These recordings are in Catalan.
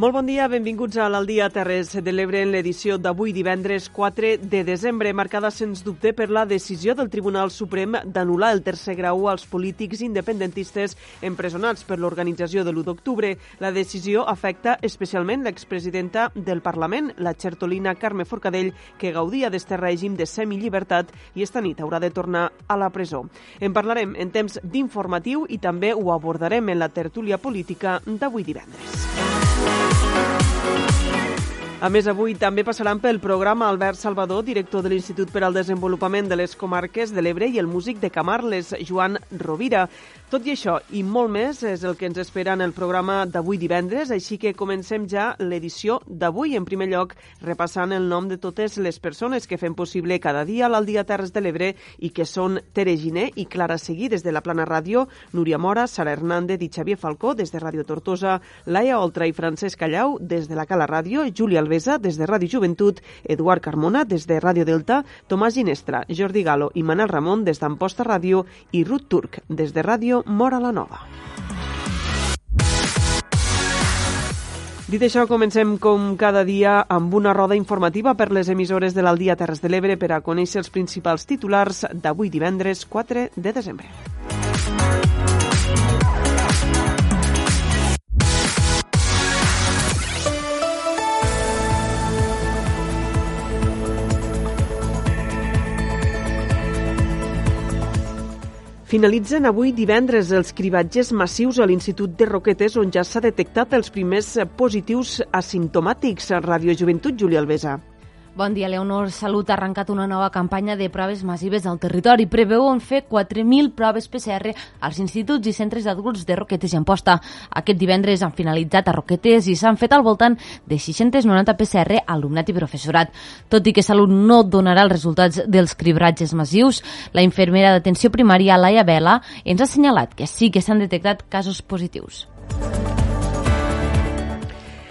Molt bon dia, benvinguts a l'Aldia Terres de l'Ebre en l'edició d'avui divendres 4 de desembre, marcada sens dubte per la decisió del Tribunal Suprem d'anul·lar el tercer grau als polítics independentistes empresonats per l'organització de l'1 d'octubre. La decisió afecta especialment l'expresidenta del Parlament, la xertolina Carme Forcadell, que gaudia d'este règim de semillibertat i esta nit haurà de tornar a la presó. En parlarem en temps d'informatiu i també ho abordarem en la tertúlia política d'avui divendres. Bye. A més, avui també passaran pel programa Albert Salvador, director de l'Institut per al Desenvolupament de les Comarques de l'Ebre i el músic de Camarles, Joan Rovira. Tot i això i molt més és el que ens espera en el programa d'avui divendres, així que comencem ja l'edició d'avui. En primer lloc, repassant el nom de totes les persones que fem possible cada dia l'Aldia Terres de l'Ebre i que són Tere Giné i Clara Seguí des de la Plana Ràdio, Núria Mora, Sara Hernández i Xavier Falcó des de Ràdio Tortosa, Laia Oltra i Francesc Callau des de la Cala Ràdio, Júlia Alvesa des de Ràdio Joventut, Eduard Carmona des de Ràdio Delta, Tomàs Ginestra, Jordi Galo i Manel Ramon des d'Amposta Ràdio i Ruth Turc des de Ràdio Mora la Nova. Dit això, comencem com cada dia amb una roda informativa per les emissores de l'Aldia Terres de l'Ebre per a conèixer els principals titulars d'avui divendres 4 de desembre. Finalitzen avui divendres els cribatges massius a l'Institut de Roquetes, on ja s'ha detectat els primers positius asimptomàtics. Radio Joventut, Júlia Alvesa. Bon dia, Leonor. Salut ha arrencat una nova campanya de proves massives al territori. Preveuen fer 4.000 proves PCR als instituts i centres d'adults de Roquetes i Amposta. Aquest divendres han finalitzat a Roquetes i s'han fet al voltant de 690 PCR alumnat i professorat. Tot i que Salut no donarà els resultats dels cribratges massius, la infermera d'atenció primària, Laia Vela, ens ha assenyalat que sí que s'han detectat casos positius.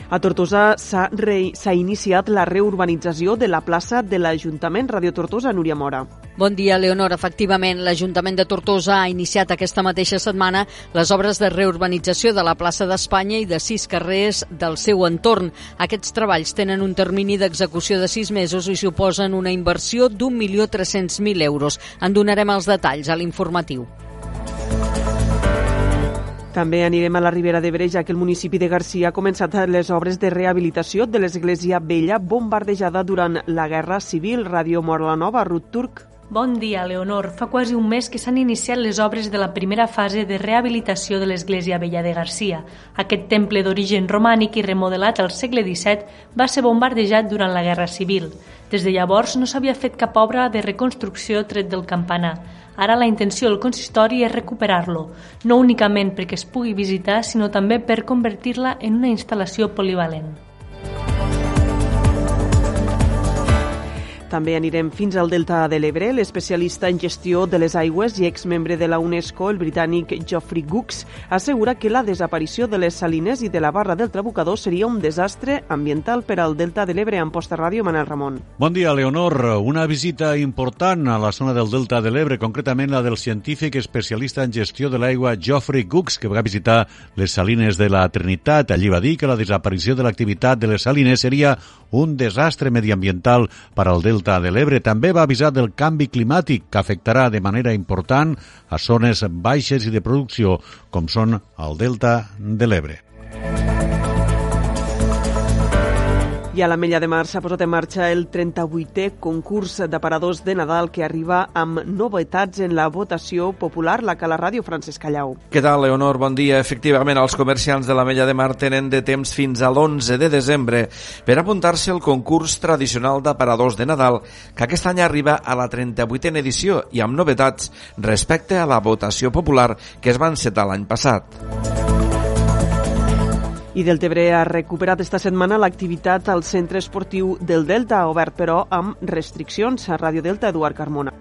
A Tortosa s'ha iniciat la reurbanització de la plaça de l'Ajuntament Radio Tortosa, Núria Mora. Bon dia, Leonor. Efectivament, l'Ajuntament de Tortosa ha iniciat aquesta mateixa setmana les obres de reurbanització de la plaça d'Espanya i de sis carrers del seu entorn. Aquests treballs tenen un termini d'execució de sis mesos i suposen una inversió d'1.300.000 euros. En donarem els detalls a l'informatiu. També anirem a la Ribera d'Ebre, ja que el municipi de Garcia ha començat les obres de rehabilitació de l'església vella bombardejada durant la Guerra Civil. Ràdio Mora la Nova, Ruth Turc. Bon dia, Leonor. Fa quasi un mes que s'han iniciat les obres de la primera fase de rehabilitació de l'església vella de Garcia. Aquest temple d'origen romànic i remodelat al segle XVII va ser bombardejat durant la Guerra Civil. Des de llavors no s'havia fet cap obra de reconstrucció tret del campanar. Ara la intenció del consistori és recuperar-lo, no únicament perquè es pugui visitar, sinó també per convertir-la en una instal·lació polivalent. També anirem fins al Delta de l'Ebre. L'especialista en gestió de les aigües i exmembre de la UNESCO, el britànic Geoffrey Gux, assegura que la desaparició de les salines i de la barra del Trabucador seria un desastre ambiental per al Delta de l'Ebre. En posta ràdio, Manel Ramon. Bon dia, Leonor. Una visita important a la zona del Delta de l'Ebre, concretament la del científic especialista en gestió de l'aigua Geoffrey Gux, que va visitar les salines de la Trinitat. Allí va dir que la desaparició de l'activitat de les salines seria un desastre mediambiental per al Delta Delta de l'Ebre també va avisar del canvi climàtic que afectarà de manera important a zones baixes i de producció com són el Delta de l'Ebre. I a l'Ametlla de Mar s'ha posat en marxa el 38è concurs d'aparadors de Nadal que arriba amb novetats en la votació popular, la Cala Ràdio Francesc Callau. Què tal, Leonor? Bon dia. Efectivament, els comerciants de l'Ametlla de Mar tenen de temps fins a l'11 de desembre per apuntar-se al concurs tradicional d'aparadors de Nadal, que aquest any arriba a la 38a edició i amb novetats respecte a la votació popular que es va encetar l'any passat. I Deltebre ha recuperat esta setmana l'activitat al centre esportiu del Delta, obert però amb restriccions. A Ràdio Delta, Eduard Carmona.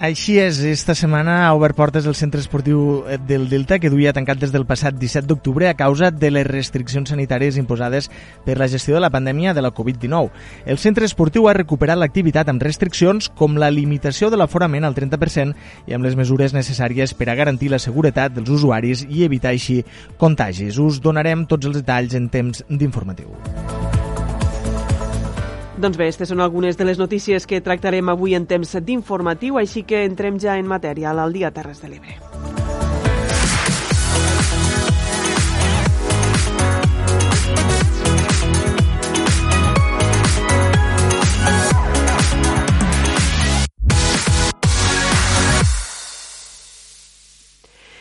Així és, esta setmana ha obert portes el centre esportiu eh, del Delta que duia tancat des del passat 17 d'octubre a causa de les restriccions sanitàries imposades per la gestió de la pandèmia de la Covid-19. El centre esportiu ha recuperat l'activitat amb restriccions com la limitació de l'aforament al 30% i amb les mesures necessàries per a garantir la seguretat dels usuaris i evitar així contagis. Us donarem tots els detalls en temps d'informatiu. Doncs bé, aquestes són algunes de les notícies que tractarem avui en temps d'informatiu, així que entrem ja en matèria al dia Terres de l'Ebre.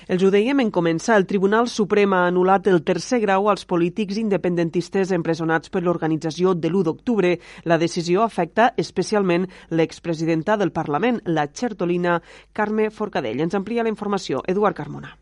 Els ho dèiem en començar, el Tribunal Suprem ha anul·lat el tercer grau als polítics independentistes empresonats per l'organització de l'1 d'octubre. La decisió afecta especialment l'expresidenta del Parlament, la xertolina Carme Forcadell. Ens amplia la informació Eduard Carmona.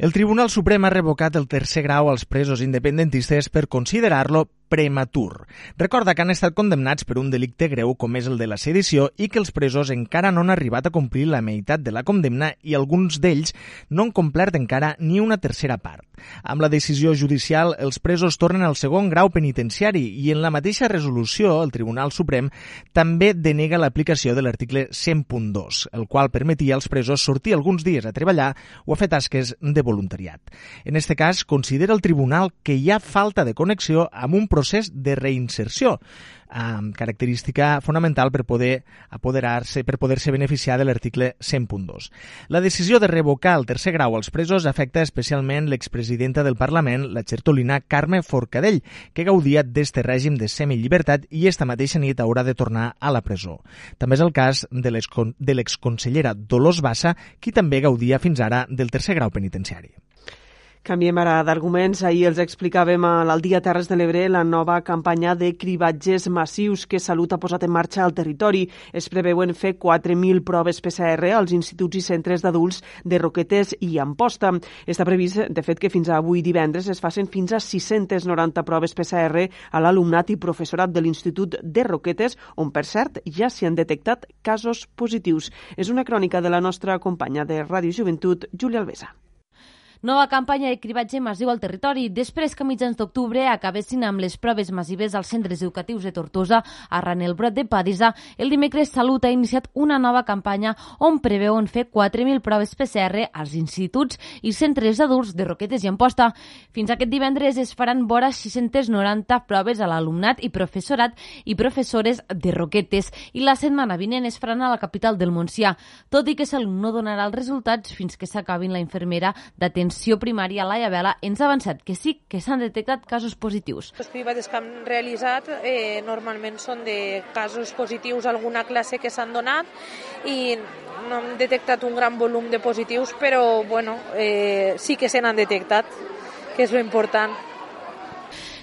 El Tribunal Suprem ha revocat el tercer grau als presos independentistes per considerar-lo prematur. Recorda que han estat condemnats per un delicte greu com és el de la sedició i que els presos encara no han arribat a complir la meitat de la condemna i alguns d'ells no han complert encara ni una tercera part. Amb la decisió judicial, els presos tornen al segon grau penitenciari i en la mateixa resolució el Tribunal Suprem també denega l'aplicació de l'article 100.2, el qual permetia als presos sortir alguns dies a treballar o a fer tasques de voluntariat. En este cas, considera el tribunal que hi ha falta de connexió amb un procés de reinserció, eh, característica fonamental per poder apoderar-se, per poder-se beneficiar de l'article 100.2. La decisió de revocar el tercer grau als presos afecta especialment l'expresidenta del Parlament, la xertolina Carme Forcadell, que gaudia d'este règim de semillibertat i esta mateixa nit haurà de tornar a la presó. També és el cas de l'exconsellera Dolors Bassa, qui també gaudia fins ara del tercer grau penitenciari. Canviem ara d'arguments. Ahir els explicàvem al Dia Terres de l'Ebre la nova campanya de cribatges massius que Salut ha posat en marxa al territori. Es preveuen fer 4.000 proves PCR als instituts i centres d'adults de Roquetes i Amposta. Està previst, de fet, que fins a avui divendres es facin fins a 690 proves PCR a l'alumnat i professorat de l'Institut de Roquetes, on, per cert, ja s'hi han detectat casos positius. És una crònica de la nostra companya de Ràdio Joventut, Júlia Alvesa. Nova campanya de cribatge massiu al territori. Després que a mitjans d'octubre acabessin amb les proves massives als centres educatius de Tortosa arran el brot de Padisa, el dimecres Salut ha iniciat una nova campanya on preveuen fer 4.000 proves PCR als instituts i centres d'adults de Roquetes i Amposta. Fins aquest divendres es faran vora 690 proves a l'alumnat i professorat i professores de Roquetes i la setmana vinent es faran a la capital del Montsià, tot i que Salut no donarà els resultats fins que s'acabin la infermera d'atenció atenció primària, Laia Vela, ens ha avançat que sí que s'han detectat casos positius. Els cribades que han realitzat eh, normalment són de casos positius a alguna classe que s'han donat i no hem detectat un gran volum de positius, però bueno, eh, sí que se n'han detectat, que és lo important.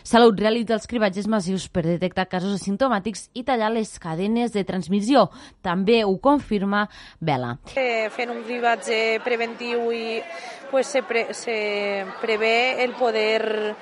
Salut realitza els cribatges massius per detectar casos asimptomàtics i tallar les cadenes de transmissió. També ho confirma Vela. Eh, fent un cribatge preventiu i pues, se, pre, se prevé el poder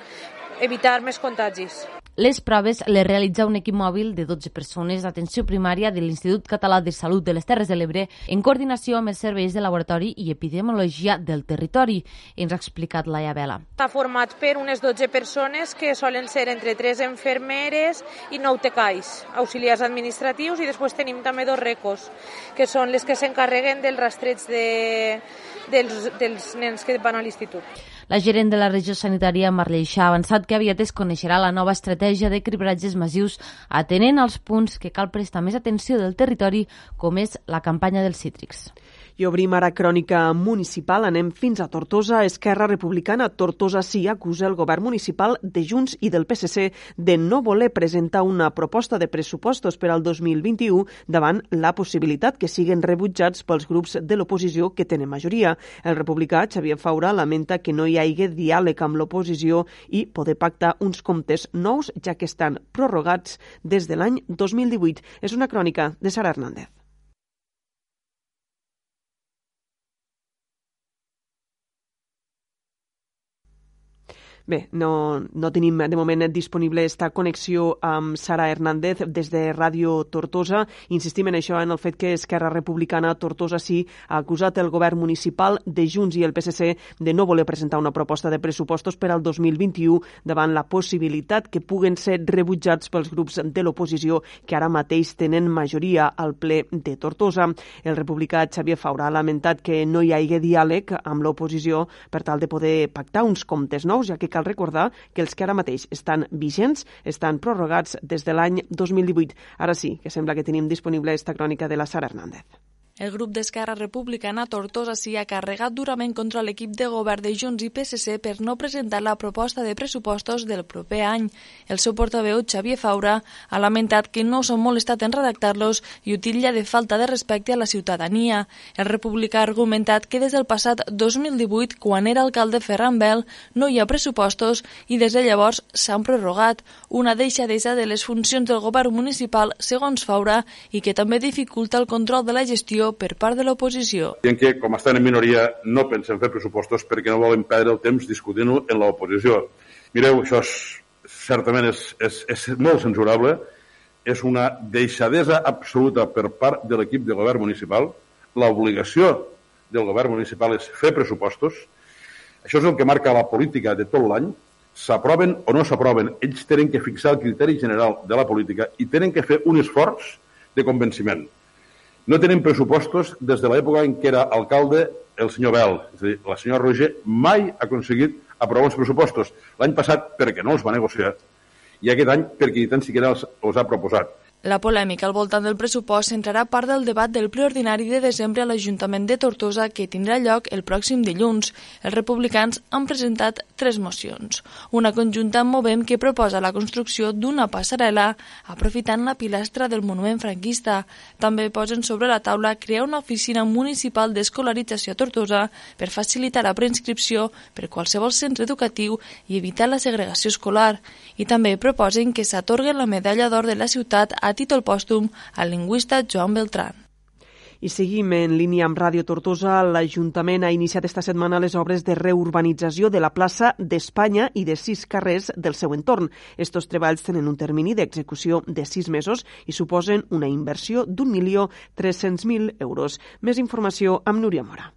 evitar més contagis. Les proves les realitza un equip mòbil de 12 persones d'atenció primària de l'Institut Català de Salut de les Terres de l'Ebre en coordinació amb els serveis de laboratori i epidemiologia del territori, ens ha explicat Laia Vela. Està format per unes 12 persones que solen ser entre 3 enfermeres i 9 tecais, auxiliars administratius, i després tenim també dos recos, que són les que s'encarreguen del rastreig de, dels, dels nens que van a l'institut. La gerent de la regió sanitària, Marleix, ha avançat que aviat es coneixerà la nova estratègia de cribratges massius atenent als punts que cal prestar més atenció del territori, com és la campanya dels cítrics. I obrim ara crònica municipal. Anem fins a Tortosa. Esquerra Republicana Tortosa sí acusa el govern municipal de Junts i del PSC de no voler presentar una proposta de pressupostos per al 2021 davant la possibilitat que siguen rebutjats pels grups de l'oposició que tenen majoria. El republicà Xavier Faura lamenta que no hi hagi diàleg amb l'oposició i poder pactar uns comptes nous ja que estan prorrogats des de l'any 2018. És una crònica de Sara Hernández. Bé, no, no tenim de moment disponible esta connexió amb Sara Hernández des de Ràdio Tortosa. Insistim en això, en el fet que Esquerra Republicana Tortosa sí ha acusat el govern municipal de Junts i el PSC de no voler presentar una proposta de pressupostos per al 2021 davant la possibilitat que puguen ser rebutjats pels grups de l'oposició que ara mateix tenen majoria al ple de Tortosa. El republicà Xavier Faura ha lamentat que no hi hagi diàleg amb l'oposició per tal de poder pactar uns comptes nous, ja que cal recordar que els que ara mateix estan vigents estan prorrogats des de l'any 2018. Ara sí, que sembla que tenim disponible esta crònica de la Sara Hernández. El grup d'Esquerra Republicana Tortosa s'hi ha carregat durament contra l'equip de govern de Junts i PSC per no presentar la proposta de pressupostos del proper any. El seu portaveu, Xavier Faura, ha lamentat que no s'ha molestat en redactar-los i utilla de falta de respecte a la ciutadania. El republicà ha argumentat que des del passat 2018, quan era alcalde Ferran Bel, no hi ha pressupostos i des de llavors s'han prorrogat, una deixadesa de les funcions del govern municipal, segons Faura, i que també dificulta el control de la gestió per part de l'oposició. Dient que, com estan en minoria, no pensen fer pressupostos perquè no volen perdre el temps discutint-ho en l'oposició. Mireu, això és, certament és, és, és molt censurable, és una deixadesa absoluta per part de l'equip de govern municipal. L'obligació del govern municipal és fer pressupostos. Això és el que marca la política de tot l'any. S'aproven o no s'aproven, ells tenen que fixar el criteri general de la política i tenen que fer un esforç de convenciment. No tenim pressupostos des de l'època en què era alcalde el senyor Bel. És a dir, la senyora Roger mai ha aconseguit aprovar uns pressupostos. L'any passat perquè no els va negociar i aquest any perquè ni tan siquiera els, els ha proposat. La polèmica al voltant del pressupost centrarà part del debat del ple ordinari de desembre a l'Ajuntament de Tortosa que tindrà lloc el pròxim dilluns. Els republicans han presentat tres mocions. Una conjunta amb Movem que proposa la construcció d'una passarel·la aprofitant la pilastra del monument franquista. També posen sobre la taula crear una oficina municipal d'escolarització a Tortosa per facilitar la preinscripció per qualsevol centre educatiu i evitar la segregació escolar. I també proposen que s'atorgui la medalla d'or de la ciutat a títol pòstum al lingüista Joan Beltrán. I seguim en línia amb Ràdio Tortosa. L'Ajuntament ha iniciat esta setmana les obres de reurbanització de la plaça d'Espanya i de sis carrers del seu entorn. Estos treballs tenen un termini d'execució de sis mesos i suposen una inversió d'un milió tres-cents mil euros. Més informació amb Núria Mora.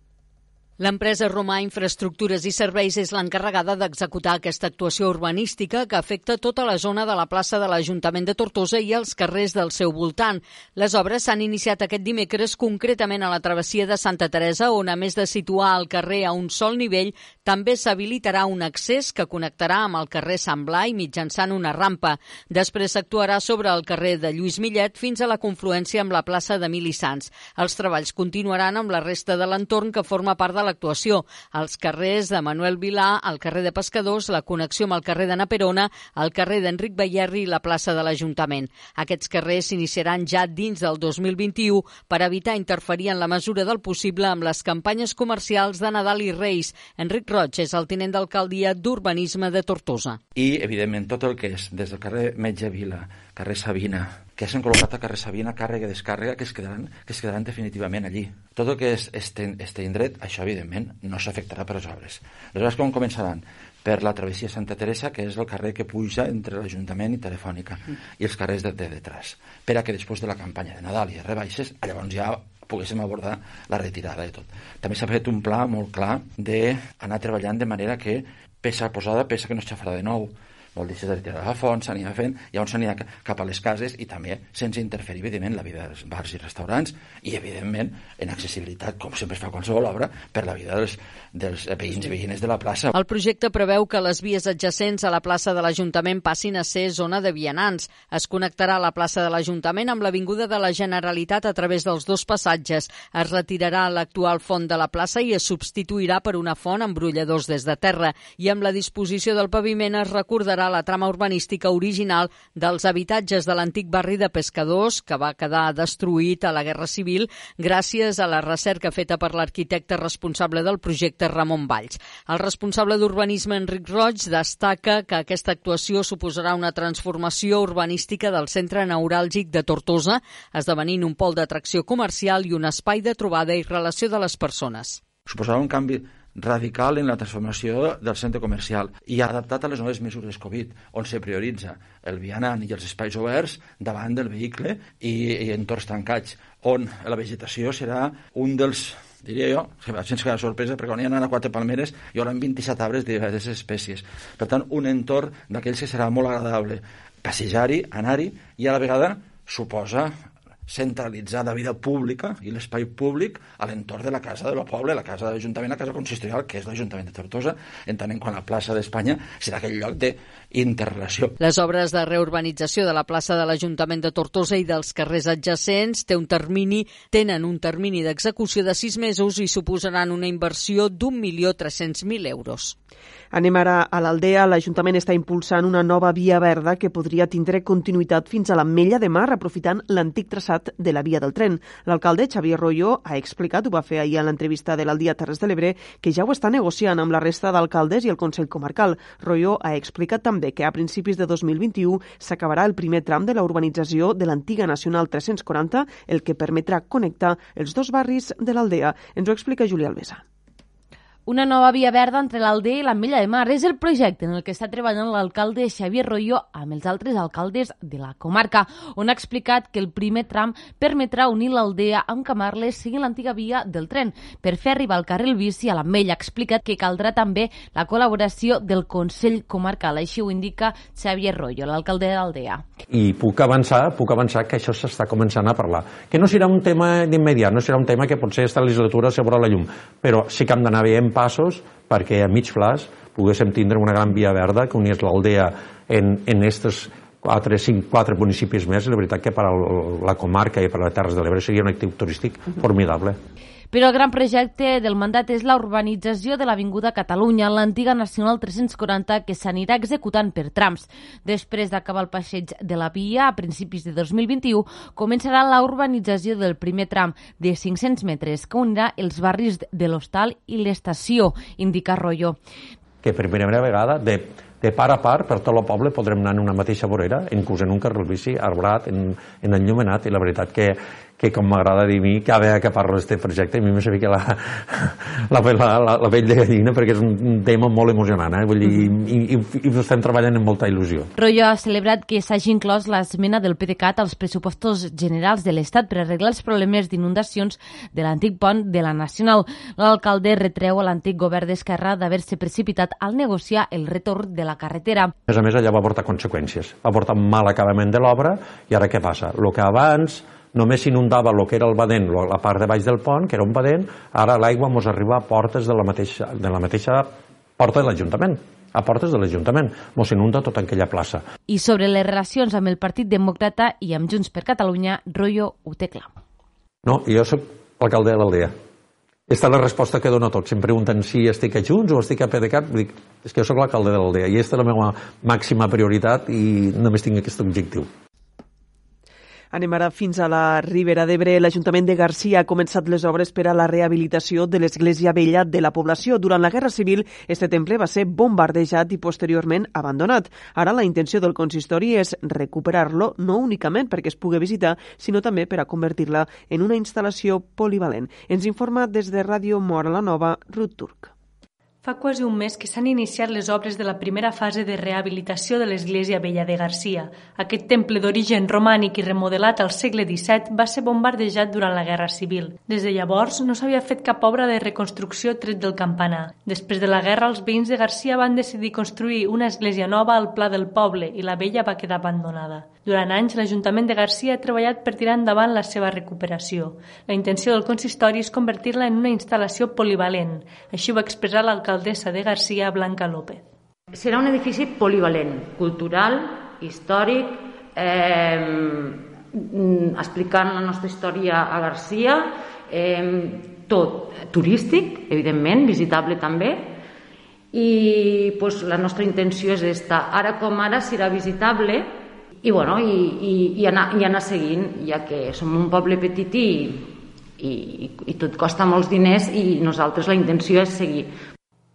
L'empresa Romà Infraestructures i Serveis és l'encarregada d'executar aquesta actuació urbanística que afecta tota la zona de la plaça de l'Ajuntament de Tortosa i els carrers del seu voltant. Les obres s'han iniciat aquest dimecres concretament a la travessia de Santa Teresa, on a més de situar el carrer a un sol nivell, també s'habilitarà un accés que connectarà amb el carrer Sant Blai mitjançant una rampa. Després s'actuarà sobre el carrer de Lluís Millet fins a la confluència amb la plaça d'Emili Sants. Els treballs continuaran amb la resta de l'entorn que forma part de l'actuació. Els carrers de Manuel Vilà, el carrer de Pescadors, la connexió amb el carrer de Naperona, el carrer d'Enric Bayerri i la plaça de l'Ajuntament. Aquests carrers s'iniciaran ja dins del 2021 per evitar interferir en la mesura del possible amb les campanyes comercials de Nadal i Reis. Enric Roig és el tinent d'alcaldia d'Urbanisme de Tortosa. I, evidentment, tot el que és des del carrer Metge Vila, carrer Sabina, que s'han col·locat a carrer Sabina, càrrega i descàrrega, que es quedaran, que es quedaran definitivament allí. Tot el que és este, este indret, això evidentment no s'afectarà per les obres. Les obres com començaran? Per la travessia Santa Teresa, que és el carrer que puja entre l'Ajuntament i Telefònica, i els carrers de, de detrás, per a que després de la campanya de Nadal i de rebaixes, llavors ja poguéssim abordar la retirada de tot. També s'ha fet un pla molt clar d'anar treballant de manera que peça posada, peça que no es xafarà de nou, vol dir, s'ha de retirar la font, s'anirà fent, llavors s'anirà cap a les cases i també sense interferir, evidentment, la vida dels bars i restaurants i, evidentment, en accessibilitat, com sempre es fa qualsevol obra, per la vida dels, dels veïns i veïnes de la plaça. El projecte preveu que les vies adjacents a la plaça de l'Ajuntament passin a ser zona de vianants. Es connectarà la plaça de l'Ajuntament amb l'Avinguda de la Generalitat a través dels dos passatges. Es retirarà l'actual font de la plaça i es substituirà per una font amb brolladors des de terra. I amb la disposició del paviment es recordarà la trama urbanística original dels habitatges de l'antic barri de Pescadors, que va quedar destruït a la Guerra Civil gràcies a la recerca feta per l'arquitecte responsable del projecte Ramon Valls. El responsable d'urbanisme Enric Roig destaca que aquesta actuació suposarà una transformació urbanística del centre neuràlgic de Tortosa, esdevenint un pol d'atracció comercial i un espai de trobada i relació de les persones. Suposarà un canvi radical en la transformació del centre comercial i adaptat a les noves mesures Covid, on se prioritza el vianant i els espais oberts davant del vehicle i, i entorns tancats, on la vegetació serà un dels diria jo, que sense cada sorpresa, perquè quan hi ha quatre palmeres hi haurà 27 arbres de diverses espècies. Per tant, un entorn d'aquells que serà molt agradable passejar-hi, anar-hi, i a la vegada suposa centralitzar la vida pública i l'espai públic a l'entorn de la casa del poble, la casa de l'Ajuntament, la casa consistorial, que és l'Ajuntament de Tortosa, entenent quan la plaça d'Espanya serà aquell lloc d'interrelació. Les obres de reurbanització de la plaça de l'Ajuntament de Tortosa i dels carrers adjacents té un termini, tenen un termini d'execució de sis mesos i suposaran una inversió d'un milió tres-cents mil euros. Anem ara a l'Aldea. L'Ajuntament està impulsant una nova via verda que podria tindre continuïtat fins a la Mella de Mar, aprofitant l'antic traçat de la via del tren. L'alcalde Xavier Royo ha explicat, ho va fer ahir a l'entrevista de l'Aldia Terres de l'Ebre, que ja ho està negociant amb la resta d'alcaldes i el Consell Comarcal. Royo ha explicat també que a principis de 2021 s'acabarà el primer tram de la urbanització de l'antiga Nacional 340, el que permetrà connectar els dos barris de l'Aldea. Ens ho explica Julià Alvesa. Una nova via verda entre l'Aldea i la Mella de Mar és el projecte en el que està treballant l'alcalde Xavier Royo amb els altres alcaldes de la comarca, on ha explicat que el primer tram permetrà unir l'Aldea amb Camarles seguint l'antiga via del tren per fer arribar el carril bici a la Mella. Ha explicat que caldrà també la col·laboració del Consell Comarcal, així ho indica Xavier Royo, l'alcalde de l'Aldea. I puc avançar, puc avançar que això s'està començant a parlar. Que no serà un tema d'immediat, no serà un tema que potser esta legislatura veurà la llum, però sí que hem d'anar veient passos perquè a mig flaç poguéssim tindre una gran via verda que unís l'aldea en, en estos 4, 5, 4 municipis més, la veritat que per a la comarca i per a les Terres de l'Ebre seria un actiu turístic formidable. Però el gran projecte del mandat és la urbanització de l'Avinguda Catalunya, l'antiga Nacional 340, que s'anirà executant per trams. Després d'acabar el passeig de la via, a principis de 2021, començarà la urbanització del primer tram de 500 metres, que unirà els barris de l'Hostal i l'Estació, indica Rollo. Que per primera vegada de de part a part, per tot el poble podrem anar en una mateixa vorera, inclús en un carril bici arbrat, en, en enllumenat, i la veritat que que com m'agrada dir a mi, cada vegada que parlo d'aquest projecte, a mi me fica la, la, la, la, la pell de gallina perquè és un tema molt emocionant, eh? Vull dir, i, i, i ho estem treballant amb molta il·lusió. Rollo ha celebrat que s'hagi inclòs l'esmena del PDeCAT als pressupostos generals de l'Estat per arreglar els problemes d'inundacions de l'antic pont de la Nacional. L'alcalde retreu a l'antic govern d'Esquerra d'haver-se precipitat al negociar el retorn de la carretera. A més a més, allà va portar conseqüències. Va portar mal acabament de l'obra i ara què passa? El que abans només s'inundava el que era el badent, la part de baix del pont, que era un badent, ara l'aigua ens arriba a portes de la mateixa, de la mateixa porta de l'Ajuntament a portes de l'Ajuntament. Mos inunda tota aquella plaça. I sobre les relacions amb el Partit Demòcrata i amb Junts per Catalunya, Rollo ho té clar. No, jo sóc l'alcalde de l'aldea. Aquesta és la resposta que dono a tots. Si em pregunten si estic a Junts o estic a PDeCAT, dic, és que jo sóc l'alcalde de l'aldea i aquesta és la meva màxima prioritat i només tinc aquest objectiu. Anem ara fins a la Ribera d'Ebre. L'Ajuntament de Garcia ha començat les obres per a la rehabilitació de l'església vella de la població. Durant la Guerra Civil, este temple va ser bombardejat i posteriorment abandonat. Ara la intenció del consistori és recuperar-lo no únicament perquè es pugui visitar, sinó també per a convertir-la en una instal·lació polivalent. Ens informa des de Ràdio Mora la Nova, Ruth Turc. Fa quasi un mes que s'han iniciat les obres de la primera fase de rehabilitació de l'església vella de Garcia. Aquest temple d'origen romànic i remodelat al segle XVII va ser bombardejat durant la Guerra Civil. Des de llavors no s'havia fet cap obra de reconstrucció tret del campanar. Després de la guerra, els veïns de Garcia van decidir construir una església nova al Pla del Poble i la vella va quedar abandonada. Durant anys, l'Ajuntament de Garcia ha treballat per tirar endavant la seva recuperació. La intenció del consistori és convertir-la en una instal·lació polivalent. Així ho va expressar l'alcaldessa de Garcia, Blanca López. Serà un edifici polivalent, cultural, històric, eh, explicant la nostra història a Garcia, eh, tot turístic, evidentment, visitable també, i pues, la nostra intenció és esta. Ara com ara serà visitable, i, bueno, i, i, i, anar, i anar seguint, ja que som un poble petit i, i, i tot costa molts diners i nosaltres la intenció és seguir.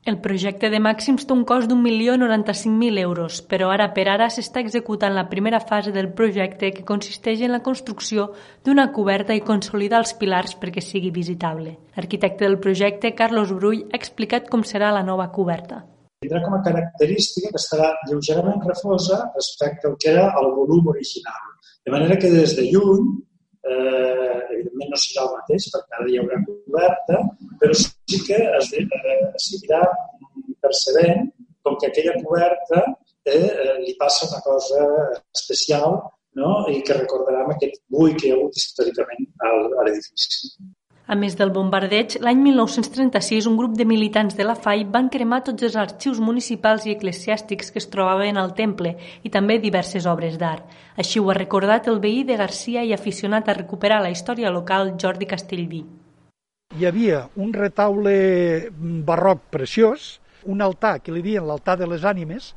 El projecte de màxims té un cost d'un milió 95.000 euros, però ara per ara s'està executant la primera fase del projecte que consisteix en la construcció d'una coberta i consolidar els pilars perquè sigui visitable. L'arquitecte del projecte, Carlos Brull, ha explicat com serà la nova coberta. Tindrà com a característica que estarà lleugerament refosa respecte al que era el volum original. De manera que des de lluny eh, evidentment no serà el mateix perquè ara hi haurà coberta, però sí que es, eh, seguirà percebent com que aquella coberta eh, li passa una cosa especial no? i que recordarà aquest bull que hi ha hagut històricament a l'edifici. A més del bombardeig, l'any 1936 un grup de militants de la FAI van cremar tots els arxius municipals i eclesiàstics que es trobaven al temple i també diverses obres d'art. Així ho ha recordat el veí de Garcia i aficionat a recuperar la història local Jordi Castellví. Hi havia un retaule barroc preciós, un altar que li diuen l'altar de les ànimes,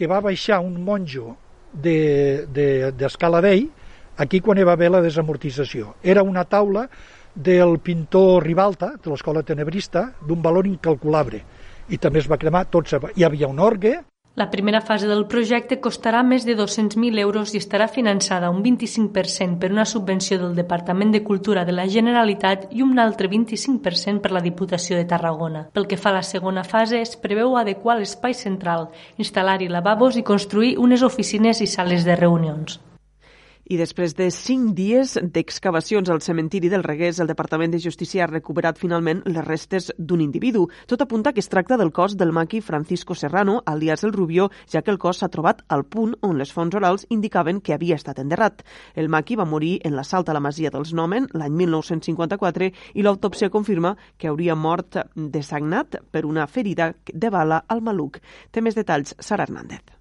que va baixar un monjo d'Escala de, de, Dei aquí quan hi va haver la desamortització. Era una taula del pintor Ribalta, de l'escola tenebrista, d'un valor incalculable. I també es va cremar tot. Hi havia un orgue, la primera fase del projecte costarà més de 200.000 euros i estarà finançada un 25% per una subvenció del Departament de Cultura de la Generalitat i un altre 25% per la Diputació de Tarragona. Pel que fa a la segona fase, es preveu adequar l'espai central, instal·lar-hi lavabos i construir unes oficines i sales de reunions. I després de cinc dies d'excavacions al cementiri del Regués, el Departament de Justícia ha recuperat finalment les restes d'un individu. Tot apunta que es tracta del cos del maqui Francisco Serrano, alias el Rubió, ja que el cos s'ha trobat al punt on les fonts orals indicaven que havia estat enterrat. El maqui va morir en l'assalt a la masia dels Nomen l'any 1954 i l'autòpsia confirma que hauria mort desagnat per una ferida de bala al maluc. Té més detalls Sara Hernández.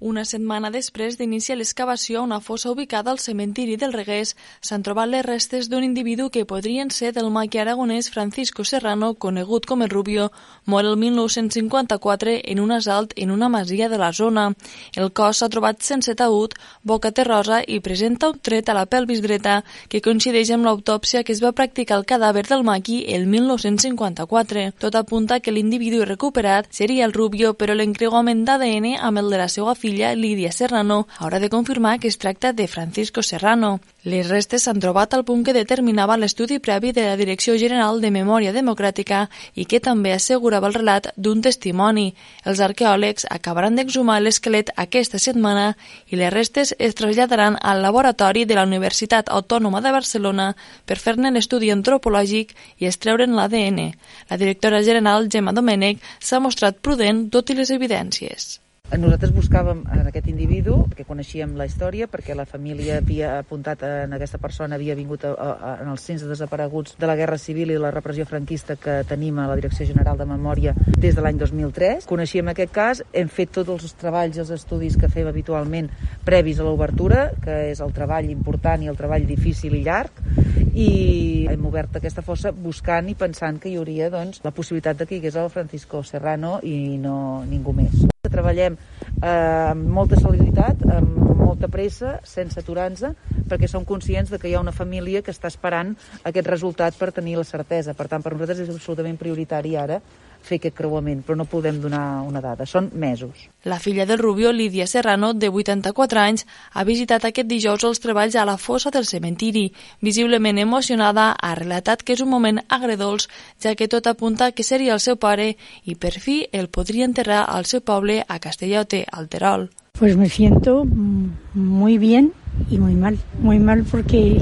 Una setmana després d'iniciar l'excavació a una fossa ubicada al cementiri del Regués, s'han trobat les restes d'un individu que podrien ser del maqui aragonès Francisco Serrano, conegut com el Rubio, mort el 1954 en un assalt en una masia de la zona. El cos s'ha trobat sense taüt, boca terrosa i presenta un tret a la pelvis dreta que coincideix amb l'autòpsia que es va practicar al cadàver del maqui el 1954. Tot apunta que l'individu recuperat seria el Rubio, però l'encreuament d'ADN amb el de la seva filla filla Lídia Serrano haurà de confirmar que es tracta de Francisco Serrano. Les restes s'han trobat al punt que determinava l'estudi previ de la Direcció General de Memòria Democràtica i que també assegurava el relat d'un testimoni. Els arqueòlegs acabaran d'exhumar l'esquelet aquesta setmana i les restes es traslladaran al laboratori de la Universitat Autònoma de Barcelona per fer-ne l'estudi antropològic i extreure'n l'ADN. La directora general, Gemma Domènech, s'ha mostrat prudent tot i les evidències. Nosaltres buscàvem en aquest individu, que coneixíem la història, perquè la família havia apuntat en aquesta persona, havia vingut a, a, en els cens de desapareguts de la Guerra Civil i la repressió franquista que tenim a la Direcció General de Memòria des de l'any 2003. Coneixíem aquest cas, hem fet tots els treballs i els estudis que fem habitualment previs a l'obertura, que és el treball important i el treball difícil i llarg, i hem obert aquesta fossa buscant i pensant que hi hauria doncs, la possibilitat de que hi hagués el Francisco Serrano i no ningú més treballem eh, amb molta celeritat, amb molta pressa, sense aturar-nos, perquè som conscients de que hi ha una família que està esperant aquest resultat per tenir la certesa. Per tant, per nosaltres és absolutament prioritari ara fer aquest creuament, però no podem donar una dada. Són mesos. La filla del Rubio, Lídia Serrano, de 84 anys, ha visitat aquest dijous els treballs a la fossa del cementiri. Visiblement emocionada, ha relatat que és un moment agredols, ja que tot apunta que seria el seu pare i per fi el podria enterrar al seu poble a Castellote, al Terol. Pues me siento muy bien y muy mal. Muy mal porque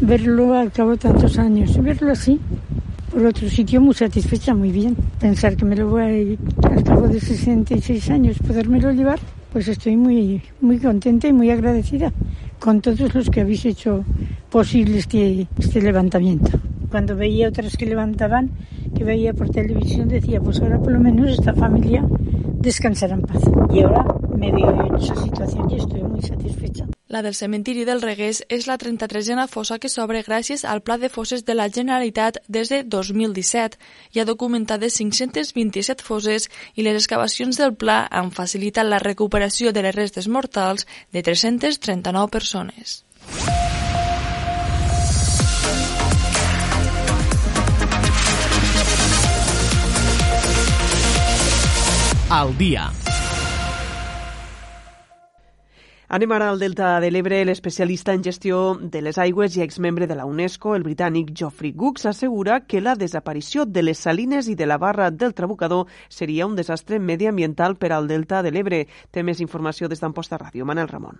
verlo al cabo de tantos años, verlo así, por otro sitio muy satisfecha, muy bien. Pensar que me lo voy a, al cabo de 66 años, podérmelo llevar, pues estoy muy, muy contenta y muy agradecida con todos los que habéis hecho posible este, este levantamiento. Cuando veía otras que levantaban, que veía por televisión, decía, pues ahora por lo menos esta familia descansará en paz. Y ahora me veo en esa situación y estoy muy satisfecha. La del cementiri del Regués és la 33a fossa que s'obre gràcies al Pla de Fosses de la Generalitat des de 2017. Hi ha documentades 527 fosses i les excavacions del pla han facilitat la recuperació de les restes mortals de 339 persones. al dia. Anem ara al Delta de l'Ebre. L'especialista en gestió de les aigües i exmembre de la UNESCO, el britànic Geoffrey Gooks, assegura que la desaparició de les salines i de la barra del Trabucador seria un desastre mediambiental per al Delta de l'Ebre. Té més informació des d'Amposta Ràdio. Manel Ramon.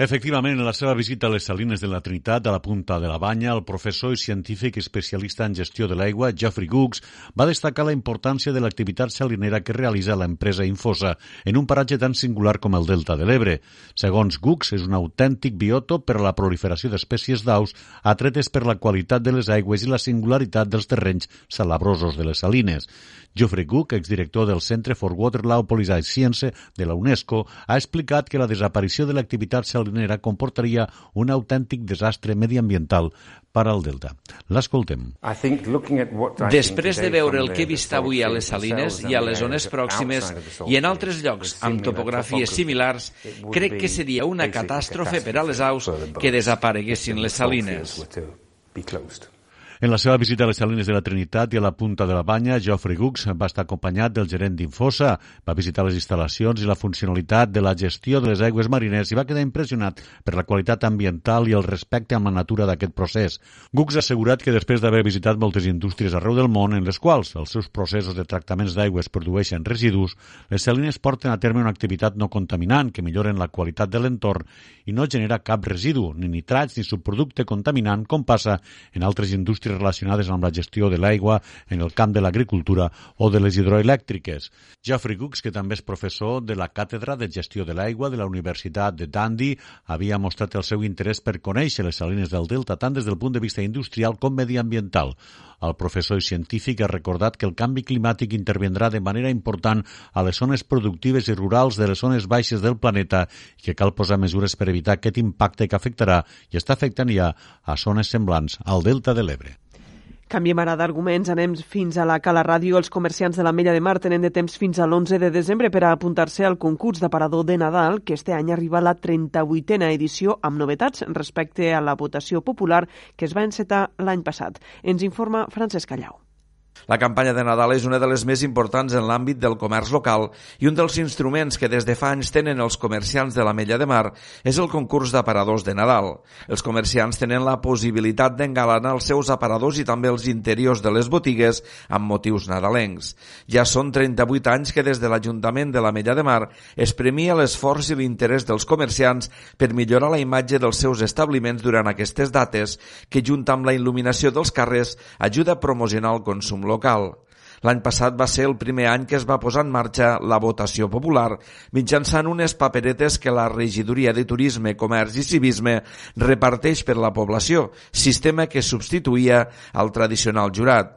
Efectivament, en la seva visita a les Salines de la Trinitat, a la punta de la Banya, el professor i científic especialista en gestió de l'aigua, Geoffrey Gooks, va destacar la importància de l'activitat salinera que realitza l'empresa Infosa en un paratge tan singular com el Delta de l'Ebre. Segons Gooks, és un autèntic biòtop per a la proliferació d'espècies d'aus atretes per la qualitat de les aigües i la singularitat dels terrenys salabrosos de les salines. Geoffrey Cook, exdirector del Centre for Water Law Policy Science de la UNESCO, ha explicat que la desaparició de l'activitat salinera comportaria un autèntic desastre mediambiental per al Delta. L'escoltem. Després de veure el que he vist avui a les Salines i a les zones pròximes i en altres llocs amb topografies similars, crec que seria una catàstrofe per a les aus que desapareguessin les Salines. En la seva visita a les Salines de la Trinitat i a la Punta de la Banya, Geoffrey Gooks va estar acompanyat del gerent d'Infosa, va visitar les instal·lacions i la funcionalitat de la gestió de les aigües marines i va quedar impressionat per la qualitat ambiental i el respecte amb la natura d'aquest procés. Gooks ha assegurat que després d'haver visitat moltes indústries arreu del món en les quals els seus processos de tractaments d'aigües produeixen residus, les salines porten a terme una activitat no contaminant que milloren la qualitat de l'entorn i no genera cap residu, ni nitrats ni subproducte contaminant, com passa en altres indústries relacionades amb la gestió de l'aigua en el camp de l'agricultura o de les hidroelèctriques. Geoffrey Cooks, que també és professor de la Càtedra de Gestió de l'Aigua de la Universitat de Dundee, havia mostrat el seu interès per conèixer les salines del Delta tant des del punt de vista industrial com mediambiental. El professor i científic ha recordat que el canvi climàtic intervindrà de manera important a les zones productives i rurals de les zones baixes del planeta i que cal posar mesures per evitar aquest impacte que afectarà i està afectant ja a zones semblants al Delta de l'Ebre. Canviem ara d'arguments, anem fins a la Cala Ràdio. Els comerciants de la Mella de Mar tenen de temps fins a l'11 de desembre per a apuntar-se al concurs d'aparador de Nadal, que este any arriba a la 38a edició amb novetats respecte a la votació popular que es va encetar l'any passat. Ens informa Francesc Callau. La campanya de Nadal és una de les més importants en l'àmbit del comerç local i un dels instruments que des de fa anys tenen els comerciants de la Mella de Mar és el concurs d'aparadors de Nadal. Els comerciants tenen la possibilitat d'engalanar els seus aparadors i també els interiors de les botigues amb motius nadalencs. Ja són 38 anys que des de l'Ajuntament de la Mella de Mar es premia l'esforç i l'interès dels comerciants per millorar la imatge dels seus establiments durant aquestes dates que, junt amb la il·luminació dels carrers, ajuda a promocionar el consum local. L'any passat va ser el primer any que es va posar en marxa la votació popular mitjançant unes paperetes que la Regidoria de Turisme, Comerç i Civisme reparteix per la població, sistema que substituïa al tradicional jurat.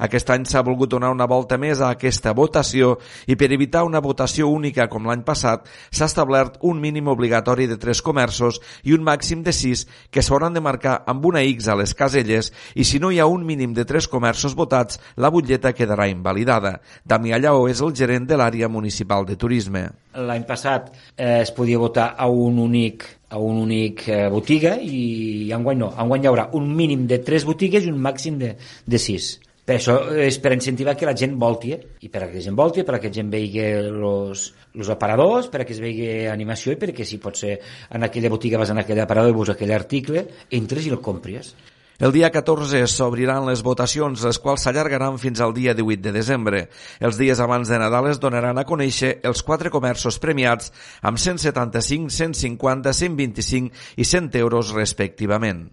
Aquest any s'ha volgut donar una volta més a aquesta votació i per evitar una votació única com l'any passat s'ha establert un mínim obligatori de tres comerços i un màxim de sis que s'hauran de marcar amb una X a les caselles i si no hi ha un mínim de tres comerços votats, la butlleta quedarà invalidada. Damià Lleó és el gerent de l'àrea municipal de turisme. L'any passat eh, es podia votar a un únic a un únic eh, botiga i enguany no, enguany hi haurà un mínim de tres botigues i un màxim de, de sis. Per això és per incentivar que la gent volti, eh? i per a que la gent volti, per a que la gent vegi els, aparadors, per a que es vegi animació i perquè si pot ser en aquella botiga vas en aquell aparador i veus aquell article, entres i el compres. El dia 14 s'obriran les votacions, les quals s'allargaran fins al dia 18 de desembre. Els dies abans de Nadal es donaran a conèixer els quatre comerços premiats amb 175, 150, 125 i 100 euros respectivament.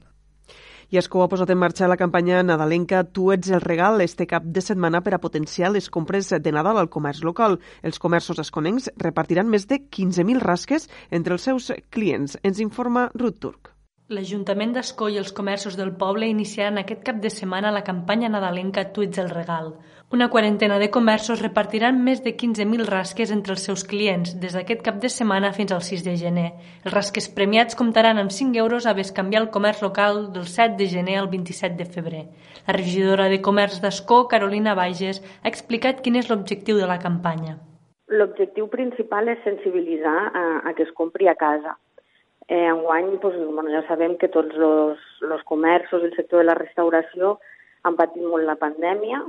I Escó ha posat en marxa la campanya nadalenca Tu ets el regal este cap de setmana per a potenciar les compres de Nadal al comerç local. Els comerços esconencs repartiran més de 15.000 rasques entre els seus clients. Ens informa Ruth Turk. L'Ajuntament d'Escó i els comerços del poble iniciaran aquest cap de setmana la campanya nadalenca Tu ets el regal. Una quarantena de comerços repartiran més de 15.000 rasques entre els seus clients des d'aquest cap de setmana fins al 6 de gener. Els rasques premiats comptaran amb 5 euros a bescanviar el comerç local del 7 de gener al 27 de febrer. La regidora de Comerç d'Escó, Carolina Bages, ha explicat quin és l'objectiu de la campanya. L'objectiu principal és sensibilitzar a, a que es compri a casa Eh, enguany, doncs, bueno, ja sabem que tots els comerços el sector de la restauració han patit molt la pandèmia,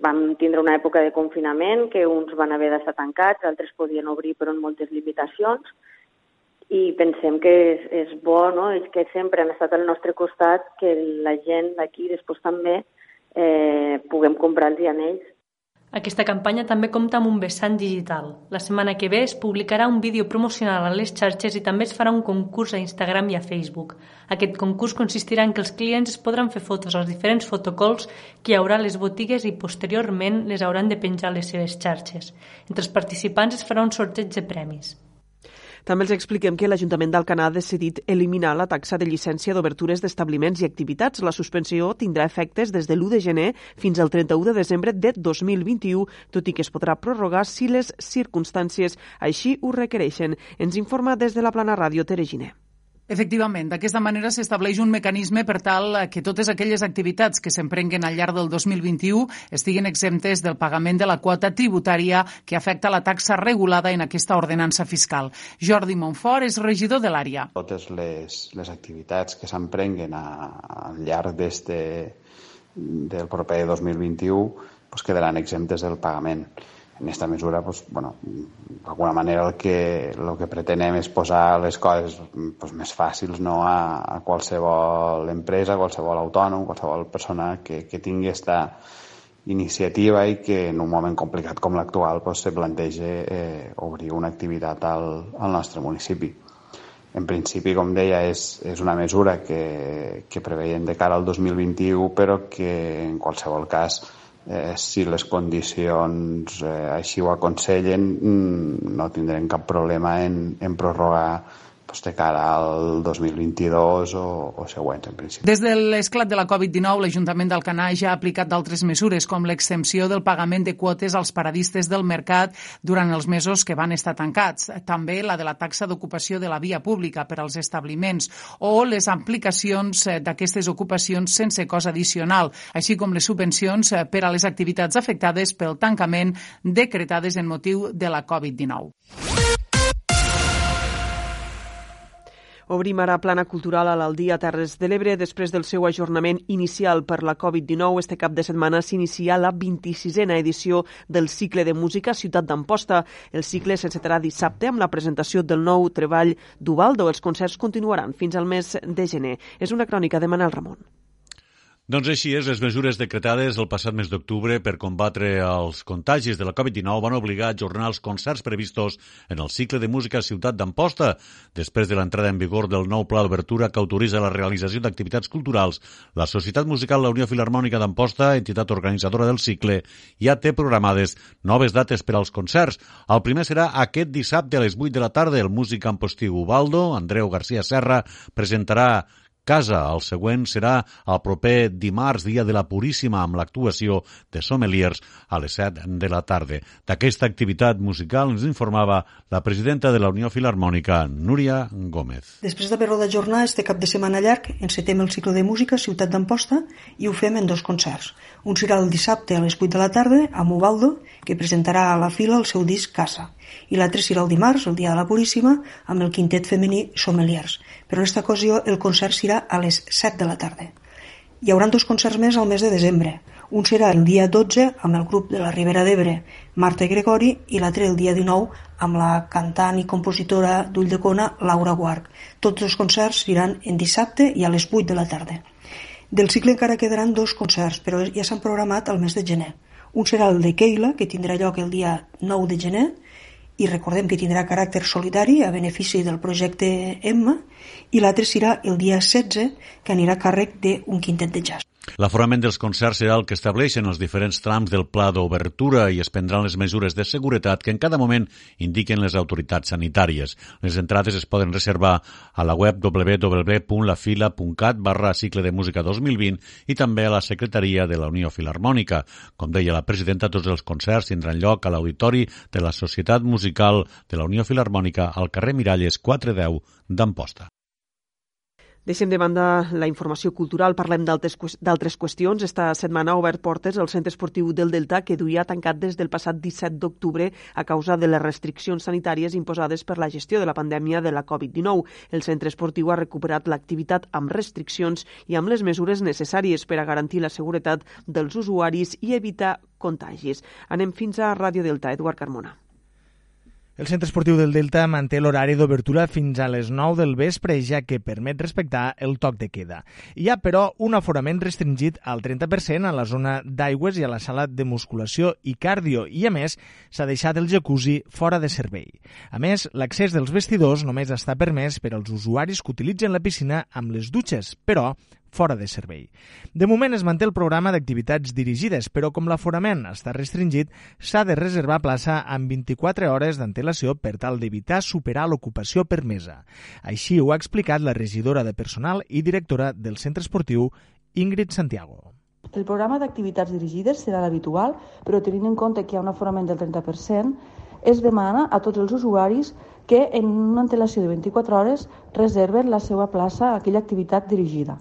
vam tindre una època de confinament que uns van haver d'estar tancats, altres podien obrir però amb moltes limitacions i pensem que és, és bo, no? és que sempre han estat al nostre costat, que la gent d'aquí després també eh, puguem comprar els anells aquesta campanya també compta amb un vessant digital. La setmana que ve es publicarà un vídeo promocional a les xarxes i també es farà un concurs a Instagram i a Facebook. Aquest concurs consistirà en que els clients es podran fer fotos als diferents fotocols que hi haurà a les botigues i posteriorment les hauran de penjar a les seves xarxes. Entre els participants es farà un sorteig de premis. També els expliquem que l'Ajuntament d'Alcanar ha decidit eliminar la taxa de llicència d'obertures d'establiments i activitats. La suspensió tindrà efectes des de l'1 de gener fins al 31 de desembre de 2021, tot i que es podrà prorrogar si les circumstàncies així ho requereixen. Ens informa des de la Plana Ràdio Tereginer. Efectivament, d'aquesta manera s'estableix un mecanisme per tal que totes aquelles activitats que s'emprenguen al llarg del 2021 estiguen exemptes del pagament de la quota tributària que afecta la taxa regulada en aquesta ordenança fiscal. Jordi Montfort és regidor de l'àrea. Totes les, les activitats que s'emprenguen al llarg d'este del proper 2021 pues, quedaran exemptes del pagament en aquesta mesura, pues, bueno, d'alguna manera el que, el que pretenem és posar les coses pues, més fàcils no, a, a qualsevol empresa, qualsevol autònom, qualsevol persona que, que tingui aquesta iniciativa i que en un moment complicat com l'actual pues, se planteja eh, obrir una activitat al, al nostre municipi. En principi, com deia, és, és una mesura que, que preveiem de cara al 2021, però que en qualsevol cas eh, si les condicions eh, així ho aconsellen, mm, no tindrem cap problema en, en prorrogar doncs, de cara al 2022 o, o següents, en principi. Des de l'esclat de la Covid-19, l'Ajuntament d'Alcanar ja ha aplicat d'altres mesures, com l'exempció del pagament de quotes als paradistes del mercat durant els mesos que van estar tancats, també la de la taxa d'ocupació de la via pública per als establiments o les aplicacions eh, d'aquestes ocupacions sense cost addicional, així com les subvencions eh, per a les activitats afectades pel tancament decretades en motiu de la Covid-19. Obrim ara plana cultural a l'Aldia Terres de l'Ebre. Després del seu ajornament inicial per la Covid-19, este cap de setmana s'inicia la 26a edició del cicle de música Ciutat d'Amposta. El cicle s'encetarà dissabte amb la presentació del nou treball d'Ubaldo. Els concerts continuaran fins al mes de gener. És una crònica de Manel Ramon. Doncs així és, les mesures decretades el passat mes d'octubre per combatre els contagis de la Covid-19 van obligar a ajornar els concerts previstos en el cicle de música Ciutat d'Amposta. Després de l'entrada en vigor del nou pla d'obertura que autoritza la realització d'activitats culturals, la Societat Musical La Unió Filarmònica d'Amposta, entitat organitzadora del cicle, ja té programades noves dates per als concerts. El primer serà aquest dissabte a les 8 de la tarda. El músic ampostí Ubaldo, Andreu García Serra, presentarà casa. El següent serà el proper dimarts, dia de la Puríssima, amb l'actuació de Sommeliers a les 7 de la tarda. D'aquesta activitat musical ens informava la presidenta de la Unió Filarmònica, Núria Gómez. Després d'haver-ho d'ajornar este cap de setmana llarg, encetem el cicle de música Ciutat d'Amposta i ho fem en dos concerts. Un serà el dissabte a les 8 de la tarda amb Ubaldo, que presentarà a la fila el seu disc Casa i l'altre serà el dimarts, el dia de la Puríssima, amb el quintet femení Sommeliers. Però en aquesta ocasió el concert serà a les 7 de la tarda. Hi haurà dos concerts més al mes de desembre. Un serà el dia 12 amb el grup de la Ribera d'Ebre, Marta Gregori, i l'altre el dia 19 amb la cantant i compositora d'Ulldecona, Laura Guarc. Tots els concerts seran en dissabte i a les 8 de la tarda. Del cicle encara quedaran dos concerts, però ja s'han programat al mes de gener. Un serà el de Keila, que tindrà lloc el dia 9 de gener, i recordem que tindrà caràcter solidari a benefici del projecte Emma i l'altre serà el dia 16 que anirà a càrrec d'un quintet de jazz. L'aforament dels concerts serà el que estableixen els diferents trams del pla d'obertura i es prendran les mesures de seguretat que en cada moment indiquen les autoritats sanitàries. Les entrades es poden reservar a la web www.lafila.cat barra cicle de música 2020 i també a la secretaria de la Unió Filarmònica. Com deia la presidenta, tots els concerts tindran lloc a l'auditori de la Societat Musical de la Unió Filarmònica al carrer Miralles 410 d'Amposta. Deixem de banda la informació cultural, parlem d'altres qüestions. Esta setmana ha obert portes el centre esportiu del Delta, que duia tancat des del passat 17 d'octubre a causa de les restriccions sanitàries imposades per la gestió de la pandèmia de la Covid-19. El centre esportiu ha recuperat l'activitat amb restriccions i amb les mesures necessàries per a garantir la seguretat dels usuaris i evitar contagis. Anem fins a Ràdio Delta. Eduard Carmona. El Centre Esportiu del Delta manté l'horari d'obertura fins a les 9 del vespre, ja que permet respectar el toc de queda. Hi ha, però, un aforament restringit al 30% a la zona d'aigües i a la sala de musculació i cardio, i, a més, s'ha deixat el jacuzzi fora de servei. A més, l'accés dels vestidors només està permès per als usuaris que utilitzen la piscina amb les dutxes, però fora de servei. De moment es manté el programa d'activitats dirigides, però com l'aforament està restringit, s'ha de reservar plaça amb 24 hores d'antelació per tal d'evitar superar l'ocupació permesa. Així ho ha explicat la regidora de personal i directora del centre esportiu, Ingrid Santiago. El programa d'activitats dirigides serà l'habitual, però tenint en compte que hi ha un aforament del 30%, es demana a tots els usuaris que en una antelació de 24 hores reserven la seva plaça a aquella activitat dirigida.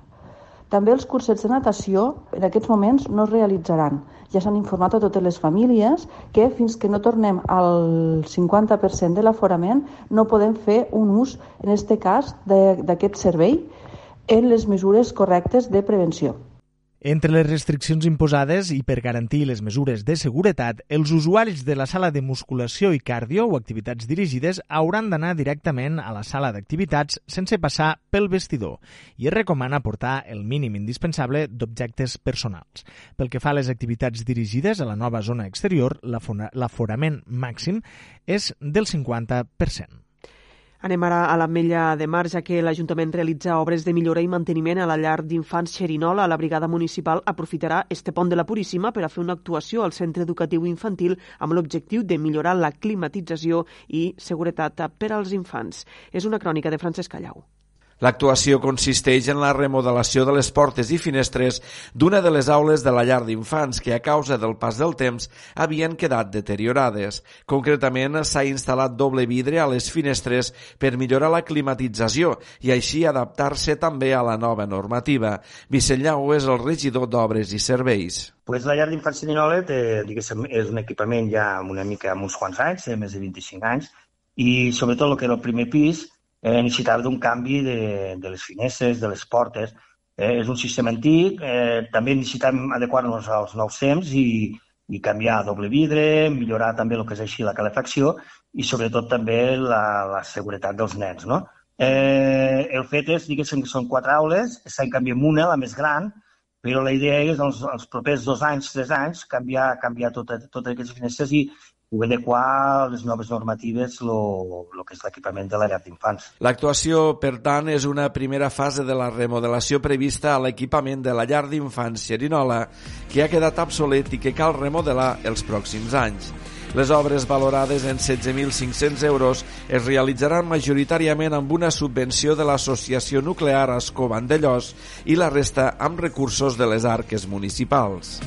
També els cursets de natació en aquests moments no es realitzaran. Ja s'han informat a totes les famílies que fins que no tornem al 50% de l'aforament no podem fer un ús, en aquest cas, d'aquest servei en les mesures correctes de prevenció. Entre les restriccions imposades i per garantir les mesures de seguretat, els usuaris de la sala de musculació i cardio o activitats dirigides hauran d'anar directament a la sala d'activitats sense passar pel vestidor i es recomana portar el mínim indispensable d'objectes personals. Pel que fa a les activitats dirigides a la nova zona exterior, l'aforament màxim és del 50%. Anem ara a l'Ametlla de Mar, ja que l'Ajuntament realitza obres de millora i manteniment a la llar d'infants Xerinola. La brigada municipal aprofitarà este pont de la Puríssima per a fer una actuació al centre educatiu infantil amb l'objectiu de millorar la climatització i seguretat per als infants. És una crònica de Francesc Callau. L'actuació consisteix en la remodelació de les portes i finestres d'una de les aules de la llar d'infants que a causa del pas del temps havien quedat deteriorades. Concretament, s'ha instal·lat doble vidre a les finestres per millorar la climatització i així adaptar-se també a la nova normativa. Vicent Llau és el regidor d'Obres i Serveis. Pues la llar d'infants Sirinola té, és un equipament ja una mica amb uns quants anys, té més de 25 anys, i sobretot el que era el primer pis eh, necessitava d'un canvi de, de les finestres, de les portes. Eh, és un sistema antic, eh, també necessitem adequar-nos als nous temps i, i canviar doble vidre, millorar també el que és així la calefacció i sobretot també la, la seguretat dels nens. No? Eh, el fet és, diguéssim, que són quatre aules, s'ha canviat una, la més gran, però la idea és els, els propers dos anys, tres anys, canviar, canviar totes tot aquestes finestres i, poder adequar les noves normatives el que és l'equipament de la llar d'infants. L'actuació, per tant, és una primera fase de la remodelació prevista a l'equipament de la llar d'infants Xerinola, que ha quedat obsolet i que cal remodelar els pròxims anys. Les obres valorades en 16.500 euros es realitzaran majoritàriament amb una subvenció de l'Associació Nuclear Escó Vandellós i la resta amb recursos de les arques municipals.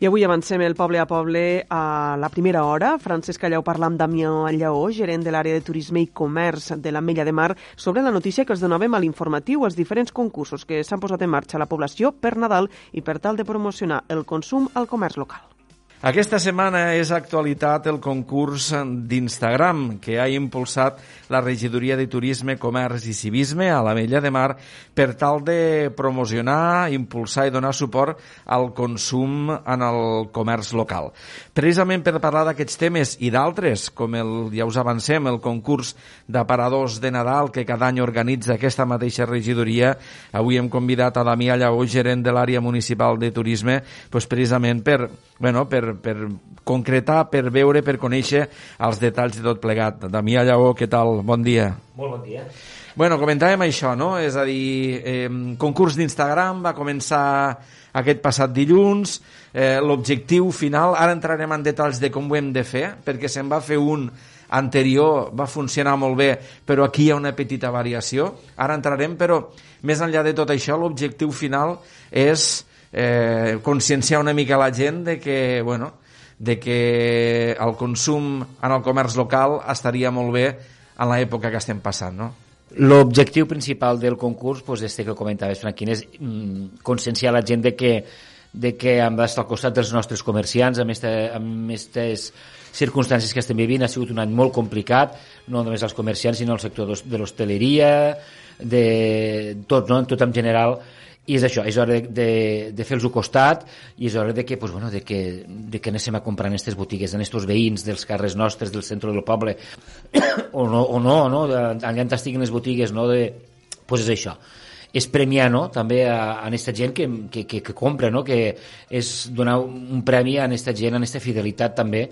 I avui avancem el poble a poble a la primera hora. Francesc Callau parla amb Damià Lleó, gerent de l'àrea de turisme i comerç de la Mella de Mar, sobre la notícia que els donàvem a l'informatiu, els diferents concursos que s'han posat en marxa a la població per Nadal i per tal de promocionar el consum al comerç local. Aquesta setmana és actualitat el concurs d'Instagram que ha impulsat la Regidoria de Turisme, Comerç i Civisme a la Mella de Mar per tal de promocionar, impulsar i donar suport al consum en el comerç local. Precisament per parlar d'aquests temes i d'altres, com el, ja us avancem, el concurs d'aparadors de Nadal que cada any organitza aquesta mateixa regidoria, avui hem convidat a Damià Llaó, gerent de l'àrea municipal de turisme, doncs precisament per, bueno, per per, concretar, per veure, per conèixer els detalls de tot plegat. Damià Lleó, què tal? Bon dia. Molt bon dia. Bueno, comentàvem això, no? És a dir, eh, concurs d'Instagram va començar aquest passat dilluns, eh, l'objectiu final, ara entrarem en detalls de com ho hem de fer, perquè se'n va fer un anterior, va funcionar molt bé, però aquí hi ha una petita variació. Ara entrarem, però més enllà de tot això, l'objectiu final és eh, conscienciar una mica la gent de que, bueno, de que el consum en el comerç local estaria molt bé en l'època que estem passant, no? L'objectiu principal del concurs, pues, este que comentaves, Franquín, és mm, conscienciar la gent de que, de que hem d'estar al costat dels nostres comerciants amb aquestes circumstàncies que estem vivint. Ha sigut un any molt complicat, no només als comerciants, sinó al sector de l'hostaleria, de tot, no? tot en general, i és això, és hora de, de, de fer-los costat i és hora de que, pues, bueno, de que, de que anéssim a comprar en aquestes botigues, en aquests veïns dels carrers nostres, del centre del poble o no, o no, no allà on estiguin les botigues no? de, pues és això és premiar no? també a, a aquesta gent que, que, que, que compra, no? que és donar un premi a aquesta gent, a aquesta fidelitat també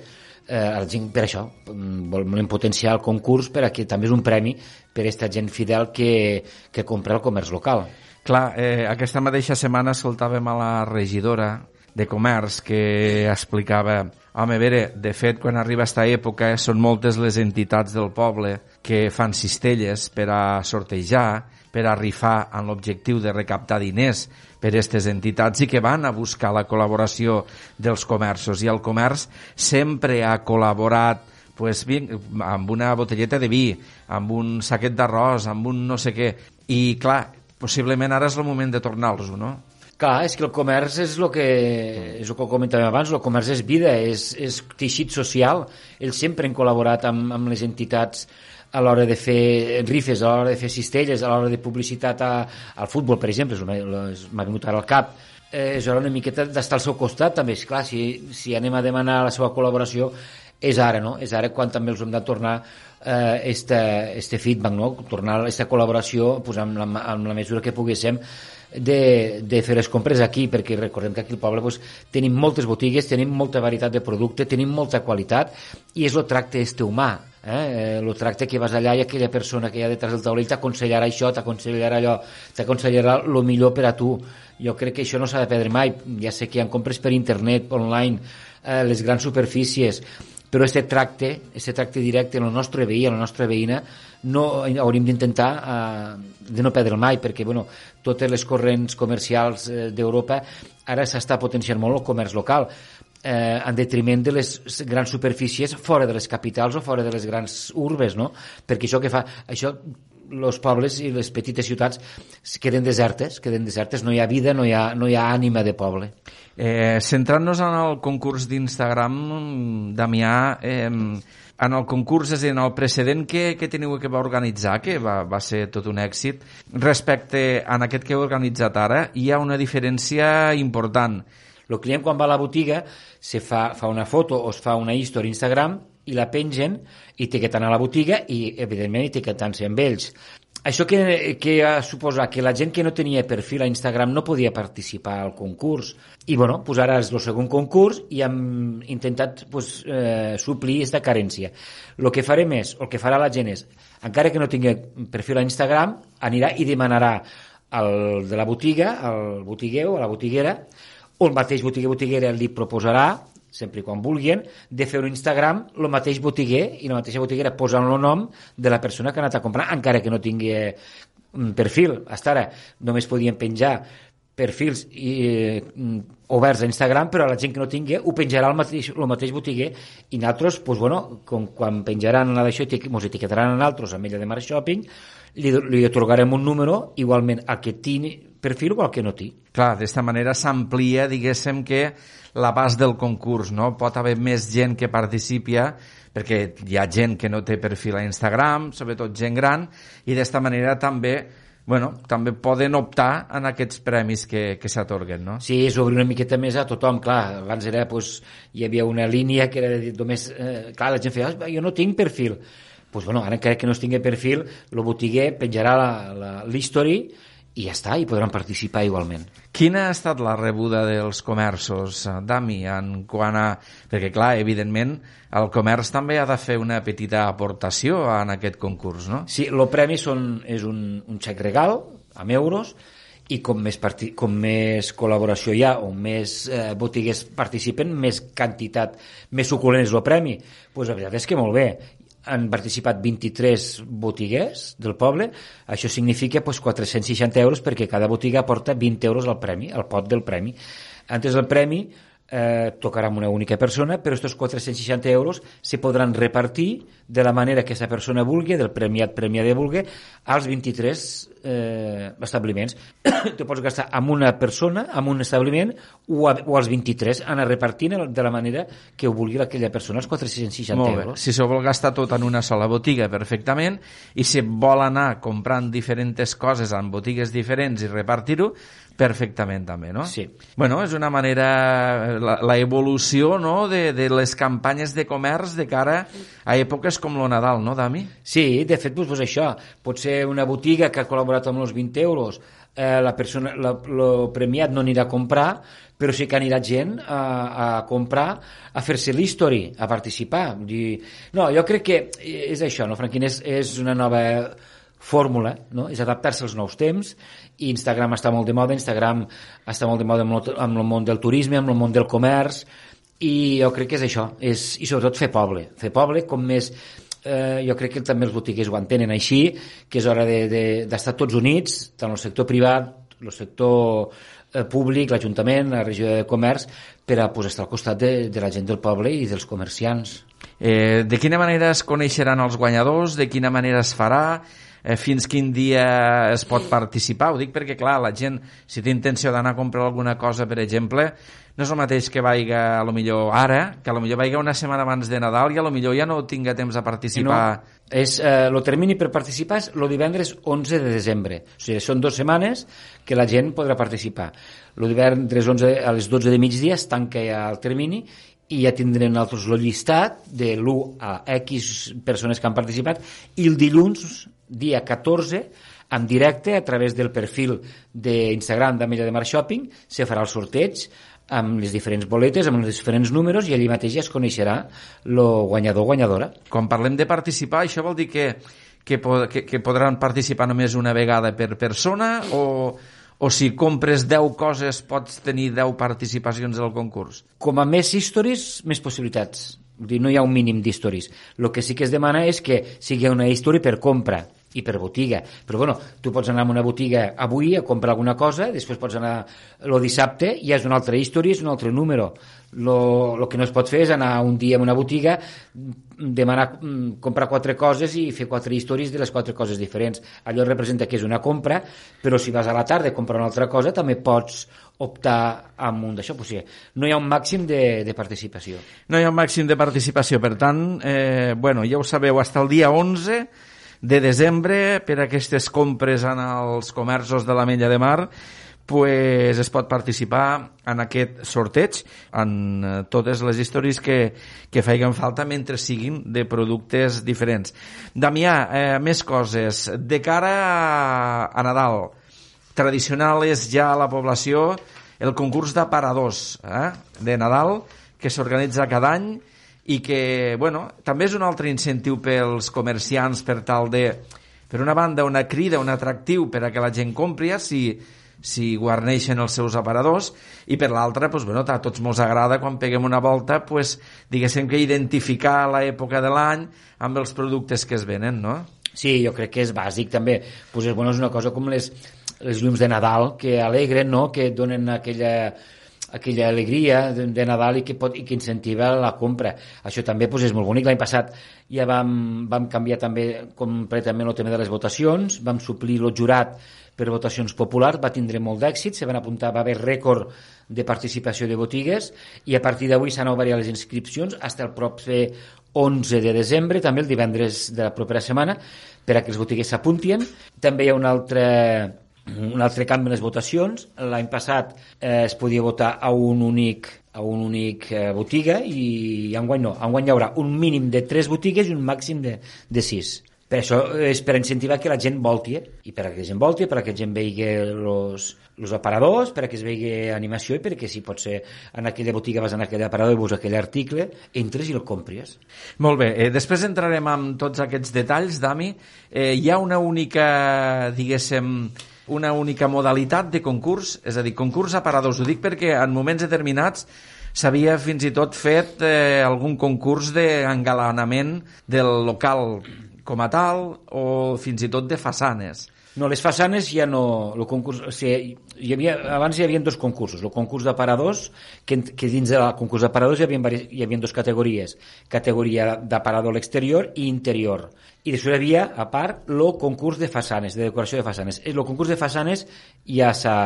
eh, gent per això mm, volem potenciar el concurs per a que també és un premi per a aquesta gent fidel que, que compra el comerç local. Clar, eh, aquesta mateixa setmana escoltàvem a la regidora de Comerç que explicava home, a veure, de fet, quan arriba aquesta època són moltes les entitats del poble que fan cistelles per a sortejar, per a rifar amb l'objectiu de recaptar diners per aquestes entitats i que van a buscar la col·laboració dels comerços i el comerç sempre ha col·laborat pues, amb una botelleta de vi, amb un saquet d'arròs, amb un no sé què. I clar, possiblement ara és el moment de tornar-los, no? Clar, és que el comerç és el que, és el que comentàvem abans, el comerç és vida, és, és teixit social. Ells sempre han col·laborat amb, amb les entitats a l'hora de fer rifes, a l'hora de fer cistelles, a l'hora de publicitat a, al futbol, per exemple, m'ha vingut ara al cap. Eh, és hora una miqueta d'estar al seu costat, també. És clar, si, si anem a demanar la seva col·laboració, és ara, no? És ara quan també els hem de tornar eh, este, este feedback, no? tornar aquesta col·laboració pues, amb, la, amb la mesura que poguéssim de, de fer les compres aquí, perquè recordem que aquí al poble pues, tenim moltes botigues, tenim molta varietat de producte, tenim molta qualitat i és el tracte este humà, eh? el tracte que vas allà i aquella persona que hi ha detrás del taulell t'aconsellarà això, t'aconsellarà allò, t'aconsellarà el millor per a tu. Jo crec que això no s'ha de perdre mai. Ja sé que hi ha compres per internet, online, eh, les grans superfícies, però aquest tracte, aquest tracte directe en el nostre veí, en la nostra veïna, no hauríem d'intentar eh, de no perdre mai, perquè bueno, totes les corrents comercials eh, d'Europa ara s'està potenciant molt el comerç local eh, en detriment de les grans superfícies fora de les capitals o fora de les grans urbes, no? Perquè això que fa... Això els pobles i les petites ciutats queden desertes, queden desertes, no hi ha vida, no hi ha, no hi ha ànima de poble. Eh, Centrant-nos en el concurs d'Instagram, Damià, eh, en el concurs, és en el precedent que, que teniu que va organitzar, que va, va ser tot un èxit, respecte a aquest que heu organitzat ara, hi ha una diferència important. El client quan va a la botiga se fa, fa una foto o es fa una història Instagram i la pengen etiquetant a la botiga i, evidentment, etiquetant-se amb ells. Això que, que ha suposat que la gent que no tenia perfil a Instagram no podia participar al concurs. I bueno, pues ara és el segon concurs i hem intentat pues, eh, suplir aquesta carència. El que farem és, el que farà la gent és, encara que no tingui perfil a Instagram, anirà i demanarà al de la botiga, al botiguer o a la botiguera, o el mateix botiguer botiguera li proposarà sempre i quan vulguin, de fer un Instagram el mateix botiguer i la mateixa botiguera posant el nom de la persona que ha anat a comprar, encara que no tingui un perfil. Hasta ara només podien penjar perfils i, eh, oberts a Instagram, però la gent que no tingui ho penjarà el mateix, el mateix botiguer i nosaltres, pues, bueno, com, quan penjaran a d'això, ens etiquetaran a nosaltres amb ella de Mar Shopping, li, li otorgarem un número igualment al que tingui perfil o al que no tingui. Clar, d'esta manera s'amplia, diguéssim que l'abast del concurs, no? Pot haver més gent que participi perquè hi ha gent que no té perfil a Instagram, sobretot gent gran, i d'esta manera també bueno, també poden optar en aquests premis que, que s'atorguen, no? Sí, és obrir una miqueta més a tothom, clar, abans era, pues, hi havia una línia que era de, només, eh, clar, la gent feia, oh, jo no tinc perfil, pues, bueno, ara encara que no es tingui perfil, el botiguer penjarà l'history i ja està, i podran participar igualment. Quina ha estat la rebuda dels comerços, eh, Dami, en quant a... Perquè, clar, evidentment, el comerç també ha de fer una petita aportació en aquest concurs, no? Sí, el premi són, és un, un xec regal, amb euros, i com més, parti, com més col·laboració hi ha o més eh, botigues participen, més quantitat, més suculent és el premi. Doncs pues la veritat és que molt bé han participat 23 botiguers del poble, això significa pues, 460 euros perquè cada botiga aporta 20 euros al premi, al pot del premi. Antes el premi eh, tocarà amb una única persona, però aquests 460 euros se podran repartir de la manera que aquesta persona vulgui, del premiat premiat de vulgui, als 23 eh, establiments. tu pots gastar amb una persona, amb un establiment, o, a, o als 23, anar repartint de la manera que ho vulgui aquella persona, els 460 Molt bé. euros. Si se vol gastar tot en una sola botiga, perfectament, i si vol anar comprant diferents coses en botigues diferents i repartir-ho, perfectament també, no? Sí. Bueno, és una manera, la, la evolució no? de, de les campanyes de comerç de cara a èpoques com lo Nadal, no, Dami? Sí, de fet, doncs, doncs això, pot ser una botiga que ha col·laborat amb els 20 euros, eh, la persona, la, lo premiat no anirà a comprar, però sí que anirà gent a, a comprar, a fer-se l'history, a participar. Dir, no, jo crec que és això, no, Franquín? És, és una nova fórmula, no? és adaptar-se als nous temps, i Instagram està molt de moda, Instagram està molt de moda amb amb el món del turisme, amb el món del comerç, i jo crec que és això, és, i sobretot fer poble, fer poble com més eh, jo crec que també els botiguers ho entenen així, que és hora d'estar de, de, tots units, tant el sector privat, el sector eh, públic, l'Ajuntament, la regió de comerç, per a pues, estar al costat de, de la gent del poble i dels comerciants. Eh, de quina manera es coneixeran els guanyadors? De quina manera es farà? Eh, fins quin dia es pot participar. Ho dic perquè, clar, la gent, si té intenció d'anar a comprar alguna cosa, per exemple, no és el mateix que vaiga a lo millor ara, que a lo millor vaiga una setmana abans de Nadal i a lo millor ja no tinga temps a participar. No, és, eh, el termini per participar és el divendres 11 de desembre. O sigui, són dues setmanes que la gent podrà participar. El divendres 11 a les 12 de migdia es tanca ja el termini i ja tindrem nosaltres el llistat de l'1 a X persones que han participat i el dilluns, dia 14, en directe, a través del perfil d'Instagram d'Ametlla de Mar Shopping, se farà el sorteig amb les diferents boletes, amb els diferents números i allí mateix ja es coneixerà el guanyador o guanyadora. Quan parlem de participar, això vol dir que, que, que, que podran participar només una vegada per persona o, o si compres 10 coses pots tenir 10 participacions al concurs? Com a més històries, més possibilitats. Vull dir, no hi ha un mínim d'històries. El que sí que es demana és que sigui una història per compra i per botiga. Però bueno, tu pots anar a una botiga avui a comprar alguna cosa, després pots anar el dissabte i és una altra història, és un altre número. El que no es pot fer és anar un dia a una botiga, demanar, mm, comprar quatre coses i fer quatre històries de les quatre coses diferents. Allò representa que és una compra, però si vas a la tarda a comprar una altra cosa també pots optar amb un d'això. O sigui, no hi ha un màxim de, de participació. No hi ha un màxim de participació, per tant, eh, bueno, ja ho sabeu, fins el dia 11 de desembre per aquestes compres en els comerços de la Mella de Mar pues es pot participar en aquest sorteig en eh, totes les històries que, que feien falta mentre siguin de productes diferents. Damià, eh, més coses. De cara a Nadal, tradicional és ja a la població el concurs d'aparadors eh, de Nadal que s'organitza cada any i que, bueno, també és un altre incentiu pels comerciants per tal de, per una banda, una crida, un atractiu per a que la gent compri, si si guarneixen els seus aparadors i per l'altra, pues, bueno, a tots ens agrada quan peguem una volta pues, diguéssim que identificar l'època de l'any amb els productes que es venen, no? Sí, jo crec que és bàsic també. Pues bueno, és una cosa com les, les llums de Nadal que alegren, no? que donen aquella, aquella alegria de, de Nadal i que, pot, i que incentiva la compra. Això també pues, és molt bonic. L'any passat ja vam, vam canviar també completament el tema de les votacions, vam suplir el jurat per votacions populars, va tindre molt d'èxit, se van apuntar, va haver rècord de participació de botigues i a partir d'avui s'han obert les inscripcions fins el proper 11 de desembre, també el divendres de la propera setmana, per a que els botigues s'apuntien. També hi ha un altre, un altre canvi en les votacions. L'any passat eh, es podia votar a un únic a un únic eh, botiga i enguany no, enguany hi haurà un mínim de 3 botigues i un màxim de, de 6. Per això és per incentivar que la gent volti, eh? i per a que la gent volti, per a que la gent vegi els aparadors, per a que es vegi animació i perquè si pot ser en aquella botiga vas en aquell aparador i veus aquell article, entres i el compris. Molt bé, eh, després entrarem amb tots aquests detalls, Dami. Eh, hi ha una única, diguéssim, una única modalitat de concurs, és a dir, concurs aparadors. Ho dic perquè en moments determinats s'havia fins i tot fet eh, algun concurs d'engalanament del local com a tal o fins i tot de façanes. No, les façanes ja no... El concurs, o sigui, hi havia, abans hi havia dos concursos. El concurs d'aparadors, que, que dins del concurs d'aparadors hi, havia, hi havia dues categories. Categoria d'aparador a l'exterior i interior. I després hi havia, a part, el concurs de façanes, de decoració de façanes. El concurs de façanes ja s'ha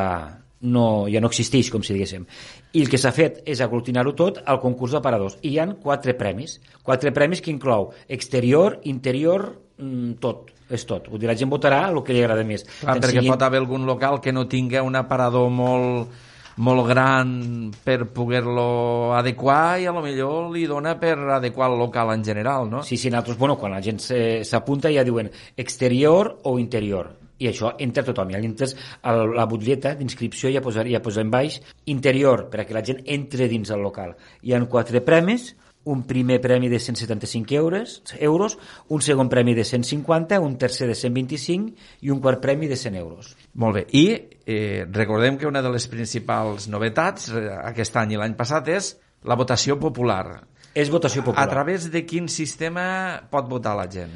no, ja no existeix, com si diguéssim. I el que s'ha fet és aglutinar-ho tot al concurs d'aparadors. I hi han quatre premis. Quatre premis que inclou exterior, interior, mm, tot. És tot. Vull dir, la gent votarà el que li agrada més. Clar, Tant perquè sigui- pot haver algun local que no tingui un aparador molt molt gran per poder-lo adequar i a lo millor li dona per adequar el local en general, no? Sí, sí, nosaltres, bueno, quan la gent se- s'apunta ja diuen exterior o interior i això entra tothom. I entres a la butlleta d'inscripció ja posa, ja en baix interior, perquè la gent entre dins el local. Hi han quatre premis, un primer premi de 175 euros, euros, un segon premi de 150, un tercer de 125 i un quart premi de 100 euros. Molt bé. I eh, recordem que una de les principals novetats eh, aquest any i l'any passat és la votació popular. És votació popular. A través de quin sistema pot votar la gent?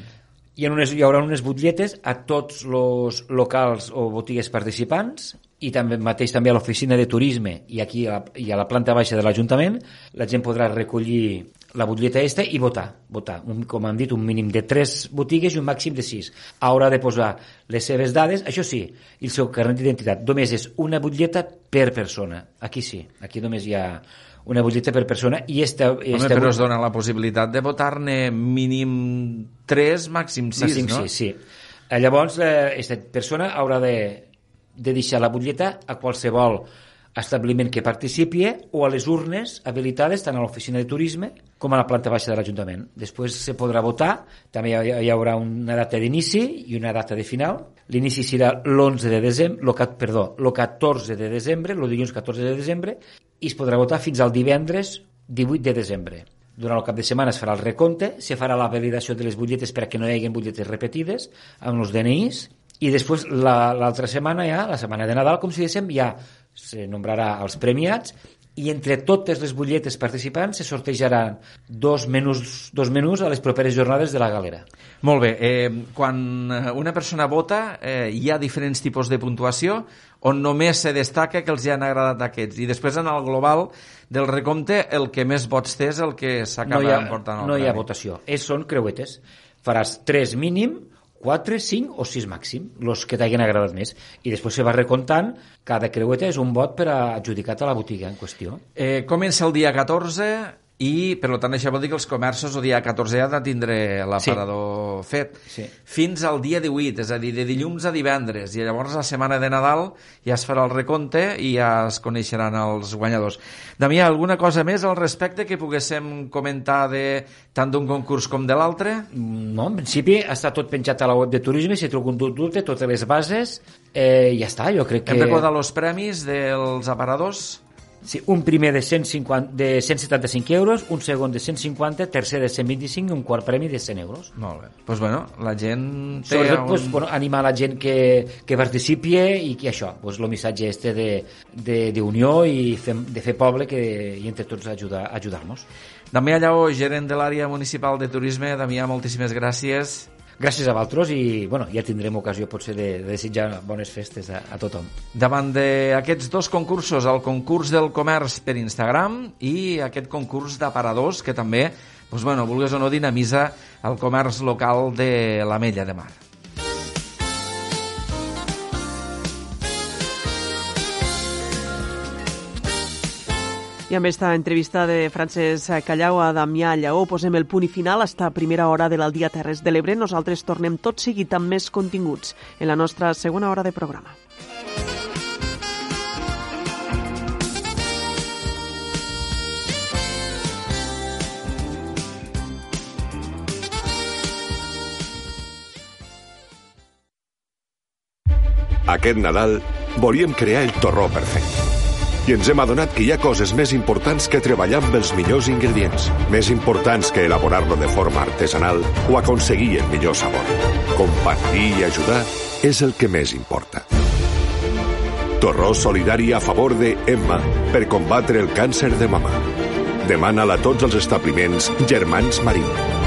Hi, ha unes, hi haurà unes butlletes a tots els locals o botigues participants i també mateix també a l'oficina de turisme i aquí a la, i a la planta baixa de l'Ajuntament la gent podrà recollir la butlleta esta i votar, votar un, com hem dit, un mínim de 3 botigues i un màxim de 6. Haurà de posar les seves dades, això sí, i el seu carnet d'identitat. Només és una butlleta per persona. Aquí sí, aquí només hi ha una butlleta per persona i esta, Home, esta però es dona la possibilitat de votar-ne mínim 3, màxim 6, Màxim no? sí, sí. Eh, Llavors, eh, aquesta persona haurà de, de deixar la butlleta a qualsevol establiment que participi o a les urnes habilitades tant a l'oficina de turisme com a la planta baixa de l'Ajuntament. Després se podrà votar, també hi, haurà una data d'inici i una data de final. L'inici serà l'11 de desembre, lo, perdó, el 14 de desembre, el dilluns 14 de desembre, i es podrà votar fins al divendres 18 de desembre. Durant el cap de setmana es farà el recompte, se farà la validació de les butlletes perquè no hi hagi butlletes repetides amb els DNIs i després la- l'altra setmana ja, la setmana de Nadal, com si diguéssim, ja se nombrarà els premiats i entre totes les butlletes participants se sortejaran dos menús, dos menús a les properes jornades de la galera. Molt bé, eh, quan una persona vota eh, hi ha diferents tipus de puntuació on només se destaca que els hi han agradat aquests i després en el global del recompte el que més vots té és el que s'acaba no emportant no hi ha votació. És, són creuetes. Faràs 3 mínim, 4, 5 o 6 màxim, els que t'hagin agradat més. I després se va recomptant, cada creueta és un vot per a adjudicat a la botiga en qüestió. Eh, comença el dia 14 i, per tant, això vol dir que els comerços el dia 14 han de tindre l'aparador sí. fet. Sí. Fins al dia 18, és a dir, de dilluns a divendres. I llavors la setmana de Nadal ja es farà el recompte i ja es coneixeran els guanyadors. Damià, alguna cosa més al respecte que poguéssim comentar de tant d'un concurs com de l'altre? No, en principi està tot penjat a la web de turisme, si té algun dubte, totes les bases, eh, ja està, jo crec que... Hem recordat els premis dels aparadors? Sí, un primer de, 150, de 175 euros, un segon de 150, tercer de 125 i un quart premi de 100 euros. Molt bé. Doncs pues bueno, la gent té Sobretot, un... pues, bueno, animar la gent que, que participi i que això, pues, el missatge este de, de, d'unió i fem, de fer poble que, i entre tots ajudar, ajudar-nos. Damià Lleó, gerent de l'àrea municipal de turisme. Damià, moltíssimes gràcies. Gràcies a vosaltres i bueno, ja tindrem ocasió potser de, de desitjar bones festes a, a tothom. Davant d'aquests dos concursos, el concurs del comerç per Instagram i aquest concurs d'aparadors que també, doncs, bueno, vulgues o no, dinamitza el comerç local de l'Ametlla de Mar. I amb esta entrevista de Francesc Callau a Damià Lleó posem el punt i final a esta primera hora de l'Aldia Terres de l'Ebre. Nosaltres tornem tot seguit amb més continguts en la nostra segona hora de programa. Aquest Nadal volíem crear el torró perfecte. I ens hem adonat que hi ha coses més importants que treballar amb els millors ingredients, més importants que elaborar-lo de forma artesanal o aconseguir el millor sabor. Compartir i ajudar és el que més importa. Torró solidari a favor de Emma per combatre el càncer de mama. Demana-la a tots els establiments Germans Marín.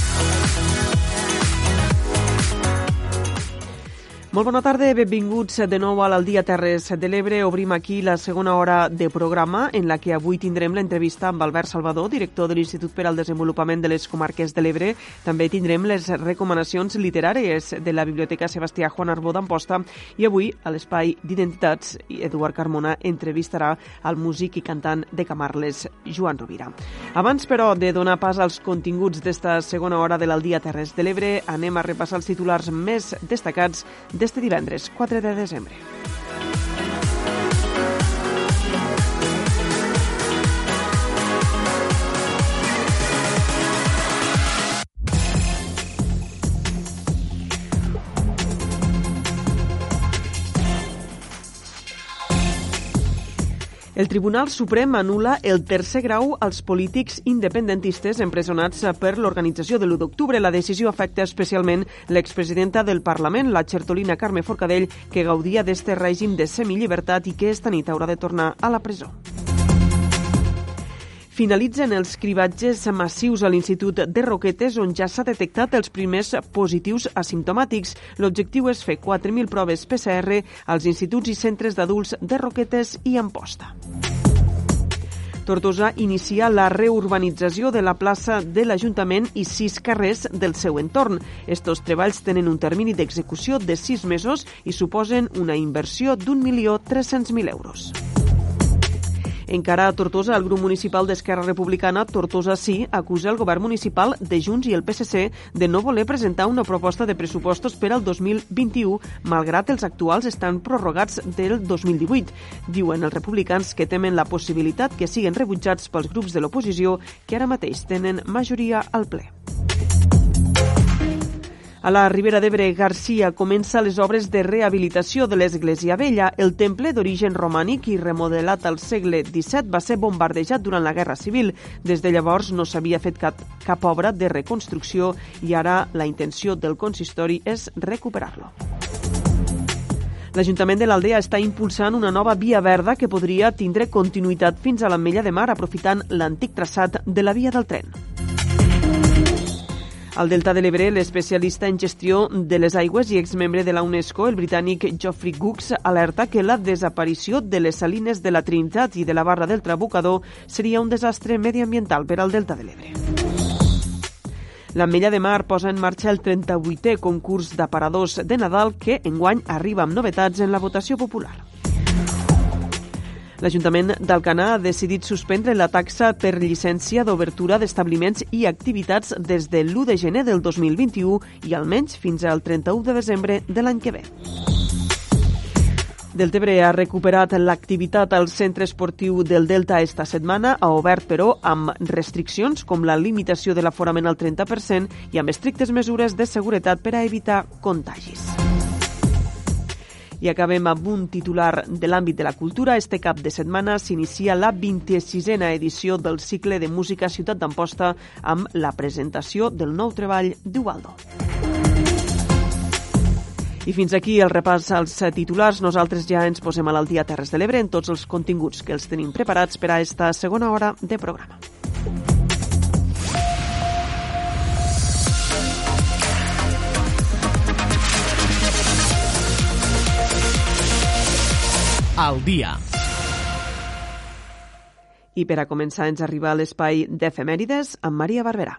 Molt bona tarda, benvinguts de nou a l'Aldia Terres de l'Ebre. Obrim aquí la segona hora de programa en la que avui tindrem l'entrevista amb Albert Salvador, director de l'Institut per al Desenvolupament de les Comarques de l'Ebre. També tindrem les recomanacions literàries de la Biblioteca Sebastià Juan Arbó d'Amposta i avui, a l'Espai d'Identitats, Eduard Carmona entrevistarà al músic i cantant de Camarles, Joan Rovira. Abans, però, de donar pas als continguts d'esta segona hora de l'Aldia Terres de l'Ebre, anem a repassar els titulars més destacats d'este divendres, 4 de desembre. El Tribunal Suprem anula el tercer grau als polítics independentistes empresonats per l'organització de l'1 d'octubre. La decisió afecta especialment l'expresidenta del Parlament, la xertolina Carme Forcadell, que gaudia d'este règim de semillibertat i que esta nit haurà de tornar a la presó. Finalitzen els cribatges massius a l'Institut de Roquetes, on ja s'ha detectat els primers positius asimptomàtics. L'objectiu és fer 4.000 proves PCR als instituts i centres d'adults de Roquetes i Amposta. Tortosa inicia la reurbanització de la plaça de l'Ajuntament i sis carrers del seu entorn. Estos treballs tenen un termini d'execució de sis mesos i suposen una inversió d'un milió 300.000 euros. Encara a Tortosa, el grup municipal d'Esquerra Republicana, Tortosa Sí, acusa el govern municipal de Junts i el PSC de no voler presentar una proposta de pressupostos per al 2021, malgrat els actuals estan prorrogats del 2018. Diuen els republicans que temen la possibilitat que siguin rebutjats pels grups de l'oposició que ara mateix tenen majoria al ple. A la Ribera d'Ebre, Garcia comença les obres de rehabilitació de l'Església Vella. El temple d'origen romànic i remodelat al segle XVII va ser bombardejat durant la Guerra Civil. Des de llavors no s'havia fet cap, cap obra de reconstrucció i ara la intenció del consistori és recuperar-lo. L'Ajuntament de l'Aldea està impulsant una nova via verda que podria tindre continuïtat fins a l'Ametlla de Mar aprofitant l'antic traçat de la via del tren. Al Delta de l'Ebre, l'especialista en gestió de les aigües i exmembre de la UNESCO, el britànic Geoffrey Gooks, alerta que la desaparició de les salines de la Trinitat i de la barra del Trabucador seria un desastre mediambiental per al Delta de l'Ebre. L'Ametlla de Mar posa en marxa el 38è concurs d'aparadors de Nadal que enguany arriba amb novetats en la votació popular. L'Ajuntament d'Alcanar ha decidit suspendre la taxa per llicència d'obertura d'establiments i activitats des de l'1 de gener del 2021 i almenys fins al 31 de desembre de l'any que ve. Deltebre ha recuperat l'activitat al centre esportiu del Delta esta setmana, ha obert però amb restriccions com la limitació de l'aforament al 30% i amb estrictes mesures de seguretat per a evitar contagis. I acabem amb un titular de l'àmbit de la cultura. Este cap de setmana s'inicia la 26a edició del cicle de música Ciutat d'Amposta amb la presentació del nou treball d'Ubaldo. I fins aquí el repàs als titulars. Nosaltres ja ens posem a l'aldia Terres de l'Ebre en tots els continguts que els tenim preparats per a esta segona hora de programa. Al dia. I per a començar ens arriba a l'espai d'efemèrides amb Maria Barberà.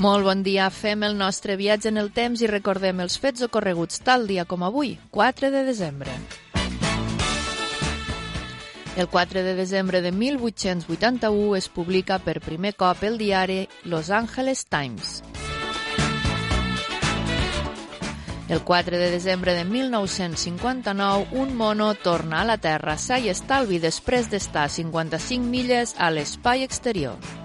Molt bon dia. Fem el nostre viatge en el temps i recordem els fets ocorreguts tal dia com avui, 4 de desembre. El 4 de desembre de 1881 es publica per primer cop el diari Los Angeles Times. El 4 de desembre de 1959, un mono torna a la Terra sa i estalvi després d'estar 55 milles a l'espai exterior.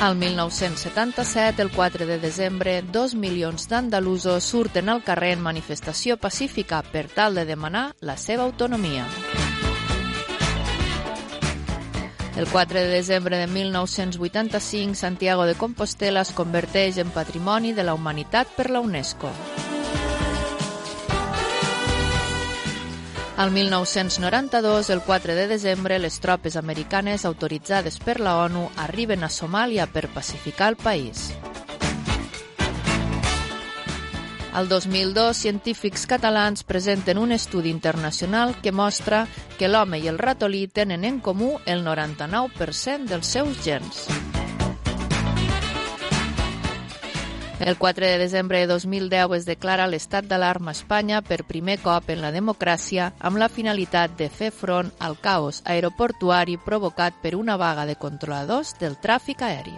Al 1977, el 4 de desembre, dos milions d'andalusos surten al carrer en manifestació pacífica per tal de demanar la seva autonomia. El 4 de desembre de 1985, Santiago de Compostela es converteix en Patrimoni de la Humanitat per la UNESCO. Al 1992, el 4 de desembre, les tropes americanes autoritzades per la ONU arriben a Somàlia per pacificar el país. Al 2002, científics catalans presenten un estudi internacional que mostra que l'home i el ratolí tenen en comú el 99% dels seus gens. El 4 de desembre de 2010 es declara l'estat d'alarma a Espanya per primer cop en la democràcia amb la finalitat de fer front al caos aeroportuari provocat per una vaga de controladors del tràfic aeri.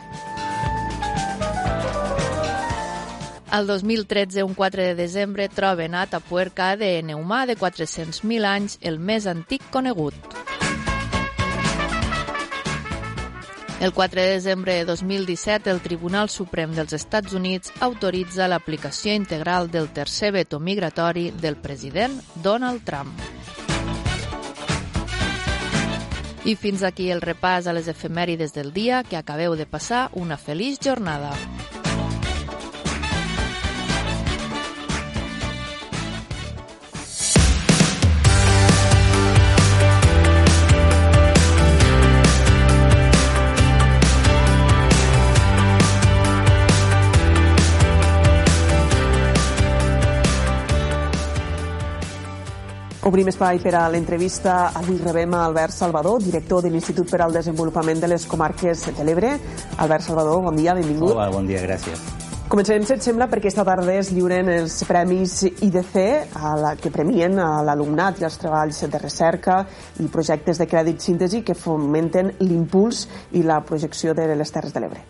El 2013, un 4 de desembre, troben a Atapuerca ADN humà de 400.000 anys, el més antic conegut. El 4 de desembre de 2017, el Tribunal Suprem dels Estats Units autoritza l'aplicació integral del tercer veto migratori del president Donald Trump. I fins aquí el repàs a les efemèrides del dia que acabeu de passar una feliç jornada. Obrim espai per a l'entrevista. Avui rebem a Albert Salvador, director de l'Institut per al Desenvolupament de les Comarques de l'Ebre. Albert Salvador, bon dia, benvingut. Hola, bon dia, gràcies. Comencem, si et sembla, perquè esta tarda es lliuren els premis IDC a la, que premien a l'alumnat i els treballs de recerca i projectes de crèdit síntesi que fomenten l'impuls i la projecció de les Terres de l'Ebre.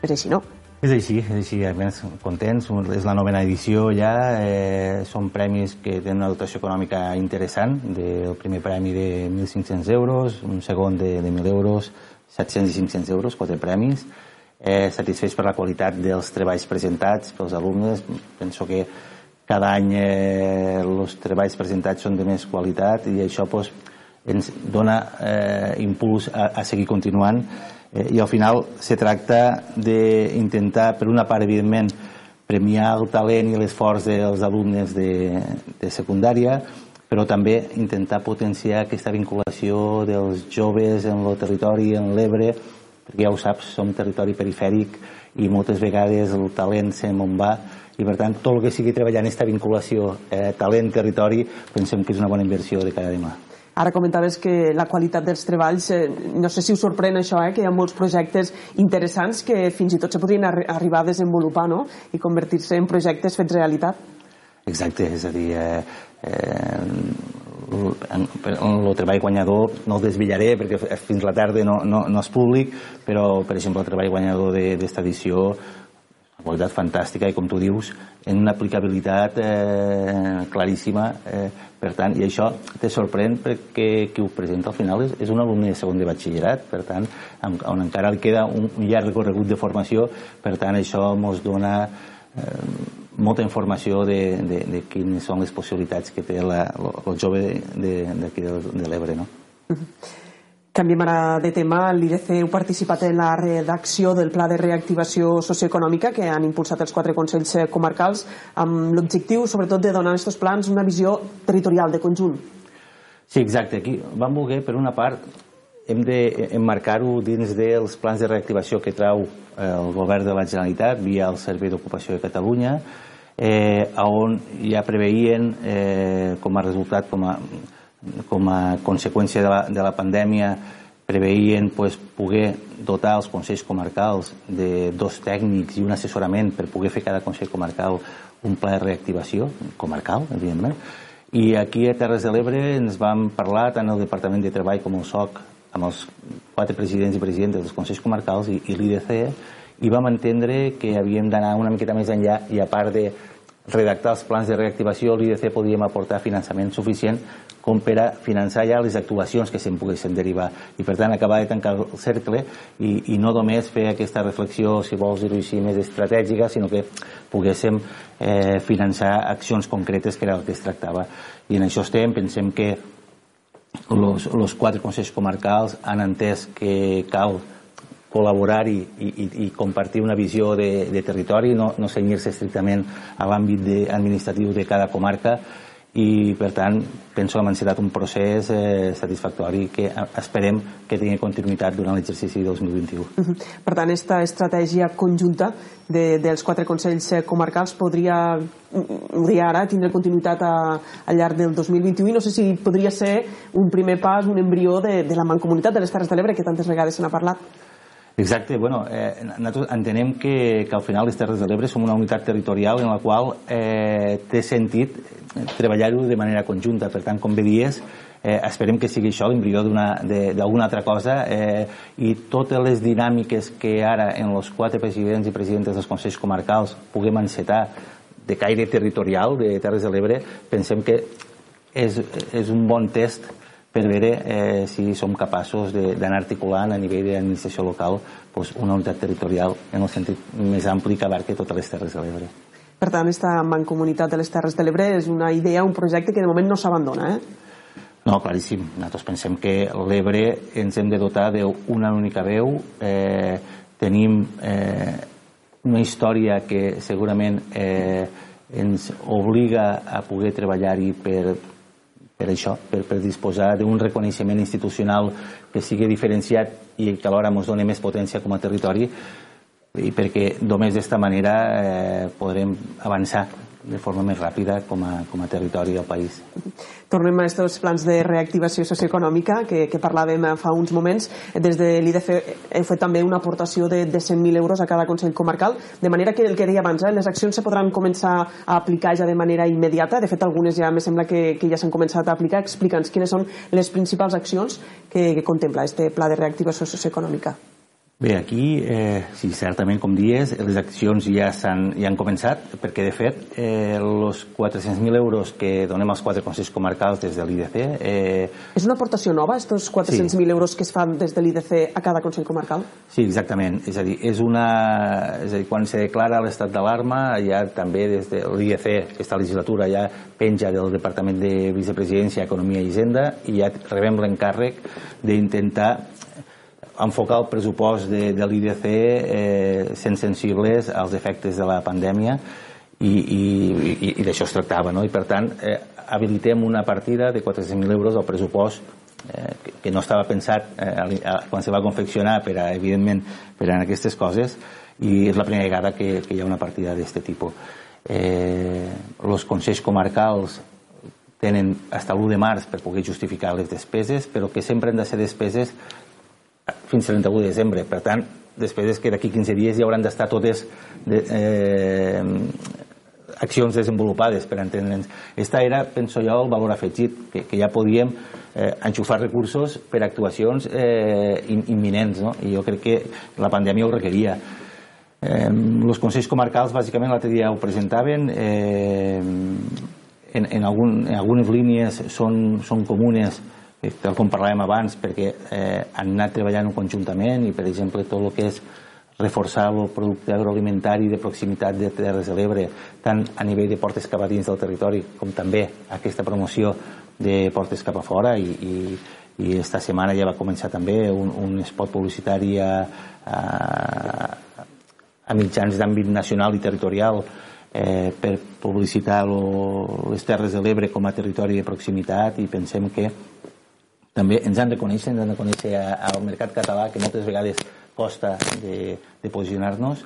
És així, no? És així, és així, a més, contents, és la novena edició ja, eh, són premis que tenen una dotació econòmica interessant, del primer premi de 1.500 euros, un segon de, de 1.000 euros, 700 i 500 euros, quatre premis, eh, satisfets per la qualitat dels treballs presentats pels alumnes, penso que cada any eh, els treballs presentats són de més qualitat i això pues, ens dona eh, impuls a, a seguir continuant eh, i al final se tracta d'intentar, per una part, evidentment, premiar el talent i l'esforç dels alumnes de, de secundària, però també intentar potenciar aquesta vinculació dels joves en el territori, en l'Ebre, perquè ja ho saps, som territori perifèric i moltes vegades el talent se'n on va i per tant tot el que sigui treballar en aquesta vinculació eh, talent-territori pensem que és una bona inversió de cada demà. Ara comentaves que la qualitat dels treballs, eh, no sé si us sorprèn això, eh, que hi ha molts projectes interessants que fins i tot se podrien ar arribar a desenvolupar no? i convertir-se en projectes fets realitat. Exacte, és a dir, eh, eh, en, en el treball guanyador no el desvillaré perquè fins la tarda no, no, no és públic, però per exemple el treball guanyador d'esta edició qualitat fantàstica i com tu dius en una aplicabilitat eh, claríssima eh, per tant, i això te sorprèn perquè qui ho presenta al final és, és un alumne de segon de batxillerat, per tant, on encara li queda un, un llarg recorregut de formació, per tant, això ens dona eh, molta informació de, de, de quines són les possibilitats que té la, el jove d'aquí de, de, de l'Ebre, no? Uh -huh. Canviem ara de tema. L'IDC heu participat en la redacció del Pla de Reactivació Socioeconòmica que han impulsat els quatre Consells Comarcals amb l'objectiu, sobretot, de donar a aquests plans una visió territorial de conjunt. Sí, exacte. Aquí vam voler, per una part, hem d'emmarcar-ho dins dels plans de reactivació que trau eh, el govern de la Generalitat via el Servei d'Ocupació de Catalunya, eh, on ja preveien eh, com a resultat, com a com a conseqüència de la, de la pandèmia preveien pues, poder dotar els consells comarcals de dos tècnics i un assessorament per poder fer cada consell comarcal un pla de reactivació comarcal, evidentment. I aquí a Terres de l'Ebre ens vam parlar tant el Departament de Treball com el SOC amb els quatre presidents i presidentes dels consells comarcals i, i l'IDC i vam entendre que havíem d'anar una miqueta més enllà i a part de redactar els plans de reactivació l'IDC podíem aportar finançament suficient com per a finançar ja les actuacions que se'n poguessin derivar. I per tant acabar de tancar el cercle i, i no només fer aquesta reflexió si vols dir-ho així més estratègica sinó que poguéssim eh, finançar accions concretes que era el que es tractava. I en això estem, pensem que els quatre consells comarcals han entès que cal col·laborar-hi i, i, i compartir una visió de, de territori, no, no senyir-se estrictament a l'àmbit administratiu de cada comarca i per tant penso que hem encetat un procés eh, satisfactori que esperem que tingui continuïtat durant l'exercici 2021. Uh -huh. Per tant, aquesta estratègia conjunta de, dels quatre consells eh, comarcals podria, podria ara tindre continuïtat a, al llarg del 2021 i no sé si podria ser un primer pas, un embrió de, de la mancomunitat de les Terres de l'Ebre que tantes vegades se n'ha parlat. Exacte, bueno, eh, nosaltres entenem que, que al final les Terres de l'Ebre som una unitat territorial en la qual eh, té sentit treballar-ho de manera conjunta. Per tant, com bé dies, eh, esperem que sigui això l'embrió d'alguna altra cosa eh, i totes les dinàmiques que ara en els quatre presidents i presidentes dels Consells Comarcals puguem encetar de caire territorial de Terres de l'Ebre, pensem que és, és un bon test per veure eh, si som capaços d'anar articulant a nivell d'administració local doncs, una unitat territorial en el sentit més ampli que abarque totes les Terres de l'Ebre. Per tant, aquesta mancomunitat de les Terres de l'Ebre és una idea, un projecte que de moment no s'abandona, eh? No, claríssim. Nosaltres pensem que l'Ebre ens hem de dotar d'una única veu. Eh, tenim eh, una història que segurament eh, ens obliga a poder treballar-hi per, per això, per, per disposar d'un reconeixement institucional que sigui diferenciat i que alhora ens doni més potència com a territori i perquè només d'esta manera eh, podrem avançar de forma més ràpida com a, com a territori del país. Tornem a aquests plans de reactivació socioeconòmica que, que parlàvem fa uns moments. Des de l'IDF heu fet també una aportació de, de 100.000 euros a cada Consell Comarcal, de manera que el que deia abans, eh, les accions se podran començar a aplicar ja de manera immediata. De fet, algunes ja me sembla que, que ja s'han començat a aplicar. Explica'ns quines són les principals accions que, que contempla este pla de reactivació socioeconòmica. Bé, aquí, eh, sí, certament, com dies, les accions ja, han, ja han començat, perquè, de fet, eh, els 400.000 euros que donem als quatre consells comarcals des de l'IDC... Eh... És una aportació nova, aquests 400.000 sí. euros que es fan des de l'IDC a cada consell comarcal? Sí, exactament. És a dir, és una... És a dir, quan se declara l'estat d'alarma, ja també des de l'IDC, aquesta legislatura, ja penja del Departament de Vicepresidència, Economia i Hisenda, i ja rebem l'encàrrec d'intentar enfocar el pressupost de, de l'IDC eh, sent sensibles als efectes de la pandèmia i, i, i, i d'això es tractava. No? I per tant, eh, habilitem una partida de 400.000 euros al pressupost eh, que, que no estava pensat eh, quan se va confeccionar per a, evidentment per a aquestes coses i és la primera vegada que, que hi ha una partida d'aquest tipus. Eh, els consells comarcals tenen fins l'1 de març per poder justificar les despeses, però que sempre han de ser despeses fins al 31 de desembre. Per tant, després és que d'aquí 15 dies ja hauran d'estar totes de, eh, accions desenvolupades per entendre'ns. Esta era, penso jo, el valor afegit, que, que ja podíem eh, enxufar recursos per actuacions eh, imminents, no? i jo crec que la pandèmia ho requeria. Eh, els consells comarcals, bàsicament, l'altre dia ho presentaven, eh, en, en, algun, en algunes línies són, són comunes tal com parlàvem abans, perquè eh, han anat treballant conjuntament i, per exemple, tot el que és reforçar el producte agroalimentari de proximitat de Terres de l'Ebre, tant a nivell de portes cap a dins del territori, com també aquesta promoció de portes cap a fora. I, i, i esta setmana ja va començar també un, un spot publicitari a, a, a mitjans d'àmbit nacional i territorial eh, per publicitar lo, les Terres de l'Ebre com a territori de proximitat. I pensem que també ens han de conèixer, ens han de conèixer al mercat català, que moltes vegades costa de, de posicionar-nos,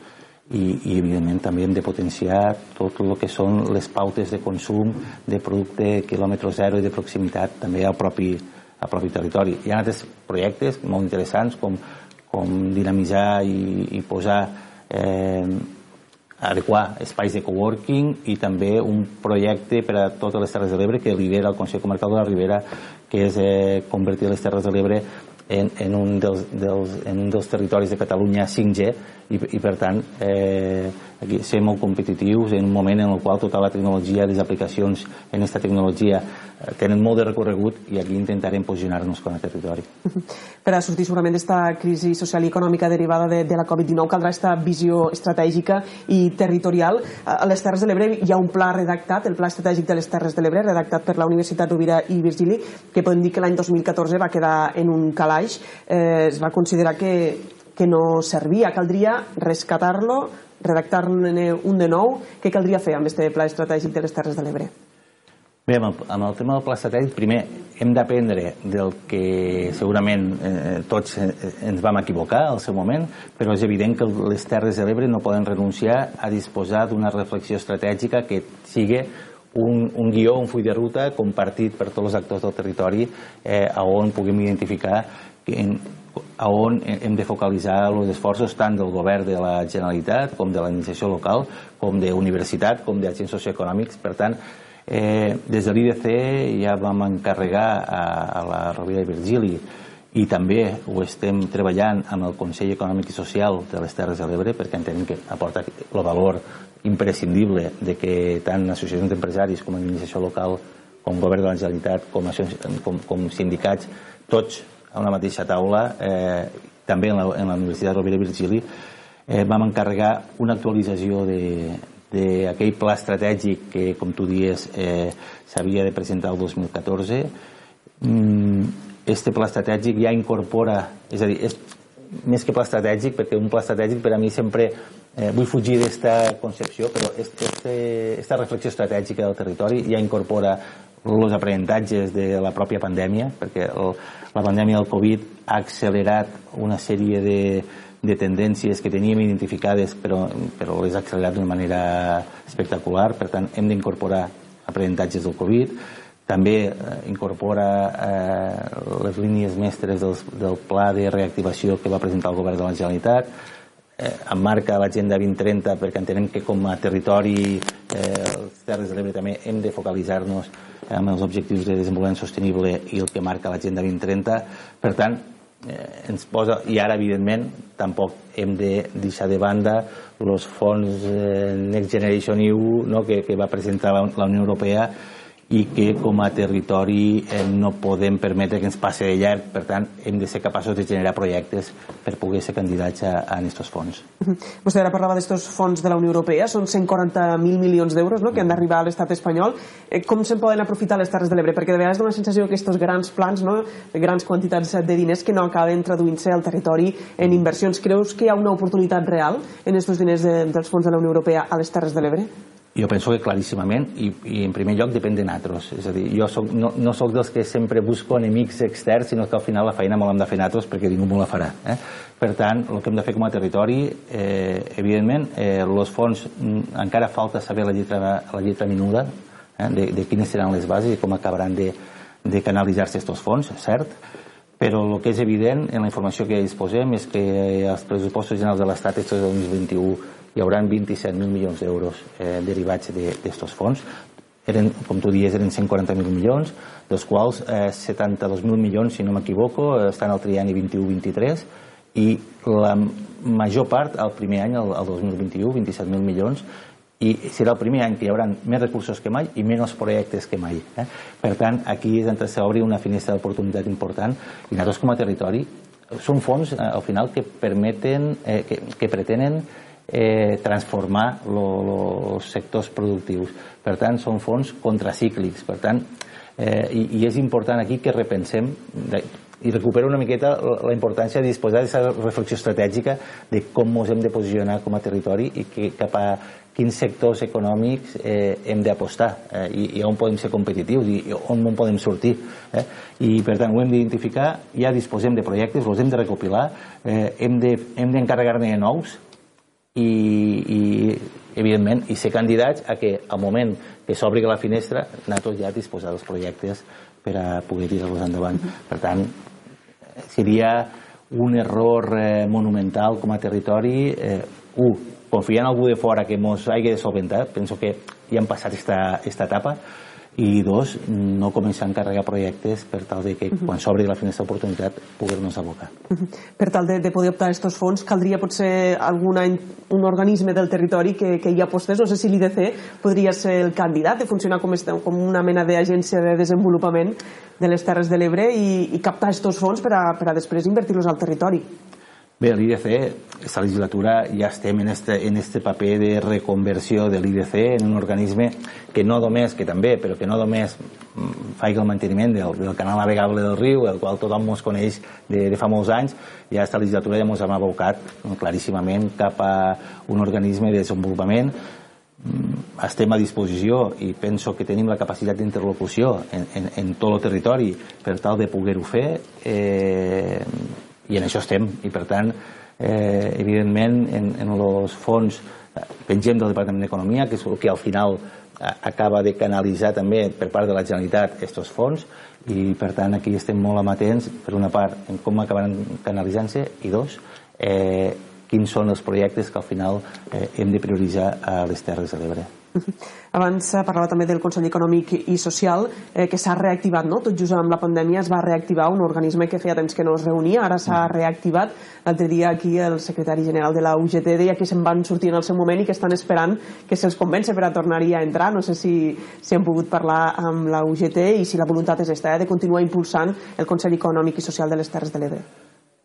i, i evidentment també hem de potenciar tot el que són les pautes de consum de producte quilòmetre zero i de proximitat també al propi, al propi territori. Hi ha altres projectes molt interessants com, com dinamitzar i, i posar eh, adequar espais de coworking i també un projecte per a totes les Terres de l'Ebre que lidera el Consell Comarcal de la Ribera que és eh, convertir les Terres de l'Ebre en, en, un dels, dels, en un dels territoris de Catalunya 5G i, i per tant eh, aquí ser molt competitius en un moment en el qual tota la tecnologia, les aplicacions en aquesta tecnologia eh, tenen molt de recorregut i aquí intentarem posicionar-nos com a territori. Per a sortir segurament d'esta crisi social i econòmica derivada de, de la Covid-19 caldrà aquesta visió estratègica i territorial. A les Terres de l'Ebre hi ha un pla redactat, el Pla Estratègic de les Terres de l'Ebre, redactat per la Universitat Rovira i Virgili, que podem dir que l'any 2014 va quedar en un calaix. Eh, es va considerar que, que no servia. Caldria rescatar-lo, redactar-ne un de nou. Què caldria fer amb aquest pla estratègic de les Terres de l'Ebre? Bé, amb el, amb el tema del pla estratègic, primer hem d'aprendre del que segurament eh, tots eh, ens vam equivocar al seu moment, però és evident que les Terres de l'Ebre no poden renunciar a disposar d'una reflexió estratègica que sigui un, un guió, un full de ruta compartit per tots els actors del territori eh, on puguem identificar en, a on hem de focalitzar els esforços tant del govern de la Generalitat com de l'administració local, com d'universitat, com d'agents socioeconòmics. Per tant, Eh, des de l'IDC ja vam encarregar a, a la Rovira i Virgili i també ho estem treballant amb el Consell Econòmic i Social de les Terres de l'Ebre perquè entenem que aporta el valor imprescindible de que tant associacions d'empresaris com administració local com govern de la Generalitat, com, com, com sindicats, tots a una mateixa taula, eh, també en la, en la Universitat Rovira Virgili, eh, vam encarregar una actualització de, d'aquell pla estratègic que, com tu dies, eh, s'havia de presentar el 2014. Mm, este pla estratègic ja incorpora, és a dir, és més que pla estratègic, perquè un pla estratègic per a mi sempre eh, vull fugir d'esta concepció, però aquesta reflexió estratègica del territori ja incorpora els aprenentatges de la pròpia pandèmia, perquè el, la pandèmia del Covid ha accelerat una sèrie de, de tendències que teníem identificades però, però les ha accelerat d'una manera espectacular, per tant hem d'incorporar aprenentatges del Covid, també eh, incorpora eh, les línies mestres del, del pla de reactivació que va presentar el govern de la Generalitat, emmarca l'agenda 2030 perquè entenem que com a territori eh, Terres de l'Ebre també hem de focalitzar-nos amb els objectius de desenvolupament sostenible i el que marca l'agenda 2030. Per tant, eh, ens posa, i ara evidentment tampoc hem de deixar de banda els fons eh, Next Generation EU no, que, que va presentar la Unió Europea i que com a territori eh, no podem permetre que ens passi de llarg, per tant hem de ser capaços de generar projectes per poder ser candidats a, a aquests fons. Vostè ara parlava d'aquests fons de la Unió Europea, són 140.000 milions d'euros no?, que han d'arribar a l'estat espanyol. Eh, com se'n poden aprofitar les Terres de l'Ebre? Perquè de vegades dona la sensació que aquests grans plans, no?, grans quantitats de diners que no acaben traduint-se al territori en inversions. Creus que hi ha una oportunitat real en aquests diners de, dels fons de la Unió Europea a les Terres de l'Ebre? Jo penso que claríssimament, i, i en primer lloc depèn de nosaltres. És a dir, jo soc, no, no sóc dels que sempre busco enemics externs, sinó que al final la feina me l'hem de fer nosaltres perquè ningú me la farà. Eh? Per tant, el que hem de fer com a territori, eh, evidentment, eh, fons mm, encara falta saber la lletra, la lletra minuda eh, de, de quines seran les bases i com acabaran de, de canalitzar-se aquests fons, cert? però el que és evident en la informació que disposem és que els pressupostos generals de l'Estat, aquests del 2021, hi haurà 27.000 milions d'euros eh, derivats d'aquests de, fons. Eren, com tu dies, eren 140.000 milions, dels quals eh, 72.000 milions, si no m'equivoco, estan al triani 21-23, i la major part, el primer any, el, el 2021, 27.000 milions, i serà el primer any que hi haurà més recursos que mai i menys projectes que mai. Eh? Per tant, aquí és on s'obre una finestra d'oportunitat important i nosaltres com a territori són fons eh, al final que permeten, eh, que, que pretenen eh, transformar els sectors productius. Per tant, són fons contracíclics. Per tant, eh, i, i és important aquí que repensem i recupera una miqueta la importància de disposar d'aquesta reflexió estratègica de com ens hem de posicionar com a territori i que, cap a quins sectors econòmics eh, hem d'apostar eh, i, i on podem ser competitius i, i on no podem sortir. Eh? I per tant ho hem d'identificar, ja disposem de projectes, els hem de recopilar, eh, hem d'encarregar-ne de, nous i, i evidentment i ser candidats a que al moment que s'obri la finestra nosaltres ja disposar dels projectes per a poder tirar-los endavant. Per tant, seria un error eh, monumental com a territori eh, un, confiar en algú de fora que ens hagi de solventar penso que ja hem passat esta, esta etapa i dos, no començar a encarregar projectes per tal de que quan s'obri la finestra d'oportunitat poder-nos abocar. Per tal de, de poder optar a aquests fons, caldria potser algun any un organisme del territori que, que hi apostés. No sé si l'IDC podria ser el candidat de funcionar com, este, com una mena d'agència de desenvolupament de les Terres de l'Ebre i, i captar aquests fons per a, per a després invertir-los al territori. Bé, l'IDC, aquesta legislatura ja estem en este, en este paper de reconversió de l'IDC en un organisme que no només, que també, però que no només mm, faig el manteniment del, del canal navegable del riu, el qual tothom ens coneix de, de fa molts anys, ja aquesta legislatura ja ens hem abocat claríssimament cap a un organisme de desenvolupament Mm, estem a disposició i penso que tenim la capacitat d'interlocució en, en, en tot el territori per tal de poder-ho fer eh, i en això estem i per tant eh, evidentment en, en els fons eh, pengem del Departament d'Economia que és el que al final eh, acaba de canalitzar també per part de la Generalitat aquests fons i per tant aquí estem molt amatents per una part en com acabaran canalitzant-se i dos eh, quins són els projectes que al final eh, hem de prioritzar a les Terres de l'Ebre. Abans parlava també del Consell Econòmic i Social, eh, que s'ha reactivat, no? Tot just amb la pandèmia es va reactivar un organisme que feia temps que no es reunia, ara s'ha reactivat. L'altre dia aquí el secretari general de la UGT deia que se'n van sortir en el seu moment i que estan esperant que se'ls convence per a tornar-hi a entrar. No sé si, si han pogut parlar amb la UGT i si la voluntat és esta, eh, de continuar impulsant el Consell Econòmic i Social de les Terres de l'Ebre.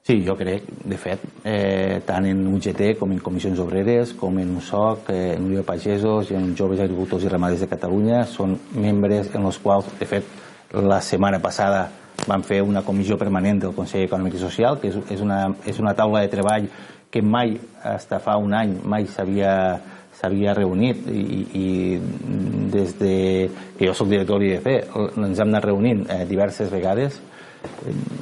Sí, jo crec, de fet, eh, tant en UGT com en Comissions Obreres, com en USOC, eh, en Unió de Pagesos i en Joves Agricultors i Ramaders de Catalunya, són membres en els quals, de fet, la setmana passada van fer una comissió permanent del Consell Econòmic i Social, que és, és, una, és una taula de treball que mai, fins fa un any, mai s'havia s'havia reunit i, i des de que jo soc director de l'IDC ens hem anat reunint eh, diverses vegades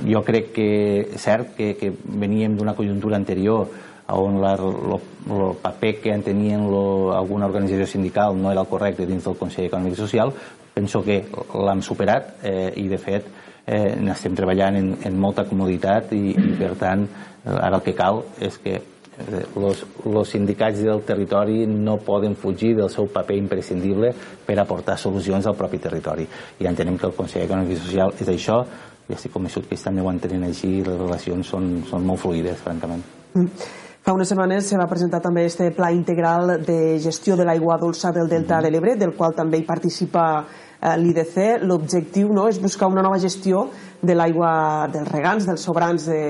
jo crec que és cert que, que veníem d'una conjuntura anterior on el paper que en tenien lo, alguna organització sindical no era el correcte dins del Consell Econòmic i Social penso que l'hem superat eh, i de fet eh, n'estem treballant en, en molta comoditat i, i per tant ara el que cal és que els eh, sindicats del territori no poden fugir del seu paper imprescindible per aportar solucions al propi territori. I entenem que el Consell Econòmic i Social és això i estic convençut que ells també ho entenen així i les relacions són, són molt fluides, francament. Mm. Fa unes setmanes se va presentar també este pla integral de gestió de l'aigua dolça del Delta de l'Ebre, del qual també hi participa eh, l'IDC. L'objectiu no, és buscar una nova gestió de l'aigua dels regants, dels sobrants de,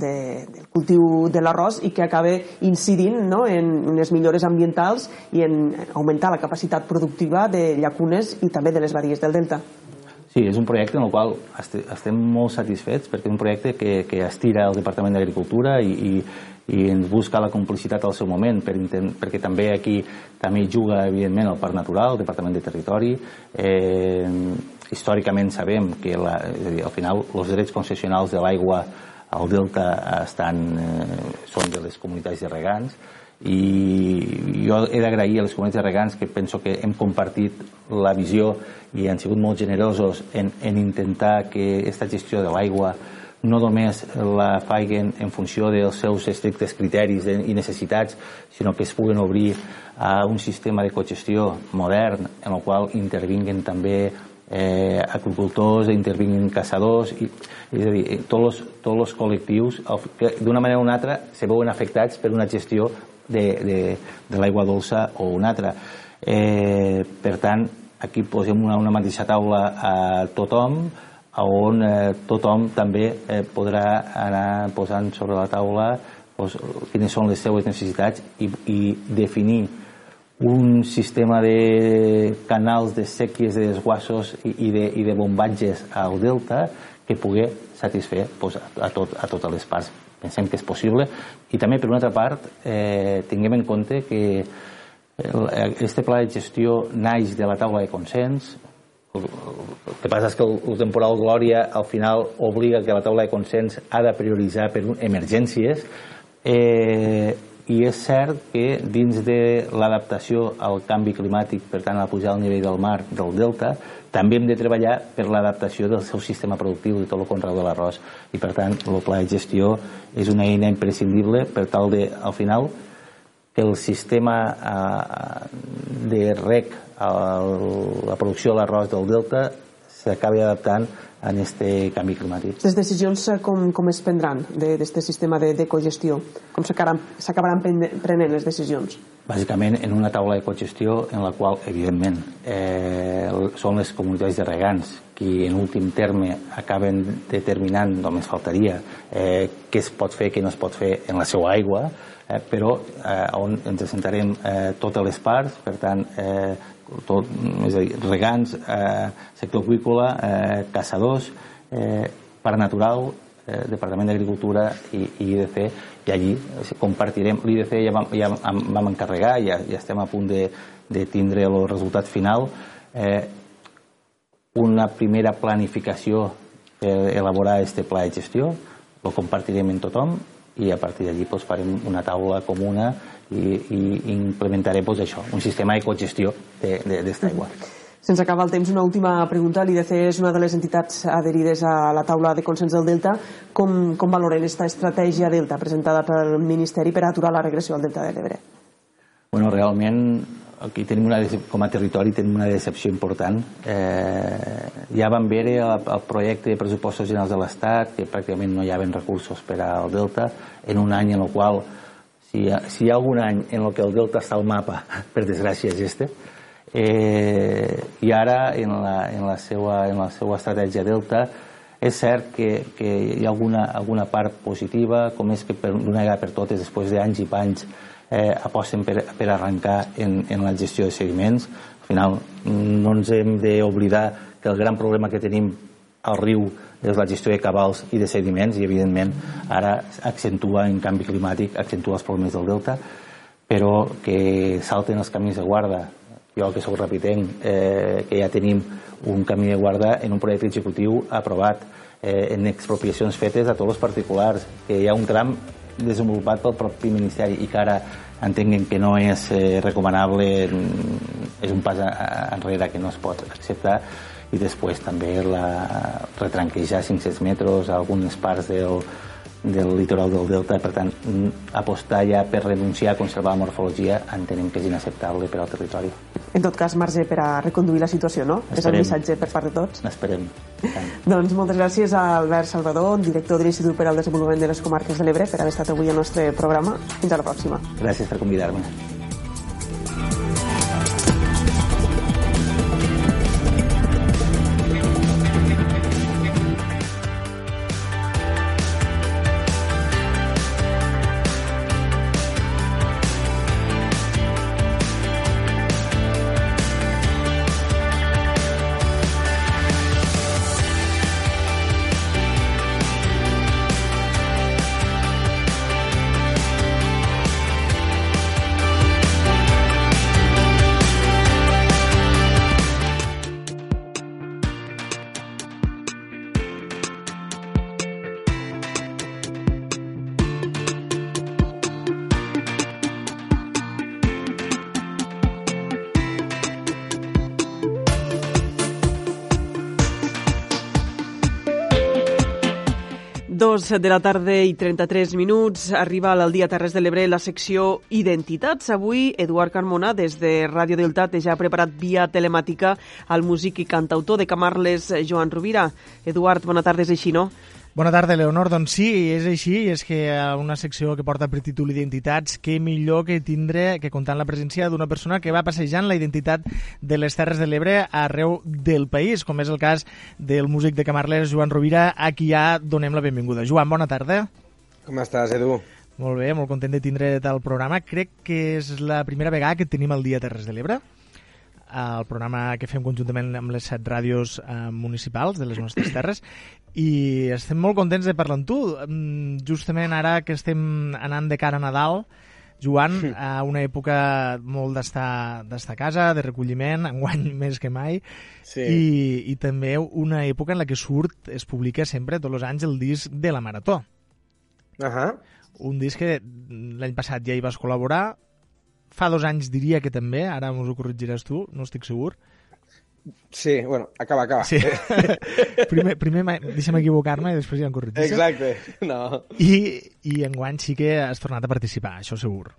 de, del cultiu de l'arròs i que acabe incidint no, en unes millores ambientals i en augmentar la capacitat productiva de llacunes i també de les badies del Delta. Sí, és un projecte en el qual estem molt satisfets perquè és un projecte que, que estira el Departament d'Agricultura i, i, i ens busca la complicitat al seu moment per intent, perquè també aquí també juga evidentment el Parc Natural, el Departament de Territori. Eh, històricament sabem que la, dir, al final els drets concessionals de l'aigua al Delta estan, eh, són de les comunitats de regants i jo he d'agrair a les comunitats de regants que penso que hem compartit la visió i han sigut molt generosos en, en intentar que aquesta gestió de l'aigua no només la faiguen en funció dels seus estrictes criteris i necessitats, sinó que es puguen obrir a un sistema de cogestió modern en el qual intervinguen també eh, agricultors, intervinguin caçadors, i, és a dir, tots els, tots els col·lectius d'una manera o una altra se veuen afectats per una gestió de, de, de l'aigua dolça o una altra. Eh, per tant, aquí posem una, una mateixa taula a tothom, on eh, tothom també eh, podrà anar posant sobre la taula doncs, quines són les seues necessitats i, i definir un sistema de canals de sèquies de desguassos i, i, de, i de bombatges al delta que pugui satisfer doncs, a, tot, a totes les parts. Pensem que és possible. I també, per una altra part, eh, tinguem en compte que este pla de gestió naix de la taula de consens. El que passa és que el, el temporal Glòria al final obliga que la taula de consens ha de prioritzar per emergències. Eh, i és cert que dins de l'adaptació al canvi climàtic, per tant a pujar al nivell del mar del delta, també hem de treballar per l'adaptació del seu sistema productiu de tot el conreu de l'arròs. I per tant el pla de gestió és una eina imprescindible per tal de, al final, que el sistema eh, de rec el, la producció de l'arròs del delta s'acabi adaptant en este canvi climàtic. Les decisions eh, com, com es prendran d'aquest sistema de, de cogestió? Com s'acabaran prenent les decisions? Bàsicament en una taula de cogestió en la qual, evidentment, eh, són les comunitats de regants qui en últim terme acaben determinant, només faltaria, eh, què es pot fer, què no es pot fer en la seva aigua, eh, però eh, on ens sentarem eh, totes les parts, per tant, eh, tot, és a dir, regants, eh, sector aquícola, eh, caçadors, eh, parc natural, eh, Departament d'Agricultura i, i IDC, i allí compartirem, l'IDC ja, vam, ja vam encarregar, ja, ja estem a punt de, de tindre el resultat final, eh, una primera planificació per elaborar aquest pla de gestió, el compartirem amb tothom i a partir d'allí doncs, farem una taula comuna i, i implementarem doncs, això, un sistema de cogestió d'esta aigua. Se'ns acaba el temps. Una última pregunta. L'IDC és una de les entitats adherides a la taula de consens del Delta. Com, com valoren aquesta estratègia Delta presentada pel Ministeri per aturar la regressió al Delta de l'Ebre? Bueno, realment aquí tenim una, com a territori tenim una decepció important. Eh, ja vam veure el, el projecte de pressupostos generals de l'Estat que pràcticament no hi havia recursos per al Delta en un any en el qual si hi ha, si hi ha algun any en el que el Delta està al mapa, per desgràcia és este, eh, i ara en la, en, la seva, en la seva estratègia Delta és cert que, que hi ha alguna, alguna part positiva, com és que per d'una vegada per totes, després d'anys i panys, eh, aposten per, per arrencar en, en la gestió de sediments. Al final, no ens hem d'oblidar que el gran problema que tenim al riu és la gestió de cabals i de sediments i evidentment ara accentua en canvi climàtic, accentua els problemes del delta però que salten els camins de guarda. Jo que sóc repitenc eh, que ja tenim un camí de guarda en un projecte executiu aprovat eh, en expropiacions fetes a tots els particulars que hi ha un tram desenvolupat pel propi Ministeri i que ara entenguem que no és eh, recomanable és un pas enrere que no es pot acceptar i després també la, retranquejar 500 metres a algunes parts del, del litoral del delta, per tant, apostar ja per renunciar a conservar la morfologia entenem que és inacceptable per al territori. En tot cas, marge per a reconduir la situació, no? Esperem. És el missatge per part de tots? Esperem. doncs moltes gràcies a Albert Salvador, director de l'Institut per al Desenvolupament de les Comarques de l'Ebre, per haver estat avui al nostre programa. Fins a la pròxima. Gràcies per convidar-me. Dos de la tarda i 33 minuts. Arriba al Dia Terres de l'Ebre la secció Identitats. Avui, Eduard Carmona, des de Ràdio té ja preparat via telemàtica el músic i cantautor de Camarles, Joan Rovira. Eduard, bona tarda, és així, no? Bona tarda, Leonor. Doncs sí, és així, és que una secció que porta per títol Identitats, què millor que tindre que comptar la presència d'una persona que va passejant la identitat de les Terres de l'Ebre arreu del país, com és el cas del músic de Camarles, Joan Rovira, a qui ja donem la benvinguda. Joan, bona tarda. Com estàs, Edu? Molt bé, molt content de tindre tal programa. Crec que és la primera vegada que tenim el Dia Terres de l'Ebre el programa que fem conjuntament amb les set ràdios eh, municipals de les nostres terres i estem molt contents de parlar amb tu. Mm, justament ara que estem anant de cara a Nadal, Joan, a una època molt d'estar a casa, de recolliment, enguany més que mai, sí. i, i també una època en la que surt, es publica sempre, tots els anys, el disc de la Marató. Uh -huh. Un disc que l'any passat ja hi vas col·laborar, fa dos anys diria que també, ara m'ho corregiràs tu, no estic segur, Sí, bueno, acaba, acaba. Sí. primer, primer deixa'm equivocar-me i després ja em corregis. Exacte, no. I, I enguany sí que has tornat a participar, això segur.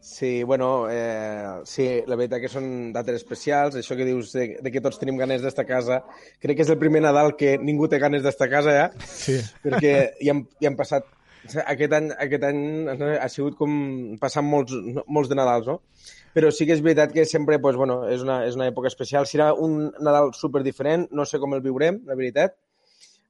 Sí, bueno, eh, sí, la veritat que són dates especials. Això que dius de, de que tots tenim ganes d'estar a casa, crec que és el primer Nadal que ningú té ganes d'estar a casa ja, Sí. perquè hi han, hi han passat... Aquest any, aquest any ha sigut com passant molts, molts de Nadals, no? Però sí que és veritat que sempre pues, bueno, és, una, és una època especial. Serà un Nadal super diferent, no sé com el viurem, la veritat.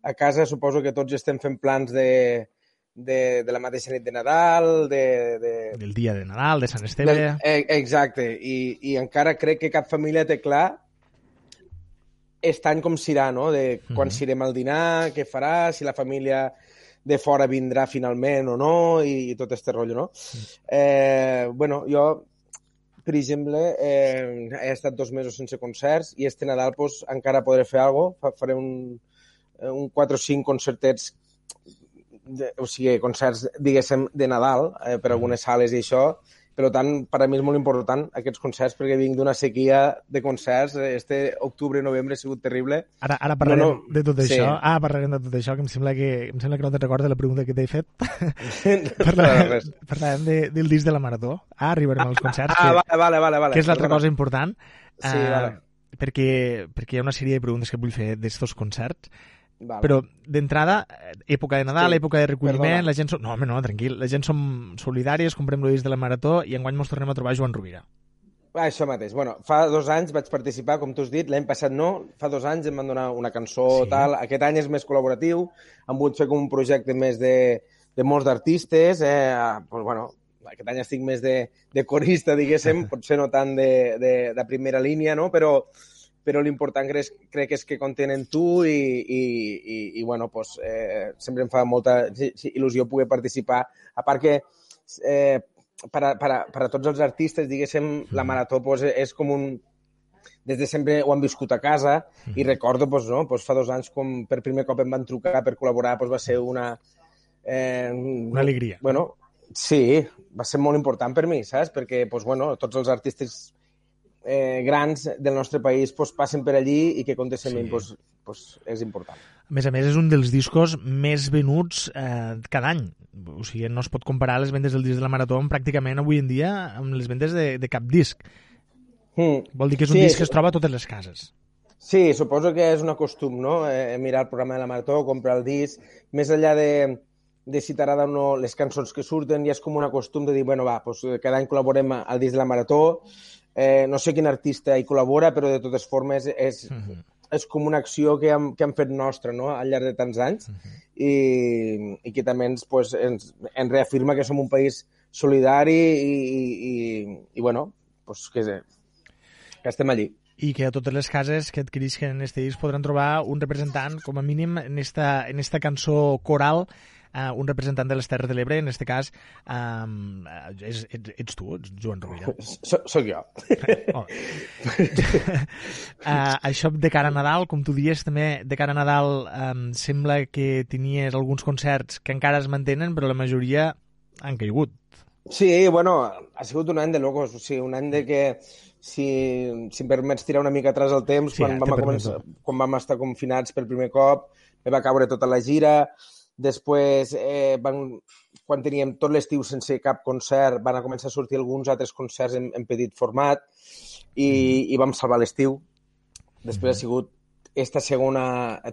A casa suposo que tots estem fent plans de, de, de la mateixa nit de Nadal, de, de, Del dia de Nadal, de Sant Esteve... del, eh, exacte, I, i encara crec que cap família té clar aquest any com serà, no? De quan Mhm. serem al dinar, què farà, si la família de fora vindrà finalment o no, i, i tot este rotllo, no? Eh, bueno, jo, per exemple, eh, he estat dos mesos sense concerts i este Nadal pues, encara podré fer alguna cosa, faré un, eh, un 4 o 5 concertets de, o sigui, concerts, diguéssim, de Nadal eh, per algunes sales i això. Per tant, per a mi és molt important aquests concerts perquè vinc d'una sequia de concerts. Este octubre-novembre ha sigut terrible. Ara, ara parlarem No, no, de tot sí. això. Ah, parlarem de tot això, que em sembla que, em sembla que no te'n recordes la pregunta que t'he fet. No, parlarem res. parlarem de, del disc de la Marató. Ah, arribarem als concerts. Ah, que, vale, vale, vale, vale. Que és l'altra cosa important. Sí, eh, vale. perquè, perquè hi ha una sèrie de preguntes que vull fer d'estos concerts. Vale. Però, d'entrada, eh, època de Nadal, Sí, època de recolliment, perdona. la gent... Som... No, home, no, tranquil. La gent som solidàries, comprem disc de la Marató i enguany mos tornem a trobar Joan Rovira. Ah, això mateix. Bueno, fa dos anys vaig participar, com tu has dit, l'any passat no, fa dos anys em van donar una cançó, Sí. tal. Aquest any és més col·laboratiu, hem volgut fer com un projecte més de, de molts d'artistes, eh, pues, bueno, aquest any estic més de, de corista, diguéssim, potser no tant de, de, de primera línia, no? però, però l'important crec, crec és que contenen tu i, i, i, i bueno, pues, eh, sempre em fa molta il·lusió poder participar. A part que eh, per, a, per, a, per a tots els artistes, diguéssim, la marató pues, és com un... Des de sempre ho han viscut a casa i recordo, pues, no, pues, fa dos anys, com per primer cop em van trucar per col·laborar, pues, va ser una... Eh, Una alegria. Bueno, sí, va ser molt important per mi, saps? Perquè, pues, bueno, tots els artistes eh, grans del nostre país pues, passen per allí i que contestem Sí. pues, pues, és important. A més a més, és un dels discos més venuts eh, cada any. O sigui, no es pot comparar les vendes del disc de la Marató amb pràcticament avui en dia amb les vendes de, de cap disc. Mm. Vol dir que és un Sí, disc que es troba a totes les cases. Sí, suposo que és un costum, no? Eh, mirar el programa de la Marató, comprar el disc, més enllà de, de si t'agrada o no les cançons que surten, ja és com un costum de dir, bueno, va, doncs cada any col·laborem al disc de la Marató, eh, no sé quin artista hi col·labora, però de totes formes és, és com una acció que hem, que hem fet nostra no? al llarg de tants anys i, i que també ens, pues, ens, ens reafirma que som un país solidari i, i, i, i bueno, pues que, que estem allí. i que a totes les cases que adquirisquen en este disc podran trobar un representant, com a mínim, en esta, en esta cançó coral, uh, un representant de les Terres de l'Ebre, en este cas, um, és, ets, ets tu, ets Joan Rovira. Soc, soc jo. Oh. uh, això de cara a Nadal, com tu dies, també de cara a Nadal um, sembla que tenies alguns concerts que encara es mantenen, però la majoria han caigut. Sí, bueno, ha sigut un any de locos, o sigui, un any de que, si, si em permets tirar una mica atrás el temps, Sí, quan, vam començar, quan vam estar confinats per primer cop, me va caure tota la gira, després, eh, van, quan teníem tot l'estiu sense cap concert, van a començar a sortir alguns altres concerts en, en petit format i, i vam salvar l'estiu. Després ha sigut esta segona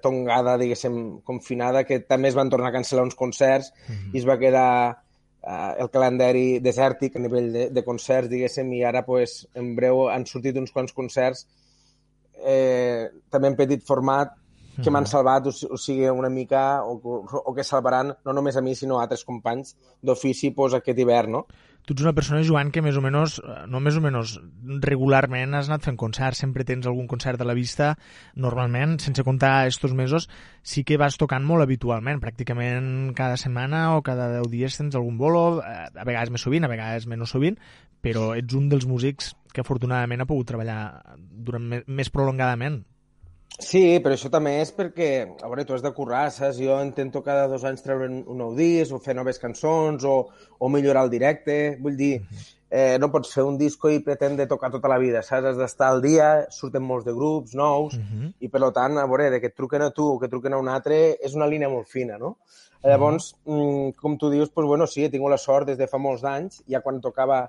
tongada, diguéssim, confinada, que també es van tornar a cancel·lar uns concerts i es va quedar eh, el calendari desèrtic a nivell de, de concerts, diguéssim, i ara, pues, en breu, han sortit uns quants concerts eh, també en petit format que m'han salvat, o, o sigui, una mica, o, o que salvaran no només a mi, sinó a altres companys d'ofici pues, aquest hivern, no? Tu ets una persona, Joan, que més o menys, eh, no més o menys, regularment has anat fent concerts, sempre tens algun concert a la vista, normalment, sense comptar estos mesos, sí que vas tocant molt habitualment, pràcticament cada setmana o cada 10 dies tens algun bolo, eh, a vegades més sovint, a vegades menys sovint, però ets un dels músics que afortunadament ha pogut treballar durant més prolongadament. Sí, però això també és perquè, a veure, tu has de currar, saps? Jo intento cada dos anys treure un nou disc o fer noves cançons o, o millorar el directe. Vull dir, eh, no pots fer un disco i pretendre tocar tota la vida, saps? Has d'estar al dia, surten molts de grups nous i, per tant, a veure, de que et truquen a tu o que truquen a un altre és una línia molt fina, no? Llavors, mm, com tu dius, doncs, bueno, sí, he tingut la sort des de fa molts anys, ja quan tocava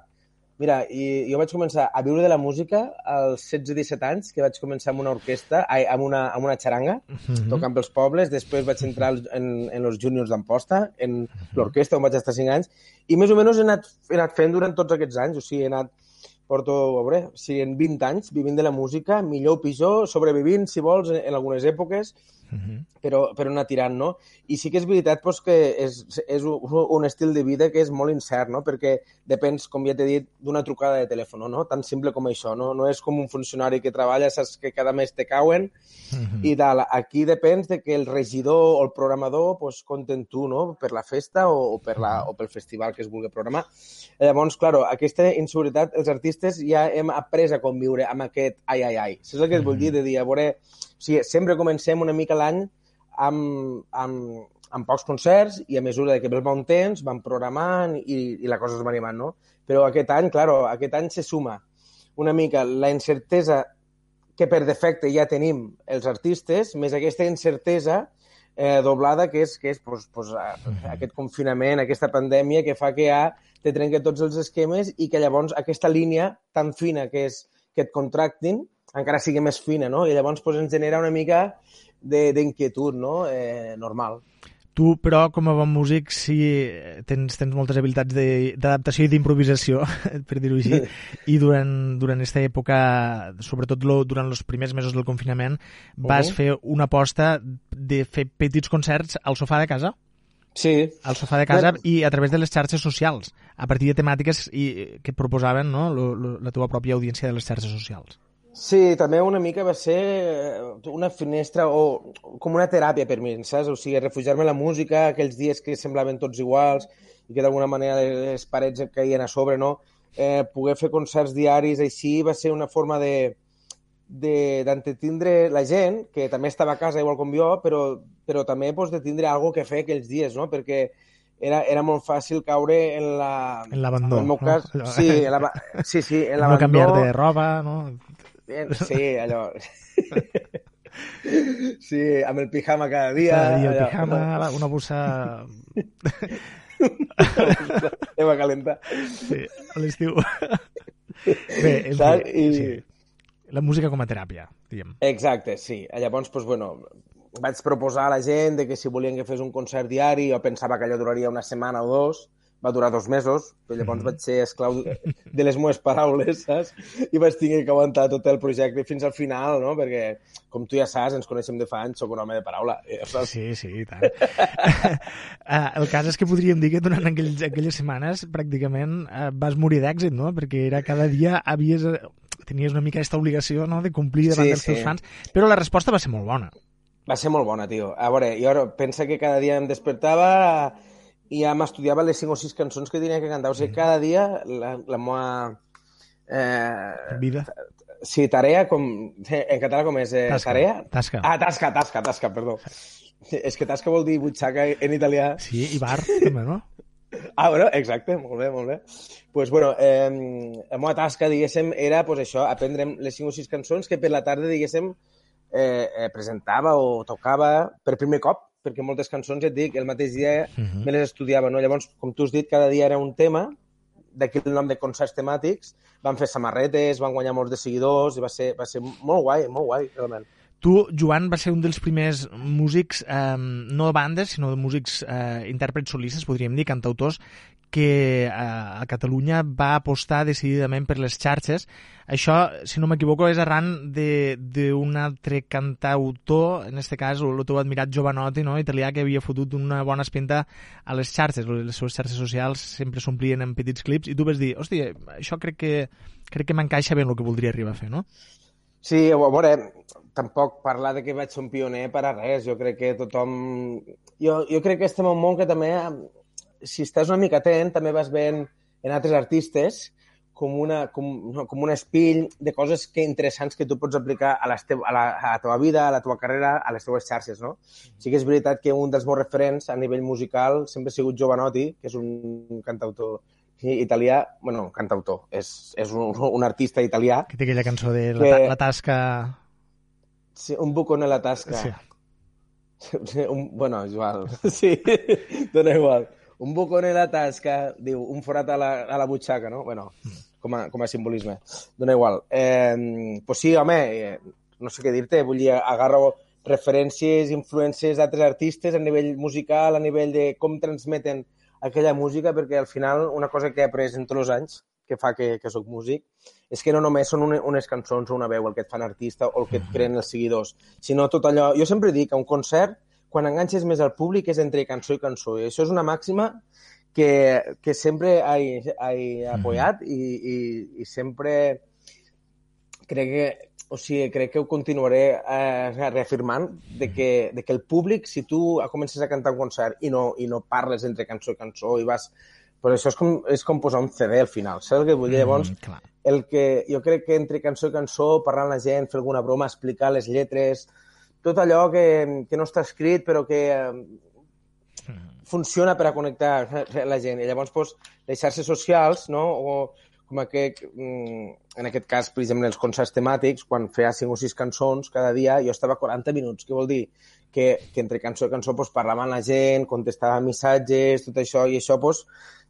Mira, i, jo vaig començar a viure de la música als 16-17 anys, que vaig començar amb una orquestra, ai, amb, una, amb una xaranga, mm -hmm. tocant pels pobles. Després vaig entrar en, en els juniors d'Amposta, en l'orquestra, on vaig estar 5 anys, i més o menys he anat, he anat fent durant tots aquests anys. O sigui, he anat, porto, a veure, si en 20 anys vivint de la música, millor o pitjor, sobrevivint, si vols, en, en algunes èpoques, uh -huh. però, però anar tirant, no? I sí que és veritat pues, que és, és un, estil de vida que és molt incert, no? Perquè depens, com ja t'he dit, d'una trucada de telèfon, no? Tan simple com això, no? No és com un funcionari que treballa, saps que cada mes te cauen uh -huh. i tal. Aquí depens de que el regidor o el programador pues, compten tu, no? Per la festa o, o, per la, o pel festival que es vulgui programar. Llavors, claro, aquesta inseguretat, els artistes ja hem après a conviure amb aquest ai, ai, ai. És el que es vull dir, de dir, a veure, o sigui, sempre comencem una mica l'any amb, amb, amb pocs concerts i a mesura que ve el bon temps van programant i, i la cosa es va animant, no? Però aquest any, claro, aquest any se suma una mica la incertesa que per defecte ja tenim els artistes, més aquesta incertesa eh, doblada que és, que és pues, pues, aquest confinament, aquesta pandèmia que fa que ja te trenquen tots els esquemes i que llavors aquesta línia tan fina que és que et contractin encara sigui més fina, no? I llavors pues, ens genera una mica d'inquietud, no? Eh, normal. Tu, però, com a bon músic, sí tens, tens moltes habilitats d'adaptació i d'improvisació, per dir-ho així, i durant, durant aquesta època, sobretot lo, durant els primers mesos del confinament, vas uh -huh. fer una aposta de fer petits concerts al sofà de casa? Sí. Al sofà de casa Però... i a través de les xarxes socials, a partir de temàtiques i, que proposaven no? lo, lo, la teva pròpia audiència de les xarxes socials. Sí, també una mica va ser eh, una finestra o com una teràpia per mi, saps? O sigui, refugiar-me en la música, aquells dies que semblaven tots iguals i que d'alguna manera les parets et caien a sobre, no? Eh, poder fer concerts diaris així va ser una forma de d'entretindre la gent, que també estava a casa igual com jo, però, però també pues, de tindre alguna que fer aquells dies, no? Perquè era, era molt fàcil caure en la... En l'abandó. En el meu cas, no? sí, en la, sí, sí, en l'abandó. No canviar de roba, no? Sí, allò... Sí, amb el pijama cada dia. Cada dia el allò, pijama, no? una bossa... Eva calenta. Sí, a l'estiu. Bé, és Saps? I... sí. La música com a teràpia, diguem. Exacte, sí. Llavors, doncs, bueno, vaig proposar a la gent de que si volien que fes un concert diari, jo pensava que allò duraria una setmana o dos, va durar dos mesos, però llavors mm. vaig ser esclau de les meves paraules, saps? I vaig tenir que aguantar tot el projecte fins al final, no? Perquè, com tu ja saps, ens coneixem de fa anys, sóc un home de paraula. Ja saps? Sí, sí, i tant. uh, el cas és que podríem dir que durant aquells, aquelles setmanes pràcticament uh, vas morir d'èxit, no? Perquè era cada dia havies tenies una mica aquesta obligació no? de complir davant sí, dels teus sí. fans, però la resposta va ser molt bona. Va ser molt bona, tio. A veure, jo pensa que cada dia em despertava i ja m'estudiava les 5 o 6 cançons que tenia que cantar. O sigui, cada dia la, la meva... Eh, Vida? Sí, tarea, com... En català com és? Eh, tasca. Tarea? Tasca. Ah, tasca, tasca, tasca, perdó. És que tasca vol dir butxaca en italià. Sí, i bar, també, no? Ah, bueno, exacte, molt bé, molt bé. pues, bueno, eh, la meva tasca, diguéssim, era pues, això, aprendre les 5 o 6 cançons que per la tarda, diguéssim, eh, eh, presentava o tocava per primer cop perquè moltes cançons, ja et dic, el mateix dia uh -huh. me les estudiava, no? Llavors, com tu has dit, cada dia era un tema, d'aquí el nom de concerts temàtics, van fer samarretes, van guanyar molts de seguidors, i va ser, va ser molt guai, molt guai, realment. Tu, Joan, va ser un dels primers músics, eh, no de bandes, sinó de músics eh, intèrprets solistes, podríem dir, cantautors, que eh, a Catalunya va apostar decididament per les xarxes. Això, si no m'equivoco, és arran d'un altre cantautor, en aquest cas el teu admirat Giovanotti, no? italià, que havia fotut una bona espinta a les xarxes. Les seves xarxes socials sempre s'omplien en petits clips i tu vas dir, hòstia, això crec que, crec que m'encaixa bé el que voldria arribar a fer, no? Sí, a veure, tampoc parlar de que vaig ser un pioner per a res. Jo crec que tothom... Jo, jo crec que estem en un món que també si estàs una mica atent, també vas veient en altres artistes com, una, com, no, com un espill de coses que interessants que tu pots aplicar a, les teu, a, la, a la teva vida, a la teva carrera, a les teves xarxes, no? Sí que és veritat que un dels meus referents a nivell musical sempre ha sigut Giovanotti, que és un cantautor italià, bueno, cantautor, és, és un, un artista italià. Que té aquella cançó de la, que, la tasca... Sí, un buco en la tasca. Sí. Un, bueno, igual. Sí, dona igual un bocón en la tasca, diu, un forat a la, a la butxaca, no? Bueno, com a, com a simbolisme. Dona igual. Eh, pues sí, home, eh, no sé què dir-te, vull dir, agarro referències, influències d'altres artistes a nivell musical, a nivell de com transmeten aquella música, perquè al final una cosa que he après en tots els anys que fa que, que sóc músic, és que no només són une, unes cançons o una veu el que et fan artista o el que et creen els seguidors, sinó tot allò... Jo sempre dic que un concert, quan enganxes més al públic, és entre cançó i cançó. I això és una màxima que, que sempre he, he apoyat i, i, i sempre crec que o sigui, crec que ho continuaré eh, reafirmant de que, de que el públic, si tu comences a cantar un concert i no, i no parles entre cançó i cançó i vas però això és com, és com posar un CD al final, saps el que vull dir? Llavors, Mm, clar. el que jo crec que entre cançó i cançó, parlar amb la gent, fer alguna broma, explicar les lletres, tot allò que, que no està escrit però que eh, funciona per a connectar la gent. I llavors, doncs, les xarxes socials, no? o com aquest, mm, en aquest cas, per exemple, els concerts temàtics, quan feia 5 o 6 cançons cada dia, jo estava 40 minuts. Què vol dir? Que, que entre cançó i cançó doncs, parlava amb la gent, contestava missatges, tot això, i això doncs,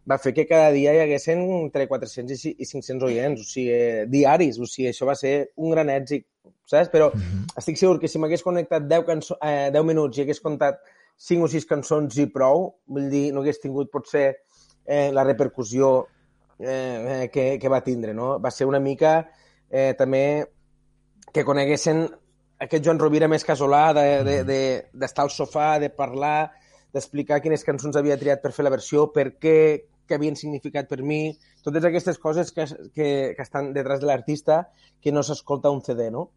va fer que cada dia hi haguessin entre 400 i ci- i 500 oients, o sigui, diaris, o sigui, això va ser un gran èxit, saps? Però estic segur que si m'hagués connectat 10, cançó, eh, 10 minuts i hagués comptat 5 o 6 cançons i prou, vull dir, no hagués tingut potser eh, la repercussió eh, eh, que, que va tindre, no? Va ser una mica eh, també que coneguessin aquest Joan Rovira més casolà, d'estar de, de, de, d'estar al sofà, de parlar, d'explicar quines cançons havia triat per fer la versió, per què, què havien significat per mi, totes aquestes coses que, que, que estan detrás de l'artista que no s'escolta un CD, no?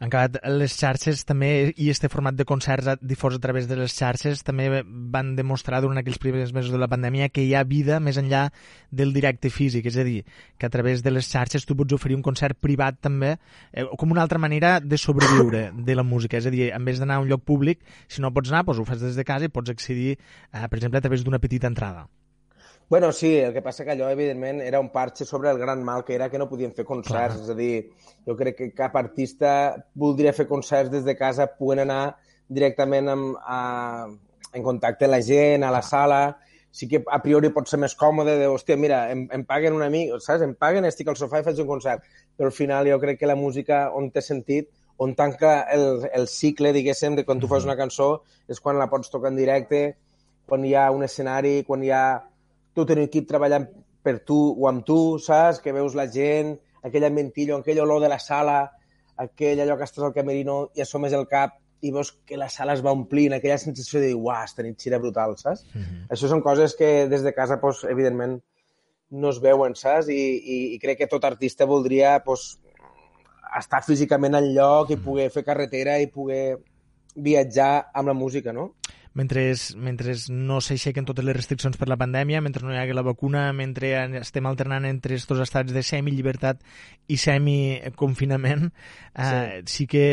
Han acabat les xarxes també, i este format de concerts difós a través de les xarxes també van demostrar durant aquells primers mesos de la pandèmia que hi ha vida més enllà del directe físic, és a dir, que a través de les xarxes tu pots oferir un concert privat també, eh, com una altra manera de sobreviure de la música, és a dir, en vez d'anar a un lloc públic, si no pots anar, doncs ho fas des de casa i pots accedir, eh, per exemple, a través d'una petita entrada. Bueno, sí, el que passa que allò, evidentment, era un parxe sobre el gran mal que era que no podien fer concerts. Clar. És a dir, jo crec que cap artista voldria fer concerts des de casa, puguen anar directament amb, a, en contacte amb la gent, a la sala. Sí que a priori pot ser més còmode de, hòstia, mira, em, em paguen una mica, saps? Em paguen, estic al sofà i faig un concert. Però al final jo crec que la música, on té sentit, on tanca el, el cicle, diguéssim, de quan tu fas una cançó, és quan la pots tocar en directe, quan hi ha un escenari, quan hi ha tot un equip treballant per tu o amb tu, saps? Que veus la gent, aquell ambientillo, aquell olor de la sala, aquell allò que estàs al camerino i assomes el cap i veus que la sala es va omplint, aquella sensació de dir, uah, esta nit serà brutal, saps? Això són coses que des de casa, pues, evidentment, no es veuen, saps? I, i, i crec que tot artista voldria pues, estar físicament al lloc i poder fer carretera i poder viatjar amb la música, no? Mentre, mentre no s'aixequen totes les restriccions per la pandèmia, mentre no hi hagi la vacuna, mentre estem alternant entre estos estats de semi-llibertat i semi-confinament, eh, sí. sí que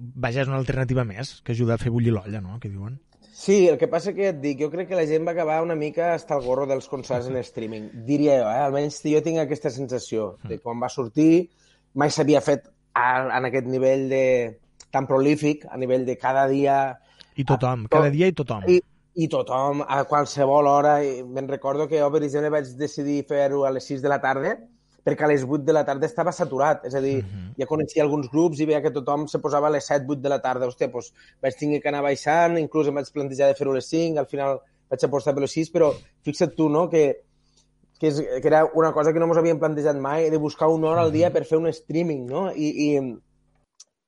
vaja, és una alternativa més, que ajuda a fer bullir l'olla, no?, que diuen. Sí, el que passa que et dic, jo crec que la gent va acabar una mica hasta el gorro dels concerts en streaming. Diria jo, eh? almenys jo tinc aquesta sensació de quan va sortir mai s'havia fet a, en aquest nivell de tan prolífic, a nivell de cada dia... I tothom, cada dia i tothom. I, i tothom, a qualsevol hora. I me'n recordo que jo, per exemple, vaig decidir fer-ho a les 6 de la tarda perquè a les 8 de la tarda estava saturat. És a dir, uh -huh. ja coneixia alguns grups i veia que tothom se posava a les 7, 8 de la tarda. Hòstia, doncs vaig tenir que anar baixant, inclús em vaig plantejar de fer-ho a les 5, al final vaig apostar per les 6, però fixa't tu, no?, que, que, és, que era una cosa que no ens havíem plantejat mai, de buscar una hora al dia per fer un streaming, no? I, i,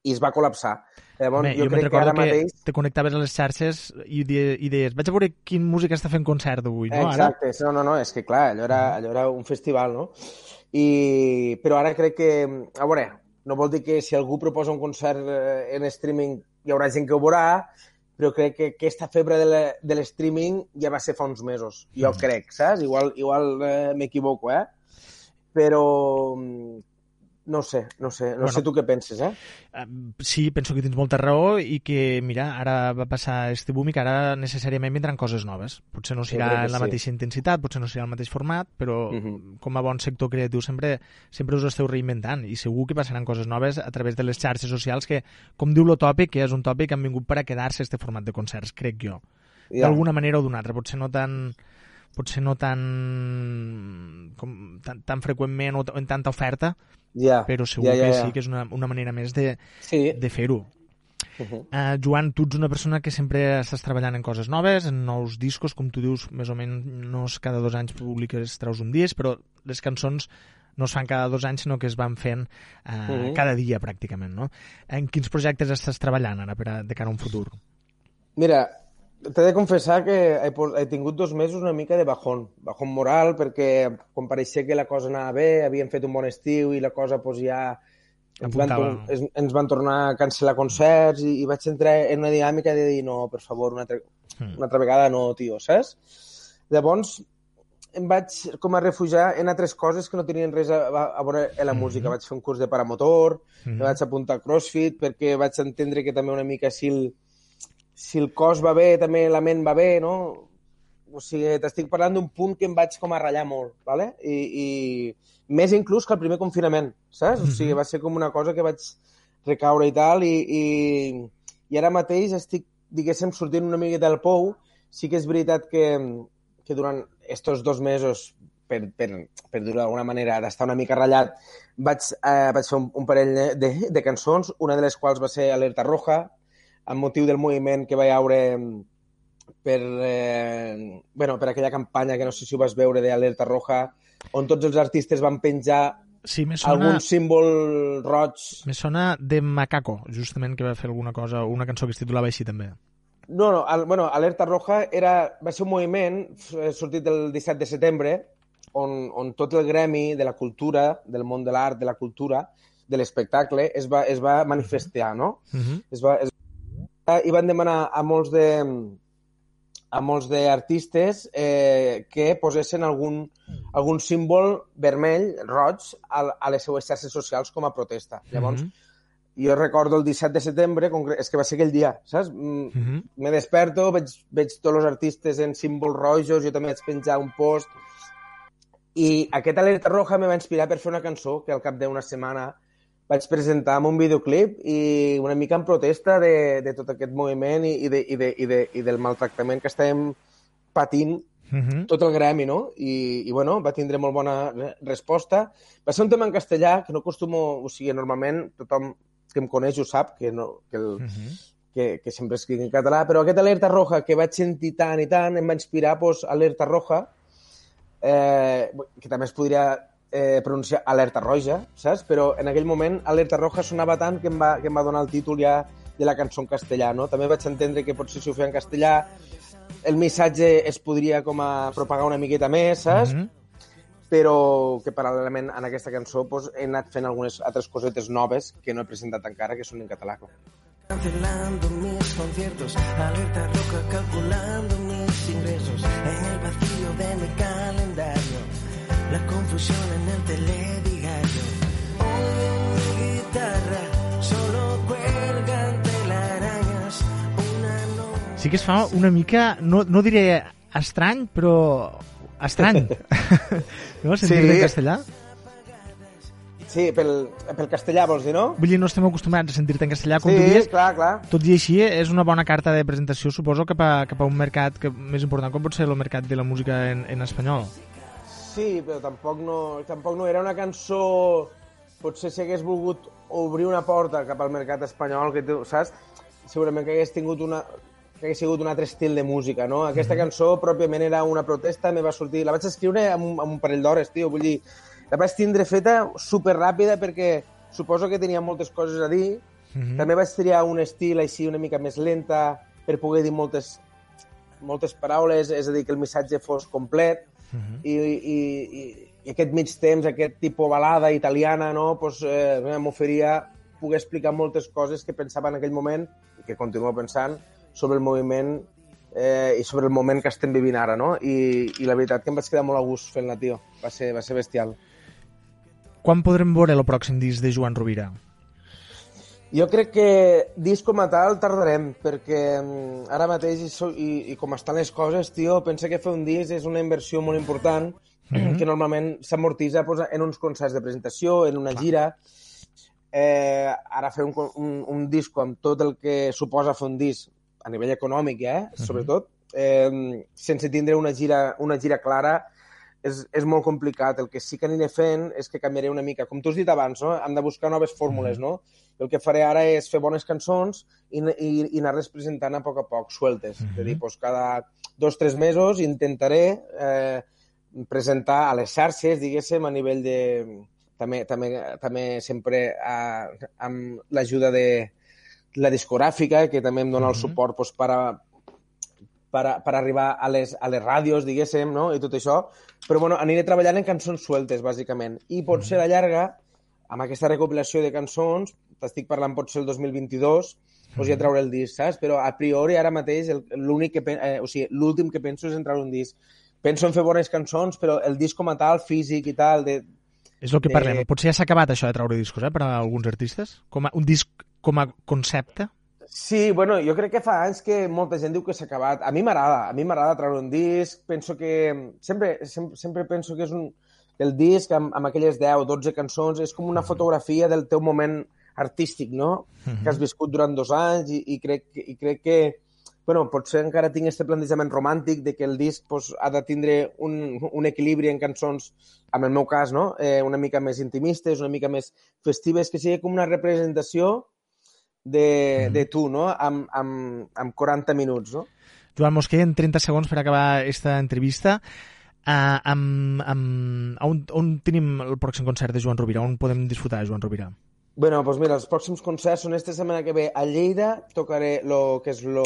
i es va col·lapsar. Llavors, Home, jo, jo crec que ara que mateix... te connectaves a les xarxes i, de, i deies, vaig a veure quin música està fent concert avui, no? Exacte, Ara... no, no, no, és que clar, allò era, allò era un festival, no? I, però ara crec que, a veure, no vol dir que si algú proposa un concert eh, en streaming hi haurà gent que ho veurà, però crec que aquesta febre de la- de l'streaming ja va ser fa uns mesos, jo Mm. crec, saps? Igual, igual eh, m'equivoco, eh? Però no sé, no sé, no Bueno. sé tu què penses, eh? Sí, penso que tens molta raó i que, mira, ara va passar este boom i que ara necessàriament vindran coses noves. Potser no serà la sí. mateixa intensitat, potser no serà el mateix format, però Mhm. com a bon sector creatiu sempre sempre us esteu reinventant i segur que passaran coses noves a través de les xarxes socials que, com diu lo tòpic, que és un tòpic que han vingut per a quedar-se este format de concerts, crec jo. Ja. D'alguna manera o d'una altra, potser no tan potser no tan, com, tan, tan freqüentment o en tanta oferta, ja, però segur ja, ja, que ja. sí que és una, una manera més de, sí. de fer-ho. Uh -huh. Uh, Joan, tu ets una persona que sempre estàs treballant en coses noves, en nous discos, com tu dius, més o menys cada dos anys publiques, treus un disc, però les cançons no es fan cada dos anys, sinó que es van fent uh, uh -huh. cada dia, pràcticament, no? En quins projectes estàs treballant ara per a, de cara a un futur? Mira, t'he de confessar que he, he tingut dos mesos una mica de bajón, bajón moral, perquè quan pareixia que la cosa anava bé, havíem fet un bon estiu i la cosa pues, ja ens van, tor- ens, van tornar a cancel·lar concerts i, i vaig entrar en una dinàmica de dir no, per favor, una altra, Hmm. una altra vegada no, tio, saps? Llavors em vaig com a refugiar en altres coses que no tenien res a, a veure amb la música. Vaig fer un curs de paramotor, Mhm. me vaig apuntar a CrossFit perquè vaig entendre que també una mica si el, si el cos va bé, també la ment va bé, no? O sigui, t'estic parlant d'un punt que em vaig com a ratllar molt, ¿vale? I, i més inclús que el primer confinament, saps? O sigui, va ser com una cosa que vaig recaure i tal, i, i, i ara mateix estic, diguéssim, sortint una miqueta del pou. Sí que és veritat que, que durant estos dos mesos, per, per, per dir-ho d'alguna manera, d'estar una mica ratllat, vaig, eh, vaig fer un, un parell de, de cançons, una de les quals va ser Alerta Roja, amb motiu del moviment que va haure per, eh, bueno, per aquella campanya que no sé si ho vas veure d'Alerta Roja, on tots els artistes van penjar Sí, me sona... algun símbol roig. Me sona de Macaco, justament, que va fer alguna cosa, una cançó que es titulava així també. No, no, al, bueno, Alerta Roja era, va ser un moviment eh, sortit el 17 de setembre on, on tot el gremi de la cultura, del món de l'art, de la cultura, de l'espectacle, es va, es va manifestar, no? Uh -huh. es va, es i van demanar a molts de a molts d'artistes eh, que posessin algun, algun símbol vermell, roig, a, a les seues xarxes socials com a protesta. Llavors, Mhm. jo recordo el 17 de setembre, és que va ser aquell dia, saps? Mm, Mhm. Me desperto, veig, veig tots els artistes en símbols rojos, jo també vaig penjar un post, i aquest alerta roja me va inspirar per fer una cançó que al cap d'una setmana vaig presentar amb un videoclip i una mica en protesta de, de tot aquest moviment i, i, de, i, de, i, de, i del maltractament que estem patint Uh -huh. tot el gremi, no? I, i bueno, va tindre molt bona re- resposta. Va ser un tema en castellà, que no acostumo... O sigui, normalment tothom que em coneix ho sap, que, no, que, el, Uh -huh. que, que sempre escric en català, però aquest alerta roja que vaig sentir tant i tant em va inspirar, doncs, alerta roja, eh, que també es podria eh, pronunciar alerta roja, saps? Però en aquell moment alerta roja sonava tant que em va, que em va donar el títol ja de la cançó en castellà, no? També vaig entendre que potser si ho feia en castellà el missatge es podria com a propagar una miqueta més, saps? Uh -huh. però que paral·lelament en aquesta cançó doncs, he anat fent algunes altres cosetes noves que no he presentat encara, que són en català. Cancelando mis conciertos, alerta roja calculando mis ingresos en el vacío de mi calendario, la confusión en el telediario. Hoy en mi guitarra solo cuelgan telarañas, una no... Sí que es fa una mica, no, no diré estrany, però estrany. no? Sentir-te Sí. en castellà? Sí, pel, pel castellà vols dir, no? Vull dir, no estem acostumats a sentir-te en castellà, com Sí, tu dius. clar, clar. Tot i així, és una bona carta de presentació, suposo, cap a, cap a un mercat que, més important com pot ser el mercat de la música en, en espanyol. Sí, però tampoc no, tampoc no era una cançó... Potser si hagués volgut obrir una porta cap al mercat espanyol, que tu, saps? Segurament que hagués tingut una que hagués sigut un altre estil de música, no? Aquesta cançó pròpiament era una protesta, me va sortir... La vaig escriure amb, un- amb un parell d'hores, tio, vull dir... La vaig tindre feta super ràpida perquè suposo que tenia moltes coses a dir. Mhm. També vaig triar un estil així una mica més lenta per poder dir moltes, moltes paraules, és a dir, que el missatge fos complet i, i, i, i aquest mig temps, aquest tipus balada italiana, no? pues, eh, m'oferia poder explicar moltes coses que pensava en aquell moment i que continuo pensant sobre el moviment eh, i sobre el moment que estem vivint ara, no? I, I la veritat que em vaig quedar molt a gust fent-la, tio. Va ser, va ser bestial. Quan podrem veure el pròxim disc de Joan Rovira? Jo crec que disc com a tal tardarem, perquè mm, ara mateix, i, i, com estan les coses, tio, pensa que fer un disc és una inversió molt important, Mhm. que normalment s'amortitza pues, en uns concerts de presentació, en una gira. Eh, ara fer un, un, un disc amb tot el que suposa fer un disc a nivell econòmic, eh, Mhm. sobretot, eh, sense tindre una gira, una gira clara és, és molt complicat. El que sí que aniré fent és que canviaré una mica. Com tu has dit abans, no? hem de buscar noves fórmules, no? El que faré ara és fer bones cançons i, i, i anar-les presentant a poc a poc, sueltes. Uh -huh. És a dir, doncs cada dos o tres mesos intentaré eh, presentar a les xarxes, diguéssim, a nivell de... També, també, també sempre a, amb l'ajuda de la discogràfica, que també em dona el suport doncs, per, a, per, a, per arribar a les, a les ràdios, diguéssim, no? i tot això. Però bueno, aniré treballant en cançons sueltes, bàsicament. I potser a la llarga, amb aquesta recopilació de cançons, t'estic parlant potser el 2022, doncs ja trauré el disc, saps? Però a priori ara mateix l'únic que eh, o sigui, l'últim que penso és entrar un disc. Penso en fer bones cançons, però el disc com a tal, físic i tal, de, és el que parlem. Eh... Potser ja s'ha acabat això de traure discos, eh, per a alguns artistes? Com a, un disc com a concepte? Sí, bueno, jo crec que fa anys que molta gent diu que s'ha acabat. A mi m'agrada, a mi m'agrada treure un disc. Penso que... Sempre, sempre, sempre penso que és un... El disc, amb, amb aquelles 10 o 12 cançons, és com una fotografia del teu moment artístic, no? Uh -huh. Que has viscut durant dos anys i, i, crec, i crec que bueno, potser encara tinc aquest plantejament romàntic de que el disc pues, ha de tindre un, un equilibri en cançons, en el meu cas, no? eh, una mica més intimistes, una mica més festives, que sigui com una representació de, de tu, no? Amb, amb, amb 40 minuts, no? Joan Mosquer, en 30 segons per acabar aquesta entrevista. Uh, amb, amb, on, on tenim el pròxim concert de Joan Rovira? On podem disfrutar Joan Rovira? Bueno, doncs mira, els pròxims concerts són esta setmana que ve a Lleida, tocaré lo que és lo,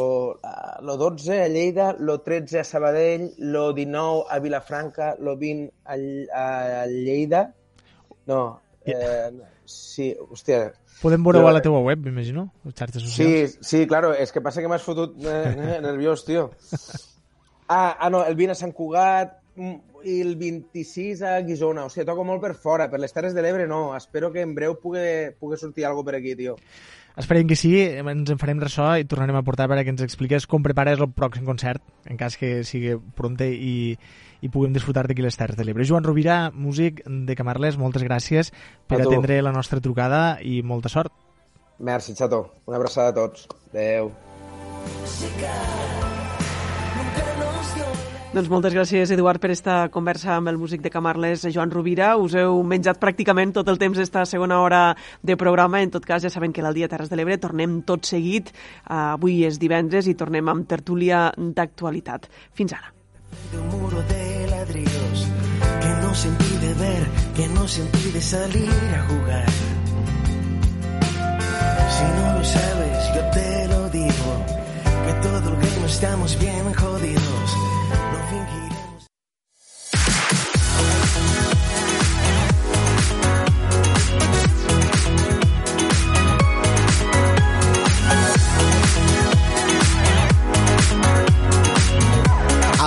lo 12 a Lleida, lo 13 a Sabadell, lo 19 a Vilafranca, lo 20 a, a Lleida. No, eh, sí, hòstia, Podem veure a la teva web, m'imagino, les xarxes socials. Sí, sí, claro, és que passa que m'has fotut eh, eh, nerviós, tio. Ah, ah, no, el 20 a Sant Cugat, i el 26 a Guisona. O sigui, toco molt per fora. Per les Terres de l'Ebre no. Espero que en breu pugui, pugui sortir alguna per aquí, tio. Esperem que sí, ens en farem ressò i tornarem a portar perquè ens expliques com prepares el pròxim concert, en cas que sigui pronte i, i puguem disfrutar d'aquí les Terres de l'Ebre. Joan Rovira, músic de Camarles, moltes gràcies per atendre la nostra trucada i molta sort. Merci, Chato. Una abraçada a tots. Adéu. Doncs moltes gràcies, Eduard, per esta conversa amb el músic de Camarles, Joan Rovira. Us heu menjat pràcticament tot el temps d'esta segona hora de programa. En tot cas, ja saben que l'Aldia Terres de l'Ebre tornem tot seguit. Uh, avui és divendres i tornem amb tertúlia d'actualitat. Fins ara. Un muro de ladrillos que no se impide ver, que no se impide salir a jugar. Si no lo sabes, yo te lo digo, que todo el que no estamos bien jodidos. No fingiremos.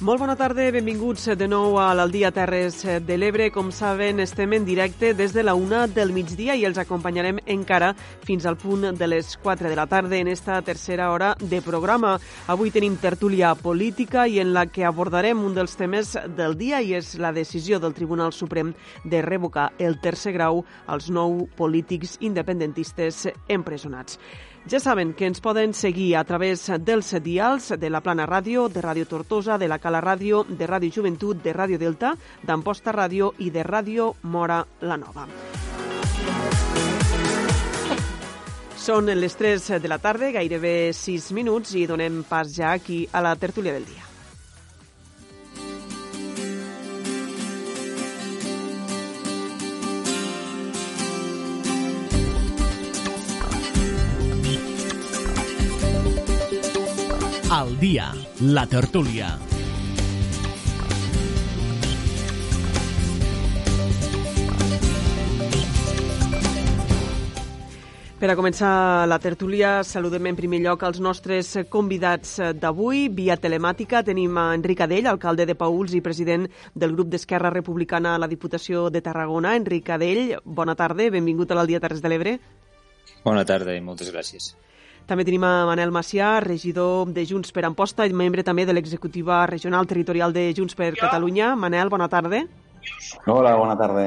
Molt bona tarda, benvinguts de nou a l'Aldia Terres de l'Ebre. Com saben, estem en directe des de la una del migdia i els acompanyarem encara fins al punt de les 4 de la tarda en esta tercera hora de programa. Avui tenim tertúlia política i en la que abordarem un dels temes del dia i és la decisió del Tribunal Suprem de revocar el tercer grau als nou polítics independentistes empresonats. Ja saben que ens poden seguir a través dels dials de la Plana Ràdio, de Ràdio Tortosa, de la Cala Ràdio, de Ràdio Joventut, de Ràdio Delta, d'Amposta Ràdio i de Ràdio Mora la Nova. Són les 3 de la tarda, gairebé 6 minuts, i donem pas ja aquí a la tertúlia del dia. Al dia, la tertúlia. Per a començar la tertúlia, saludem en primer lloc els nostres convidats d'avui. Via telemàtica tenim a Enric Adell, alcalde de Pauls i president del grup d'Esquerra Republicana a la Diputació de Tarragona. Enric Adell, bona tarda, benvingut a l'Aldia Terres de l'Ebre. Bona tarda i moltes gràcies. També tenim a Manel Macià, regidor de Junts per Amposta i membre també de l'executiva regional territorial de Junts per Catalunya. Manel, bona tarda. Hola, bona tarda.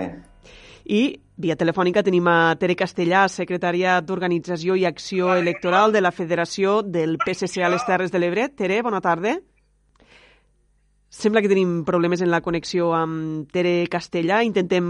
I Via telefònica tenim a Tere Castellà, secretària d'Organització i Acció Electoral de la Federació del PSC a les Terres de l'Ebre. Tere, bona tarda. Sembla que tenim problemes en la connexió amb Tere Castellà. Intentem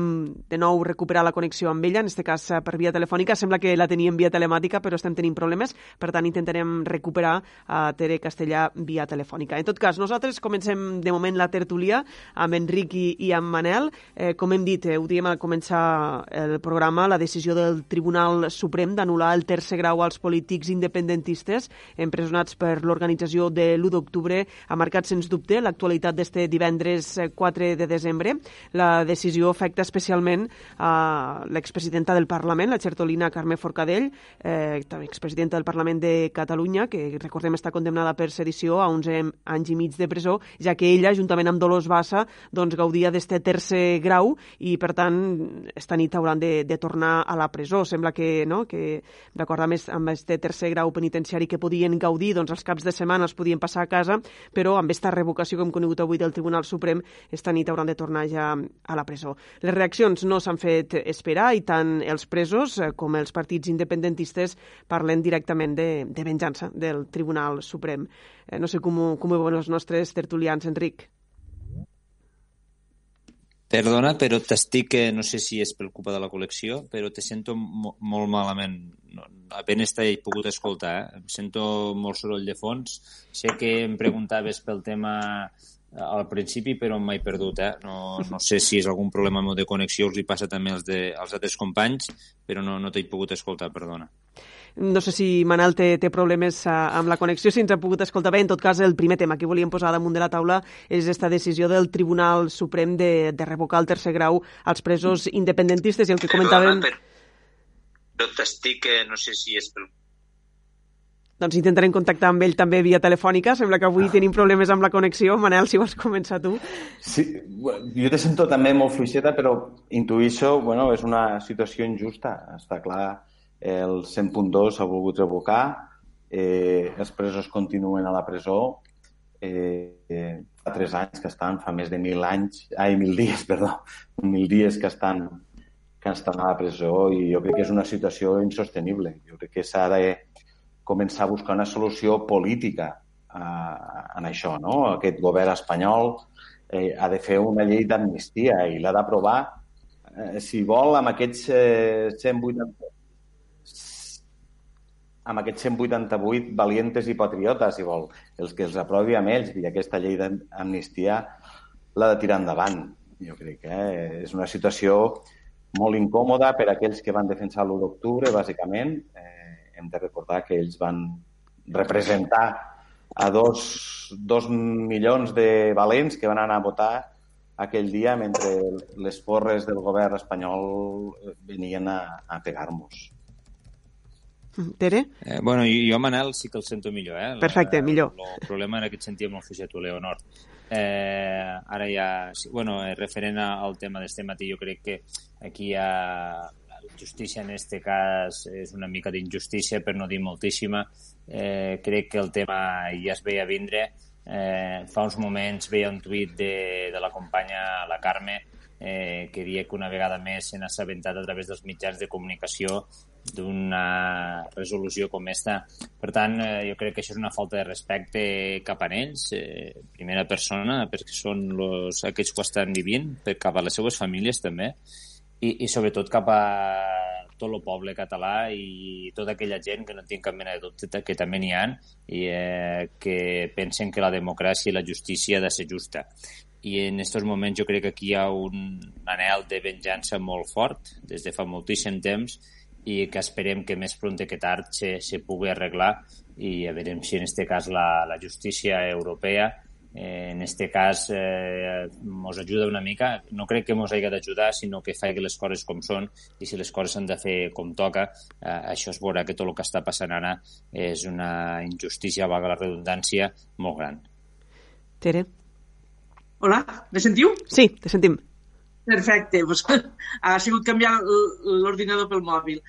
de nou recuperar la connexió amb ella, en aquest cas eh, per via telefònica. Sembla que la teníem via telemàtica, però estem tenint problemes. Per tant, intentarem recuperar a Tere Castellà via telefònica. En tot cas, nosaltres comencem de moment la tertúlia amb Enric i, i amb Manel. Eh, com hem dit, eh, ho diem a començar el programa, la decisió del Tribunal Suprem d'anul·lar el tercer grau als polítics independentistes empresonats per l'organització de l'1 d'octubre ha marcat, sens dubte, l'actualitat d'este divendres 4 eh, de desembre. La decisió afecta especialment a l'expresidenta del Parlament, la xertolina Carme Forcadell, eh, expresidenta del Parlament de Catalunya, que recordem està condemnada per sedició a 11 anys i mig de presó, ja que ella, juntament amb Dolors Bassa, doncs, gaudia d'este tercer grau i, per tant, esta nit hauran de, de tornar a la presó. Sembla que, no, que d'acord amb, amb este tercer grau penitenciari que podien gaudir, doncs els caps de setmana els podien passar a casa, però amb esta revocació que hem conegut avui del Tribunal Suprem, esta nit hauran de tornar ja a la presó. Les reaccions no s'han fet esperar i tant els presos eh, com els partits independentistes parlen directament de, de venjança del Tribunal Suprem. Eh, no sé com com ho veuen els nostres tertulians, Enric. Perdona, però t'estic, eh, no sé si és per culpa de la col·lecció, però te sento mo molt malament. No, apenas t'he pogut escoltar, eh? Em sento molt soroll de fons. Sé que em preguntaves pel tema al principi, però m'he perdut. Eh? No, no sé si és algun problema meu de connexió, us li passa també als, de, als altres companys, però no, no t'he pogut escoltar, perdona. No sé si Manel té, té problemes uh, amb la connexió, si ens ha pogut escoltar bé. En tot cas, el primer tema que volíem posar damunt de la taula és aquesta decisió del Tribunal Suprem de, de revocar el tercer grau als presos independentistes i el que comentàvem... Perdona, però t'estic, eh, no sé si és pel doncs intentarem contactar amb ell també via telefònica. Sembla que avui ah. tenim problemes amb la connexió. Manel, si vols començar tu. Sí, jo te sento també molt fluixeta, però intuïixo, bueno, és una situació injusta. Està clar, el 100.2 s'ha volgut revocar, eh, els presos continuen a la presó, eh, eh, fa tres anys que estan, fa més de mil anys, ai, mil dies, perdó, mil dies que estan, que estan a la presó i jo crec que és una situació insostenible. Jo crec que s'ha de començar a buscar una solució política eh, en això. No? Aquest govern espanyol eh, ha de fer una llei d'amnistia i l'ha d'aprovar, eh, si vol, amb aquests eh, 180 amb aquests 188 valientes i patriotes, si vol, els que els aprovi amb ells i aquesta llei d'amnistia l'ha de tirar endavant. Jo crec que eh? és una situació molt incòmoda per a aquells que van defensar l'1 d'octubre, bàsicament, eh, hem de recordar que ells van representar a dos, dos milions de valents que van anar a votar aquell dia mentre les porres del govern espanyol venien a, a pegar-nos. Tere? Eh, bueno, jo, Manel, sí que el sento millor. Eh? Perfecte, millor. El problema en aquest sentit amb el Fuixet Leonor. Eh, ara ja... Sí, bueno, eh, referent al tema d'este matí, jo crec que aquí hi ha justícia en este cas és una mica d'injustícia, per no dir moltíssima. Eh, crec que el tema ja es veia vindre. Eh, fa uns moments veia un tuit de, de la companya, la Carme, eh, que dia que una vegada més n'ha assabentat a través dels mitjans de comunicació d'una resolució com esta. Per tant, eh, jo crec que això és una falta de respecte cap a ells, eh, primera persona, perquè són los, aquells que estan vivint, per cap a les seues famílies també, i, i sobretot cap a tot el poble català i tota aquella gent que no tinc cap mena de dubte que també n'hi ha i eh, que pensen que la democràcia i la justícia ha de ser justa. I en aquests moments jo crec que aquí hi ha un anel de venjança molt fort des de fa moltíssim temps i que esperem que més pront que tard se, se pugui arreglar i a veure si en aquest cas la, la justícia europea eh, en este cas eh, mos ajuda una mica. No crec que mos hagi d'ajudar, sinó que faci les coses com són i si les coses s'han de fer com toca, eh, això es veurà que tot el que està passant ara és una injustícia, valga la redundància, molt gran. Tere? Hola, me sentiu? Sí, te sentim. Perfecte, pues, ha sigut canviar l'ordinador pel mòbil.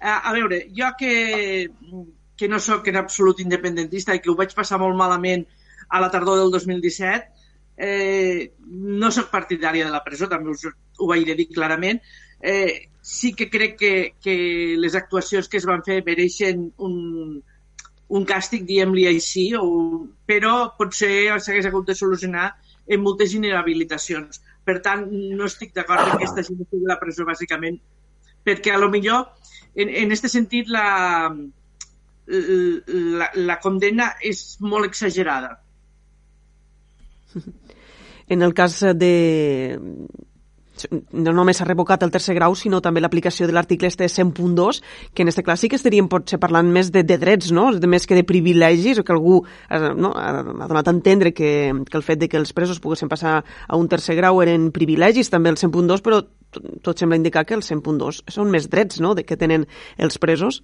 A, a veure, jo que, que no sóc en absolut independentista i que ho vaig passar molt malament a la tardor del 2017. Eh, no sóc partidària de la presó, també us ho vaig dir clarament. eh, sí que crec que, que les actuacions que es van fer mereixen un, un càstig, diguem-li així, o, però potser s'hagués hagut de solucionar en moltes inhabilitacions. Per tant, no estic d'acord que aquesta estigui a la presó, bàsicament, perquè a lo millor, en, en este sentit, la, la, la condena és molt exagerada. En el cas de, no només s'ha revocat el tercer grau, sinó també l'aplicació de l'article este 100.2, que en este clàssic estaríem potser parlant més de, de drets, no? de més que de privilegis, o que algú no? ha, donat a entendre que, que el fet de que els presos poguessin passar a un tercer grau eren privilegis, també el 100.2, però tot sembla indicar que el 100.2 són més drets no? de que tenen els presos.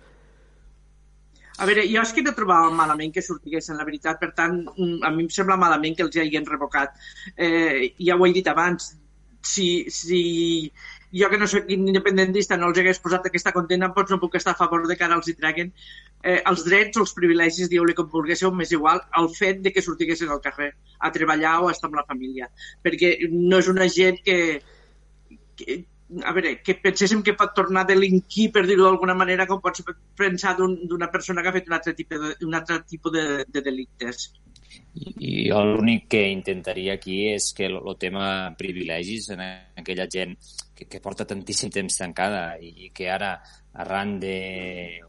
A veure, jo és que no trobava malament que sortiguessin, la veritat. Per tant, mm, a mi em sembla malament que els hagin revocat. Eh, ja ho he dit abans, si, si jo que no soc independentista no els hagués posat aquesta condena, doncs no puc estar a favor de que ara els hi treguen eh, els drets o els privilegis, dieu-li com volguéssiu, més igual al fet de que sortiguessin al carrer a treballar o a estar amb la família. Perquè no és una gent que a veure, que penséssim que pot tornar a delinquir, per dir-ho d'alguna manera, com pots pensar d'una un, persona que ha fet un altre tipus de, un altre tipus de, de delictes. I jo l'únic que intentaria aquí és que el, el tema privilegis en aquella gent que, que porta tantíssim temps tancada i que ara, arran de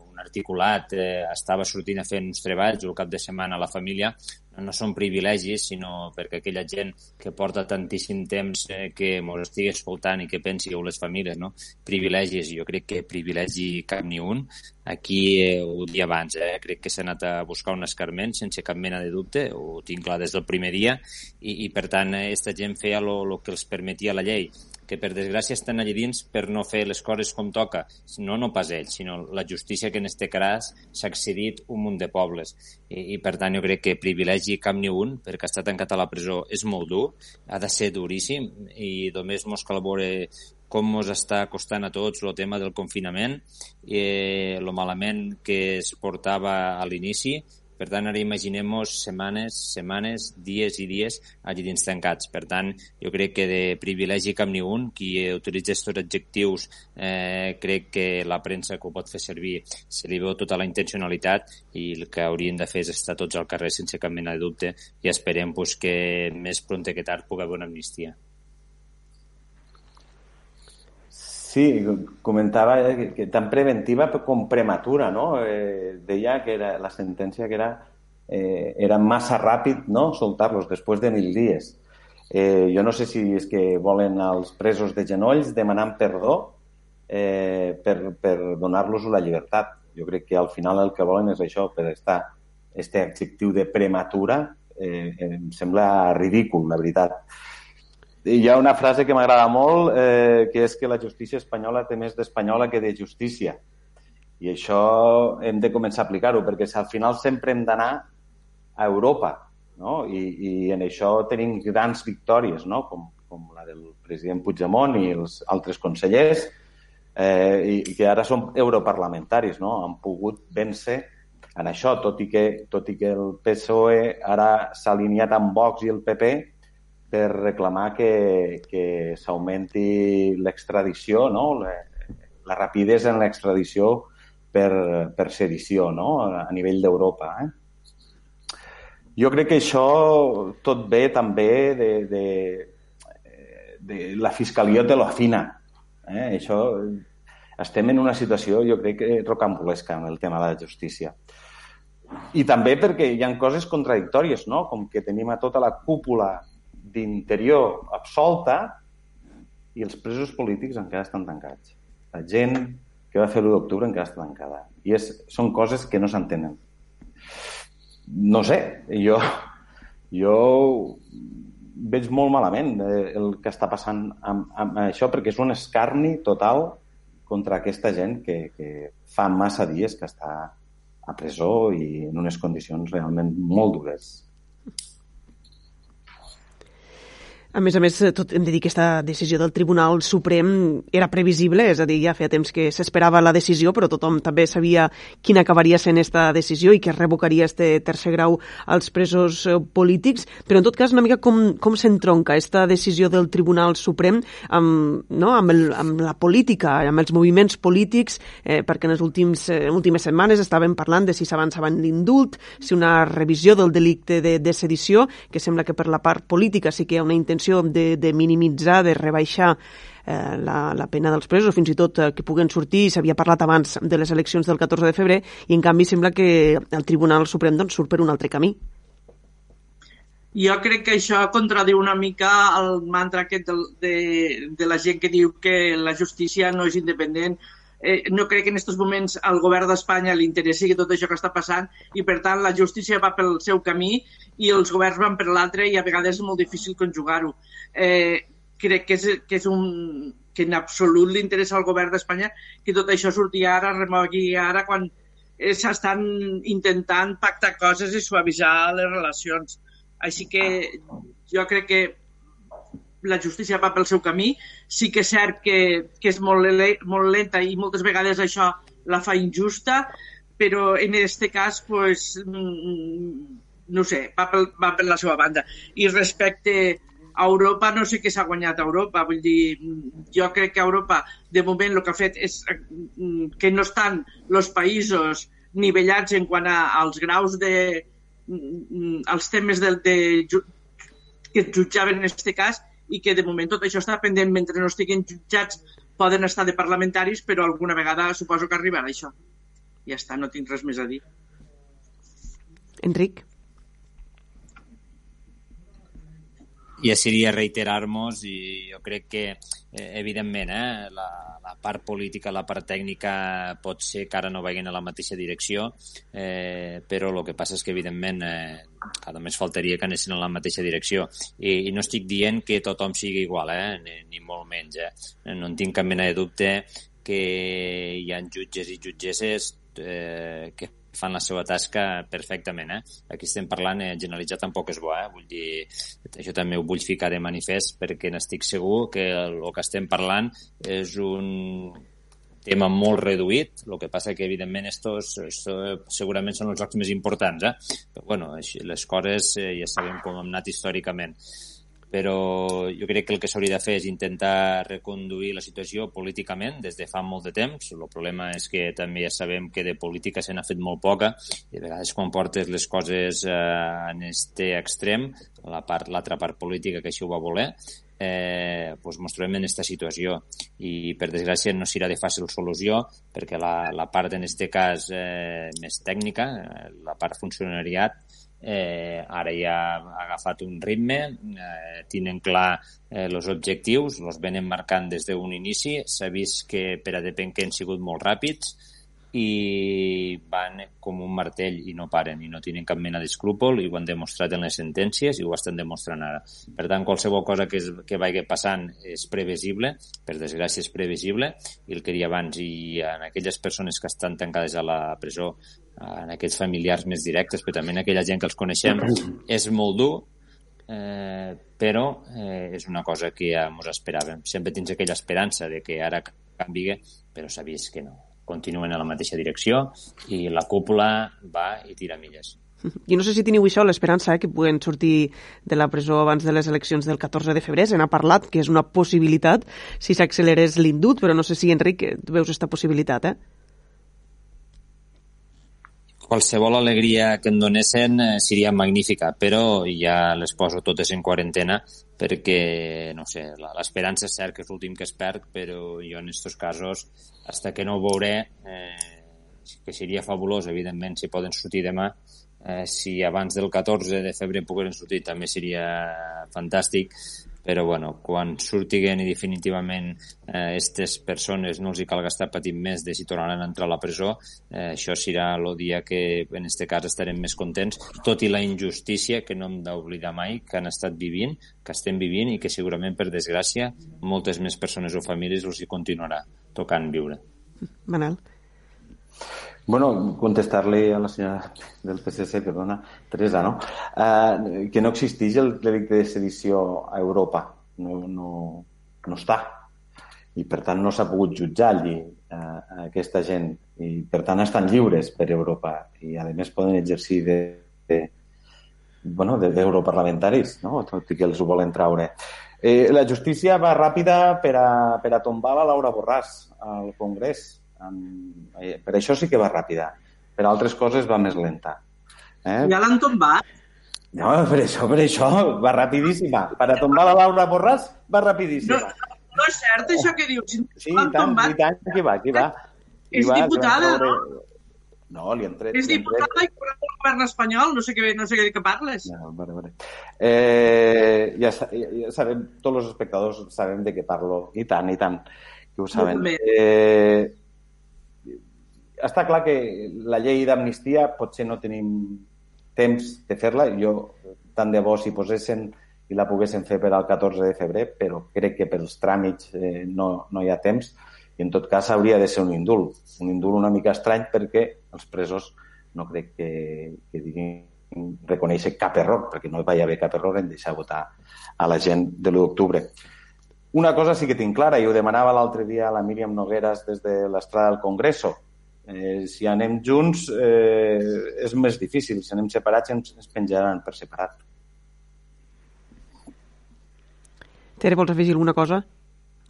un articulat, eh, estava sortint a fer uns treballs o el cap de setmana a la família, no són privilegis, sinó perquè aquella gent que porta tantíssim temps eh, que ens estigui escoltant i que pensi o les famílies, no? Privilegis, jo crec que privilegi cap ni un. Aquí eh, ho dia abans, eh? crec que s'ha anat a buscar un escarment sense cap mena de dubte, ho tinc clar des del primer dia, i, i per tant, aquesta gent feia el que els permetia la llei que per desgràcia estan allà dins per no fer les coses com toca. No, no pas ells, sinó la justícia que en este cas s'ha accedit un munt de pobles. I, I per tant jo crec que privilegi cap ni un, perquè estar tancat a la presó és molt dur, ha de ser duríssim i només mos cal veure com ens està costant a tots el tema del confinament, eh, el malament que es portava a l'inici, per tant, ara imaginem-nos setmanes, setmanes, dies i dies allí dins tancats. Per tant, jo crec que de privilegi cap ni un. Qui utilitza aquests adjectius eh, crec que la premsa que ho pot fer servir se li veu tota la intencionalitat i el que haurien de fer és estar tots al carrer sense cap mena de dubte i esperem pues, que més pront que tard pugui haver una amnistia. Sí, comentava que, que tan preventiva com prematura, no? Eh, deia que era la sentència que era, eh, era massa ràpid no? soltar-los després de mil dies. Eh, jo no sé si és que volen als presos de genolls demanant perdó eh, per, per donar-los la llibertat. Jo crec que al final el que volen és això, per estar este adjectiu de prematura eh, em sembla ridícul, la veritat hi ha una frase que m'agrada molt, eh, que és que la justícia espanyola té més d'espanyola que de justícia. I això hem de començar a aplicar-ho, perquè al final sempre hem d'anar a Europa, no? I, i en això tenim grans victòries, no? com, com la del president Puigdemont i els altres consellers, eh, i, i que ara són europarlamentaris, no? han pogut vèncer en això, tot i que, tot i que el PSOE ara s'ha alineat amb Vox i el PP, per reclamar que, que s'augmenti l'extradició, no? la, la rapidesa en l'extradició per, per sedició no? a nivell d'Europa. Eh? Jo crec que això tot ve també de, de, de la fiscalia te lo afina. Eh? Això, estem en una situació, jo crec, que rocambolesca en el tema de la justícia. I també perquè hi ha coses contradictòries, no? com que tenim a tota la cúpula d'interior absolta i els presos polítics encara estan tancats. La gent que va fer l'1 d'octubre encara està tancada. I és, són coses que no s'entenen. No sé, jo, jo veig molt malament eh, el que està passant amb, amb això perquè és un escarni total contra aquesta gent que, que fa massa dies que està a presó i en unes condicions realment molt dures. A més a més, tot hem de dir que aquesta decisió del Tribunal Suprem era previsible, és a dir, ja feia temps que s'esperava la decisió, però tothom també sabia quina acabaria sent aquesta decisió i que revocaria este tercer grau als presos eh, polítics, però en tot cas una mica com, com s'entronca aquesta decisió del Tribunal Suprem amb, no, amb, el, amb la política, amb els moviments polítics, eh, perquè en les últims, eh, últimes setmanes estàvem parlant de si s'avançava en l'indult, si una revisió del delicte de, de sedició, que sembla que per la part política sí que hi ha una intenció intenció de, de minimitzar, de rebaixar eh, la, la pena dels presos, fins i tot eh, que puguen sortir, s'havia parlat abans de les eleccions del 14 de febrer, i en canvi sembla que el Tribunal Suprem doncs, surt per un altre camí. Jo crec que això contradiu una mica el mantra aquest de, de, de la gent que diu que la justícia no és independent. Eh, no crec que en aquests moments al govern d'Espanya li interessi tot això que està passant i, per tant, la justícia va pel seu camí i els governs van per l'altre i a vegades és molt difícil conjugar-ho. Eh, crec que és, que és un que en absolut li interessa al govern d'Espanya que tot això surti ara, remogui ara, quan eh, s'estan intentant pactar coses i suavitzar les relacions. Així que jo crec que la justícia va pel seu camí. Sí que és cert que, que és molt, molt lenta i moltes vegades això la fa injusta, però en aquest cas pues, mm, no sé, va, pel, va per la seva banda. I respecte a Europa, no sé què s'ha guanyat a Europa. Vull dir, jo crec que Europa, de moment, el que ha fet és mm, que no estan els països nivellats en quant a, als graus de... Mm, als temes de, de, que jutjaven en aquest cas i que de moment tot això està pendent mentre no estiguin jutjats poden estar de parlamentaris però alguna vegada suposo que arribarà això ja està, no tinc res més a dir Enric ja seria reiterar-nos i jo crec que, eh, evidentment, eh, la, la part política, la part tècnica pot ser que ara no vagin a la mateixa direcció, eh, però el que passa és que, evidentment, eh, cada més faltaria que anessin en la mateixa direcció. I, i no estic dient que tothom sigui igual, eh, ni, ni molt menys. Eh. No en tinc cap mena de dubte que hi ha jutges i jutgesses eh, que fan la seva tasca perfectament. Eh? Aquí estem parlant, eh, generalitzar tampoc és bo, eh? vull dir, això també ho vull ficar de manifest perquè n'estic segur que el, el que estem parlant és un tema molt reduït, el que passa que evidentment estos, esto segurament són els jocs més importants, eh? però bueno, les coses eh, ja sabem com han anat històricament però jo crec que el que s'hauria de fer és intentar reconduir la situació políticament des de fa molt de temps. El problema és que també ja sabem que de política se n'ha fet molt poca i a vegades quan portes les coses eh, en este extrem, la part l'altra part política que això ho va voler, eh, pues ens trobem en aquesta situació i per desgràcia no serà de fàcil solució perquè la, la part en aquest cas eh, més tècnica, eh, la part funcionariat, eh, ara ja ha agafat un ritme, eh, tenen clar eh, els objectius, els venen marcant des d'un inici, s'ha vist que per a depèn que han sigut molt ràpids i van com un martell i no paren i no tenen cap mena d'escrúpol i ho han demostrat en les sentències i ho estan demostrant ara. Per tant, qualsevol cosa que, es, que vagi passant és previsible, per desgràcia és previsible, i el que deia abans, i en aquelles persones que estan tancades a la presó en aquests familiars més directes, però també en aquella gent que els coneixem, és molt dur, eh, però eh, és una cosa que ja ens esperàvem. Sempre tens aquella esperança de que ara canvi, però vist que no. Continuen a la mateixa direcció i la cúpula va i tira milles. I no sé si teniu això, l'esperança, eh, que puguen sortir de la presó abans de les eleccions del 14 de febrer. Se n'ha parlat, que és una possibilitat, si s'accelerés l'indut, però no sé si, Enric, tu veus aquesta possibilitat, eh? Qualsevol alegria que em donessin eh, seria magnífica, però ja les poso totes en quarantena perquè, no sé, l'esperança és cert que és l'últim que es perd, però jo en aquests casos, hasta que no ho veuré, eh, que seria fabulós, evidentment, si poden sortir demà, eh, si abans del 14 de febrer pogueren sortir també seria fantàstic, però bueno, quan surtiguen i definitivament aquestes eh, persones no els hi cal gastar patint més de si tornaran a entrar a la presó, eh, això serà el dia que en aquest cas estarem més contents, tot i la injustícia que no hem d'oblidar mai que han estat vivint, que estem vivint i que segurament per desgràcia moltes més persones o famílies els hi continuarà tocant viure. Manel? Bueno, contestar-li a la senyora del PSC, perdona, Teresa, no? Uh, que no existeix el delicte de sedició a Europa. No, no, no està. I, per tant, no s'ha pogut jutjar allí uh, aquesta gent. I, per tant, estan lliures per Europa. I, a més, poden exercir de, de bueno, d'europarlamentaris, no? tot i que els ho volen traure. Eh, la justícia va ràpida per a, per a tombar la Laura Borràs al Congrés Eh, per això sí que va ràpida. Per altres coses va més lenta. Eh? Ja l'han tombat? No, per això, per això, va rapidíssima. Per a tombar la Laura Borràs, va rapidíssima. No, no és cert això que dius. Sí, i tant, i tant, que va, que va. És va, diputada, no? No, li han tret... És diputada i corre el govern espanyol, no sé què, no sé què, què parles. No, vale, vale. Eh, ja, ja, ja sabem, tots els espectadors sabem de què parlo, i tant, i tant, que ho saben. Eh, està clar que la llei d'amnistia potser no tenim temps de fer-la. Jo, tant de bo, si posessin i la poguessin fer per al 14 de febrer, però crec que pels tràmits eh, no, no hi ha temps i en tot cas hauria de ser un indult. Un indult una mica estrany perquè els presos no crec que, que diguin reconèixer cap error, perquè no hi va haver cap error en deixar votar a la gent de l'1 d'octubre. Una cosa sí que tinc clara, i ho demanava l'altre dia a la Míriam Nogueras des de l'estrada del Congreso, Eh, si anem junts eh, és més difícil. Si anem separats ens, ens penjaran per separat. Tere, vols afegir alguna cosa?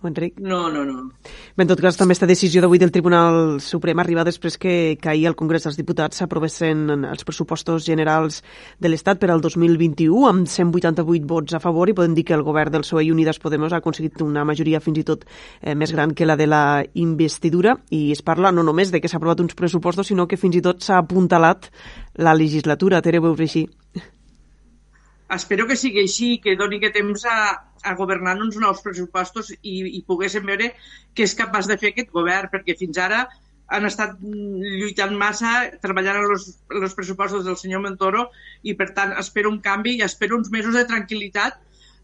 Enric? No, no, no. Bé, en tot cas, també esta decisió d'avui del Tribunal Suprem arriba després que, que ahir al Congrés dels Diputats s'aprovessin els pressupostos generals de l'Estat per al 2021 amb 188 vots a favor i podem dir que el govern del PSOE i Unides Podemos ha aconseguit una majoria fins i tot eh, més gran que la de la investidura i es parla no només de que s'ha aprovat uns pressupostos sinó que fins i tot s'ha apuntalat la legislatura. Tere, ho veus així? Espero que sigui així, que doni que temps a, a governar uns nous pressupostos i, i poguéssim veure què és capaç de fer aquest govern, perquè fins ara han estat lluitant massa, treballant en els pressupostos del senyor Montoro i, per tant, espero un canvi i espero uns mesos de tranquil·litat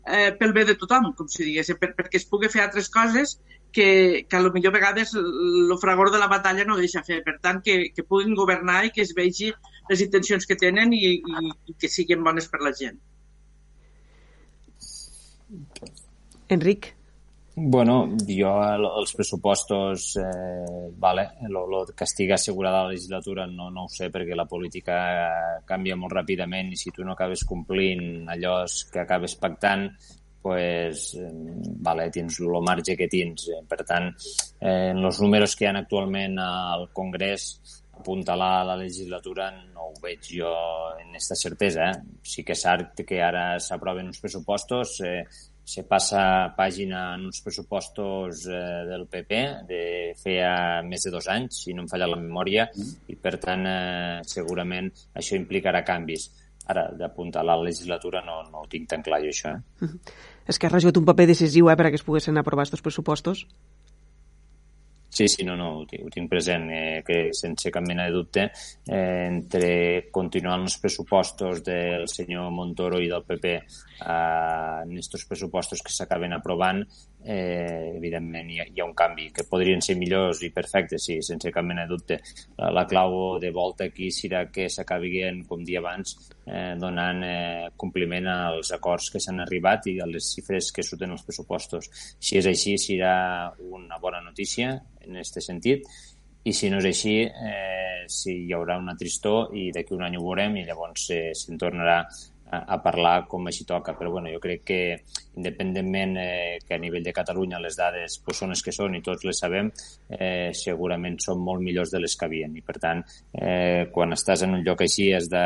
eh, pel bé de tothom, com si digués, per, perquè es pugui fer altres coses que, que a lo millor vegades el fragor de la batalla no deixa fer. Per tant, que, que puguin governar i que es vegi les intencions que tenen i, i, i que siguin bones per la gent. Enric? Bueno, jo els pressupostos, eh, vale, lo, lo que estigui assegurada la legislatura no, no ho sé perquè la política canvia molt ràpidament i si tu no acabes complint allò que acabes pactant, pues, eh, vale, tens el marge que tens. Per tant, eh, els números que hi ha actualment al Congrés, apuntalar la legislatura no ho veig jo en aquesta certesa. Eh? Sí que és cert que ara s'aproven uns pressupostos, eh, se passa pàgina en uns pressupostos eh, del PP de feia més de dos anys, si no em falla la memòria, mm. i per tant eh, segurament això implicarà canvis. Ara, d'apuntar la legislatura no, no ho tinc tan clar jo, això. Eh? Mm -hmm. Ha jugat un paper decisiu eh, perquè es poguessin aprovar aquests pressupostos? Sí, sí, no, no, ho tinc, ho tinc present, eh, que sense cap mena de dubte, eh, entre continuar els pressupostos del senyor Montoro i del PP eh, en aquests pressupostos que s'acaben aprovant, eh, evidentment hi ha, hi ha un canvi, que podrien ser millors i perfectes, sí, sense cap mena de dubte. La, la clau de volta aquí serà que s'acabin, com dia abans, eh, donant eh, compliment als acords que s'han arribat i a les xifres que surten els pressupostos. Si és així, serà una bona notícia en aquest sentit, i si no és així, eh, si hi haurà una tristor i d'aquí un any ho veurem i llavors eh, se'n tornarà a, parlar com així toca, però bueno, jo crec que independentment eh, que a nivell de Catalunya les dades pues, són les que són i tots les sabem, eh, segurament són molt millors de les que havien i per tant, eh, quan estàs en un lloc així has de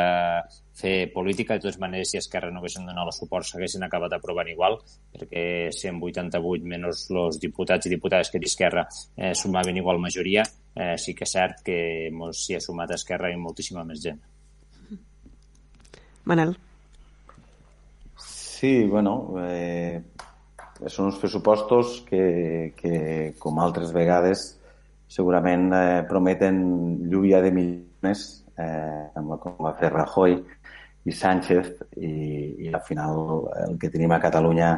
fer política, de totes maneres si Esquerra no haguessin donat el suport s'haguessin acabat aprovant igual, perquè 188 menys els diputats i diputades que d'Esquerra eh, sumaven igual majoria, eh, sí que és cert que s'hi ha sumat Esquerra i moltíssima més gent. Manel. Sí, bueno, eh, són uns pressupostos que, que, com altres vegades, segurament eh, prometen lluvia de milions, eh, com va fer Rajoy i Sánchez, i, i al final el que tenim a Catalunya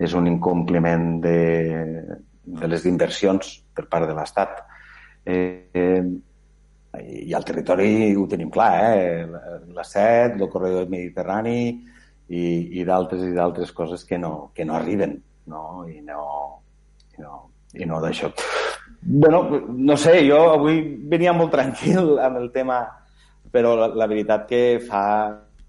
és un incompliment de, de les inversions per part de l'Estat. Eh, eh, i al territori ho tenim clar, eh? la SET, el corredor mediterrani i, i d'altres i d'altres coses que no, que no arriben, no? I no, i no, i no d'això. bueno, no sé, jo avui venia molt tranquil amb el tema, però la, la veritat que fa...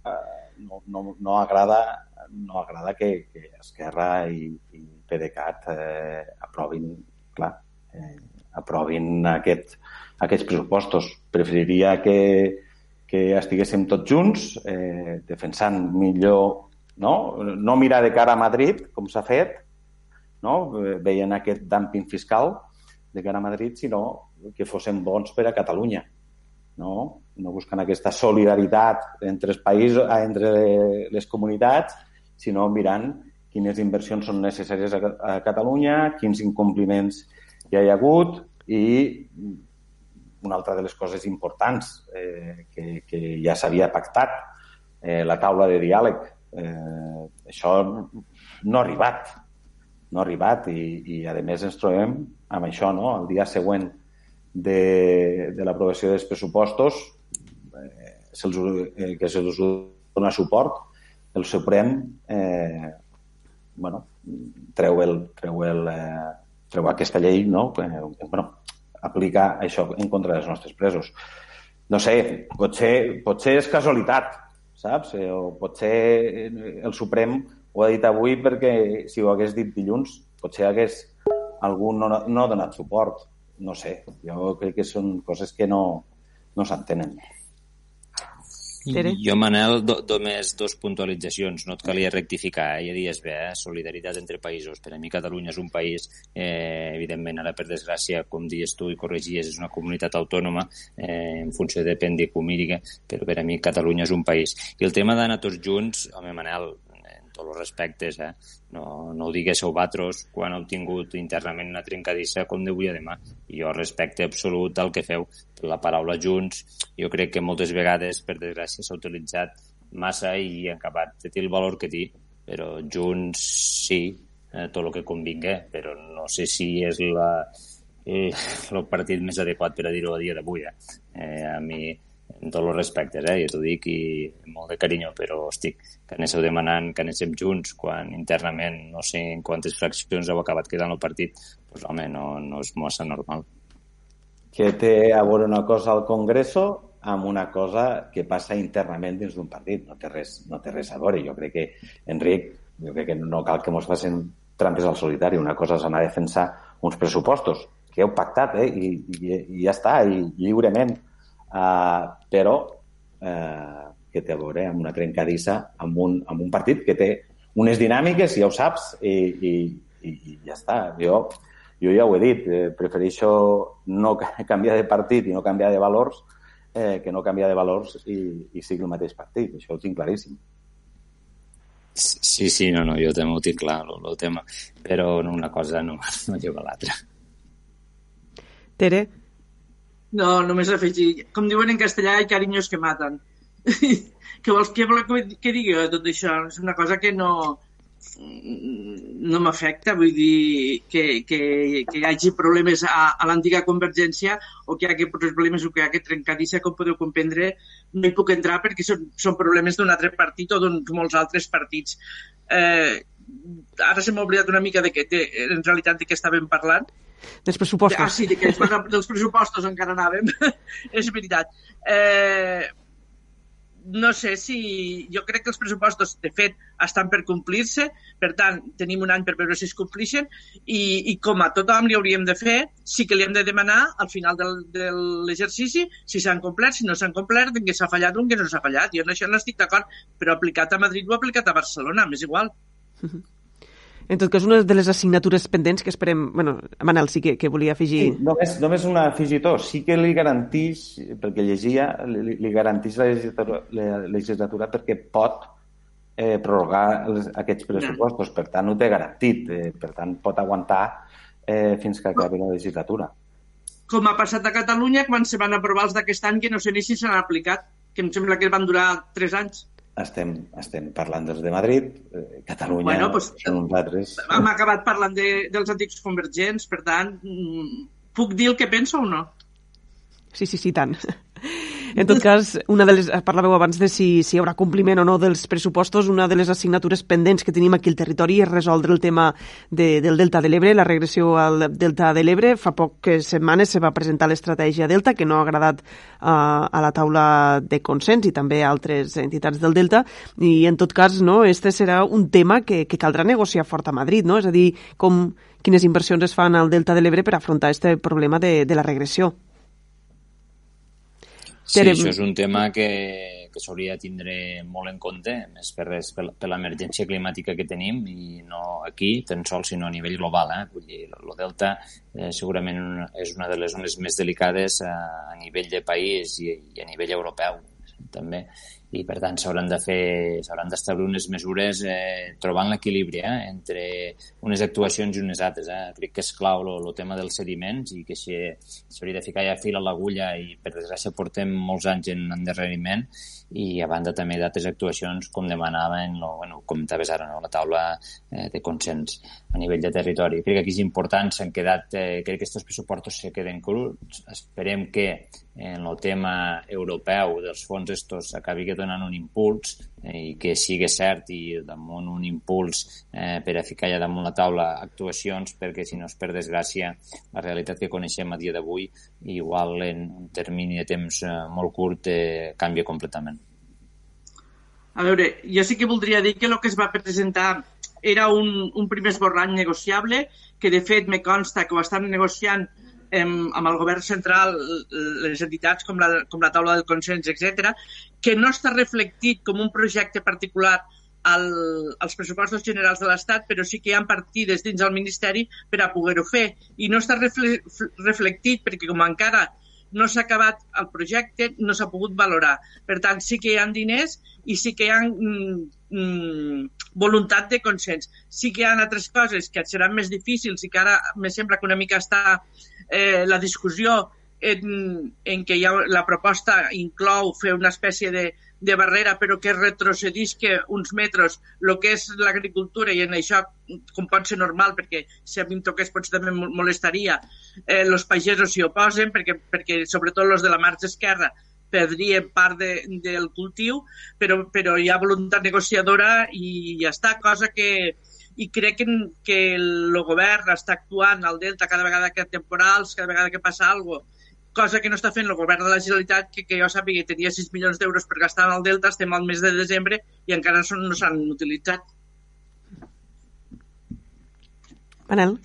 Eh, no, no, no agrada no agrada que, que Esquerra i, i PDeCAT eh, aprovin, clar, eh, aprovin aquest, aquests pressupostos. Preferiria que, que estiguéssim tots junts eh, defensant millor, no? no mirar de cara a Madrid, com s'ha fet, no? veient aquest dumping fiscal de cara a Madrid, sinó que fossin bons per a Catalunya. No? no buscant aquesta solidaritat entre els països, entre les comunitats, sinó mirant quines inversions són necessàries a, a Catalunya, quins incompliments hi ha hagut i una altra de les coses importants eh, que, que ja s'havia pactat, eh, la taula de diàleg. Eh, això no ha arribat, no ha arribat i, i a més ens trobem amb això, no? El dia següent de, de l'aprovació dels pressupostos eh, se'ls, eh, que se'ls dona suport, el Suprem eh, bueno, treu, el, treu, el, eh, treu aquesta llei no? que, bueno, aplicar això en contra dels nostres presos. No sé, potser, potser és casualitat, saps? Eh, o potser el Suprem ho ha dit avui perquè si ho hagués dit dilluns potser hagués algú no, no ha donat suport. No sé, jo crec que són coses que no, no s'entenen. Tere? Jo, Manel, do, només dos puntualitzacions. No et calia rectificar, eh? ja dies bé, eh? solidaritat entre països. Per a mi Catalunya és un país, eh, evidentment, ara per desgràcia, com dius tu i corregies, és una comunitat autònoma, eh, en funció depèn de com miri, però per a mi Catalunya és un país. I el tema d'anar tots junts, home, Manel, tots els respectes, eh? No, no ho diguéssiu vosaltres quan heu tingut internament una trencadissa com d'avui a demà. Jo respecte absolut al que feu. La paraula junts, jo crec que moltes vegades, per desgràcia, s'ha utilitzat massa i acabat dir el valor que té, però junts sí, eh, tot el que convingui, però no sé si és la, el, el partit més adequat per a dir-ho a dia d'avui. Eh? eh, a mi en tots els respectes, eh? ja t'ho dic, i molt de carinyo, però estic que anéssim demanant que anéssim junts quan internament no sé en quantes fraccions heu acabat quedant el partit, doncs home, no, no és massa normal. Que té a veure una cosa al Congreso amb una cosa que passa internament dins d'un partit. No té, res, no té res a veure. Jo crec que, Enric, jo crec que no cal que mos facin trampes al solitari. Una cosa és anar a defensar uns pressupostos que heu pactat, eh? I, i, i ja està, i lliurement uh, però uh, que té a veure amb una trencadissa amb un, amb un partit que té unes dinàmiques, ja ho saps, i, i, i, i ja està. Jo, jo ja ho he dit, eh, prefereixo no canviar de partit i no canviar de valors eh, que no canviar de valors i, i sigui el mateix partit. Això ho tinc claríssim. Sí, sí, no, no, jo també ho tinc clar, el, el tema, però una cosa no, no lleva l'altra. Tere, no, només afegir. Com diuen en castellà, hi carinyos que maten. que vols que, que, que digui tot això? És una cosa que no no m'afecta, vull dir que, que, que hi hagi problemes a, a l'antiga Convergència o que hi hagi problemes o que hi hagi trencadissa, com podeu comprendre, no hi puc entrar perquè són, són problemes d'un altre partit o d'uns molts altres partits. Eh, ara se m'ha oblidat una mica de què, de, en realitat de què estàvem parlant, dels pressupostos. Ah, sí, de que dels pressupostos encara anàvem. és veritat. Eh, no sé si... Jo crec que els pressupostos, de fet, estan per complir-se, per tant, tenim un any per veure si es complixen, i, i com a tothom li hauríem de fer, sí que li hem de demanar al final del, de l'exercici si s'han complert, si no s'han complert, en què s'ha fallat o en què no s'ha fallat. Jo en això no estic d'acord, però aplicat a Madrid o aplicat a Barcelona, m'és igual. En tot cas, una de les assignatures pendents que esperem... bueno, Manel sí que, que volia afegir... Sí, només, només una afegitó. Sí que li garantís, perquè llegia, li, li garantís la legislatura, la legislatura perquè pot eh, prorrogar els, aquests pressupostos. Per tant, ho té garantit. Eh, per tant, pot aguantar eh, fins que acabi la legislatura. Com ha passat a Catalunya quan se van aprovar els d'aquest any que no sé ni si s'han aplicat, que em sembla que van durar tres anys estem, estem parlant dels de Madrid, eh, Catalunya bueno, pues, són uns altres. Hem acabat parlant de, dels antics convergents, per tant, mm, puc dir el que penso o no? Sí, sí, sí, tant. En tot cas, una de les, parlàveu abans de si, si hi haurà compliment o no dels pressupostos, una de les assignatures pendents que tenim aquí al territori és resoldre el tema de, del Delta de l'Ebre, la regressió al Delta de l'Ebre. Fa poques setmanes se va presentar l'estratègia Delta, que no ha agradat uh, a la taula de consens i també a altres entitats del Delta, i en tot cas, no, este serà un tema que, que caldrà negociar fort a Madrid, no? és a dir, com, quines inversions es fan al Delta de l'Ebre per afrontar aquest problema de, de la regressió. Sí, això és un tema que, que s'hauria de tindre molt en compte, més per, res, per, per l'emergència climàtica que tenim i no aquí, tan sols, sinó a nivell global. Eh? Vull dir, el Delta eh, segurament és una de les zones més delicades a, a nivell de país i, i a nivell europeu també i per tant s'hauran de fer s'hauran d'establir unes mesures eh, trobant l'equilibri eh, entre unes actuacions i unes altres. Eh. Crec que és clau el tema dels sediments i que s'hauria de ficar ja fil a l'agulla i per desgràcia portem molts anys en endarreriment i a banda també d'altres actuacions com demanaven, o, bueno, comentaves ara, no, la taula eh, de consens a nivell de territori. Crec que aquí és important, s'han quedat, eh, crec que aquests pressupostos se queden curts. Esperem que en el tema europeu dels fons estos acabi donant un impuls eh, i que sigui cert i damunt un impuls eh, per a ficar ja damunt la taula actuacions perquè si no és per desgràcia la realitat que coneixem a dia d'avui igual en un termini de temps eh, molt curt eh, canvia completament. A veure, jo sí que voldria dir que el que es va presentar era un, un primer esborrany negociable, que de fet me consta que ho estan negociant amb, amb el govern central, les entitats com la, com la taula del consens, etc, que no està reflectit com un projecte particular al, als pressupostos generals de l'Estat, però sí que hi ha partides dins del Ministeri per a poder-ho fer. I no està refle, reflectit perquè com encara no s'ha acabat el projecte, no s'ha pogut valorar. Per tant, sí que hi ha diners i sí que hi ha mm, mm, voluntat de consens. Sí que hi ha altres coses que seran més difícils i que ara me sembla que una mica està eh, la discussió en, en què ha, la proposta inclou fer una espècie de, de barrera però que retrocedisca uns metres el que és l'agricultura i en això com pot ser normal perquè si a mi em toqués potser també molestaria eh, els pagesos s'hi oposen perquè, perquè sobretot els de la marxa esquerra perdrien part de, del cultiu però, però hi ha voluntat negociadora i ja està, cosa que, i crec que, que el govern està actuant al Delta cada vegada que hi ha temporals, cada vegada que passa alguna cosa, cosa que no està fent el govern de la Generalitat, que, que jo sàpiga que tenia 6 milions d'euros per gastar al Delta, estem al mes de desembre i encara són, no s'han utilitzat. Manel?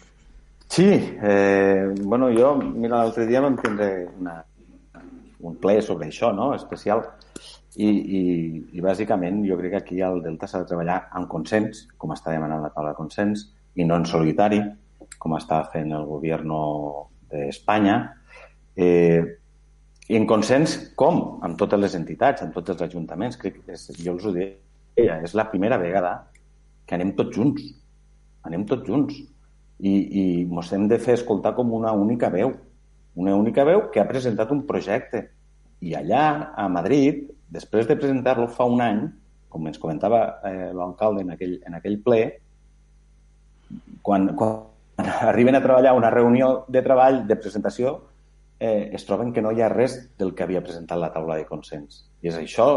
Sí, eh, bueno, jo, mira, l'altre dia vam tindre una, un ple sobre això, no?, especial, i, i, i bàsicament jo crec que aquí al Delta s'ha de treballar en consens, com està demanant la taula de consens, i no en solitari, com està fent el govern d'Espanya. Eh, I en consens, com? Amb totes les entitats, amb tots els ajuntaments. Crec que és, jo els ho deia, és la primera vegada que anem tots junts. Anem tots junts. I, i ens hem de fer escoltar com una única veu. Una única veu que ha presentat un projecte. I allà, a Madrid, Després de presentar-lo fa un any, com ens comentava eh, l'alcalde en, aquell, en aquell ple, quan, quan arriben a treballar una reunió de treball, de presentació, eh, es troben que no hi ha res del que havia presentat la taula de consens. I és això,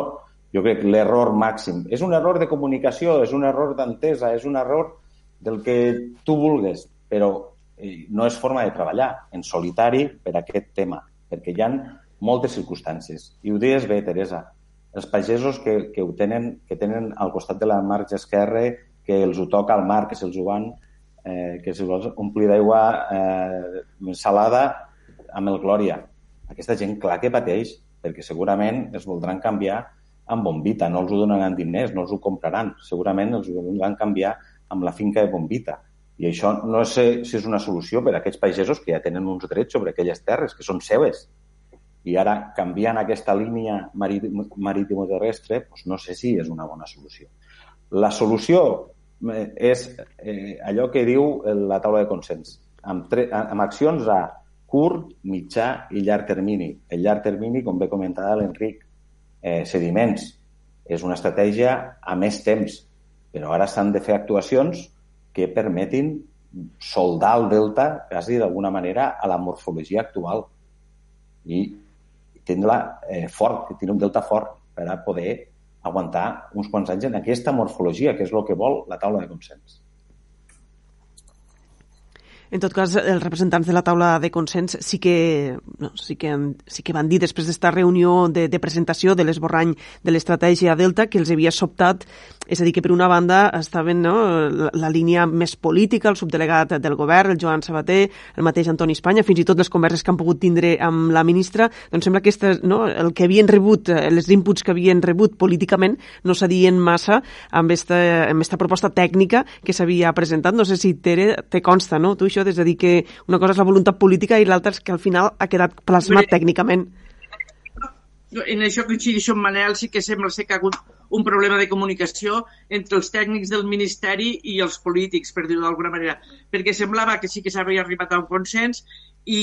jo crec, l'error màxim. És un error de comunicació, és un error d'entesa, és un error del que tu vulgues, però eh, no és forma de treballar en solitari per aquest tema, perquè hi han moltes circumstàncies. I ho deies bé, Teresa, els pagesos que, que, ho tenen, que tenen al costat de la marge esquerra, que els ho toca al mar, que se'ls ho van, eh, que se'ls omplir d'aigua eh, salada amb el Glòria. Aquesta gent, clar que pateix, perquè segurament es voldran canviar amb bombita, no els ho donaran diners, no els ho compraran, segurament els ho voldran canviar amb la finca de bombita. I això no sé si és una solució per a aquests pagesos que ja tenen uns drets sobre aquelles terres, que són seves, i ara canviant aquesta línia marítimo-terrestre, doncs no sé si és una bona solució. La solució eh, és eh, allò que diu la taula de consens, amb, amb accions a curt, mitjà i llarg termini. El llarg termini, com bé comentava l'Enric, eh, sediments. És una estratègia a més temps, però ara s'han de fer actuacions que permetin soldar el delta quasi d'alguna manera a la morfologia actual. I tindre eh, fort, tingui un delta fort per a poder aguantar uns quants anys en aquesta morfologia, que és el que vol la taula de consens. En tot cas, els representants de la taula de consens sí que, no, sí que, han, sí que van dir després d'esta reunió de, de presentació de l'esborrany de l'estratègia Delta que els havia sobtat, és a dir, que per una banda estaven no, la, la línia més política, el subdelegat del govern, el Joan Sabater, el mateix Antoni Espanya, fins i tot les converses que han pogut tindre amb la ministra, doncs sembla que esta, no, el que havien rebut, eh, les inputs que havien rebut políticament no s'adien massa amb esta, amb esta proposta tècnica que s'havia presentat. No sé si Tere, te consta, no? Tu això això, és a dir, que una cosa és la voluntat política i l'altra és que al final ha quedat plasmat tècnicament. En això coincideixo amb Manel, sí que sembla ser que ha hagut un problema de comunicació entre els tècnics del Ministeri i els polítics, per dir-ho d'alguna manera, perquè semblava que sí que s'havia arribat a un consens i,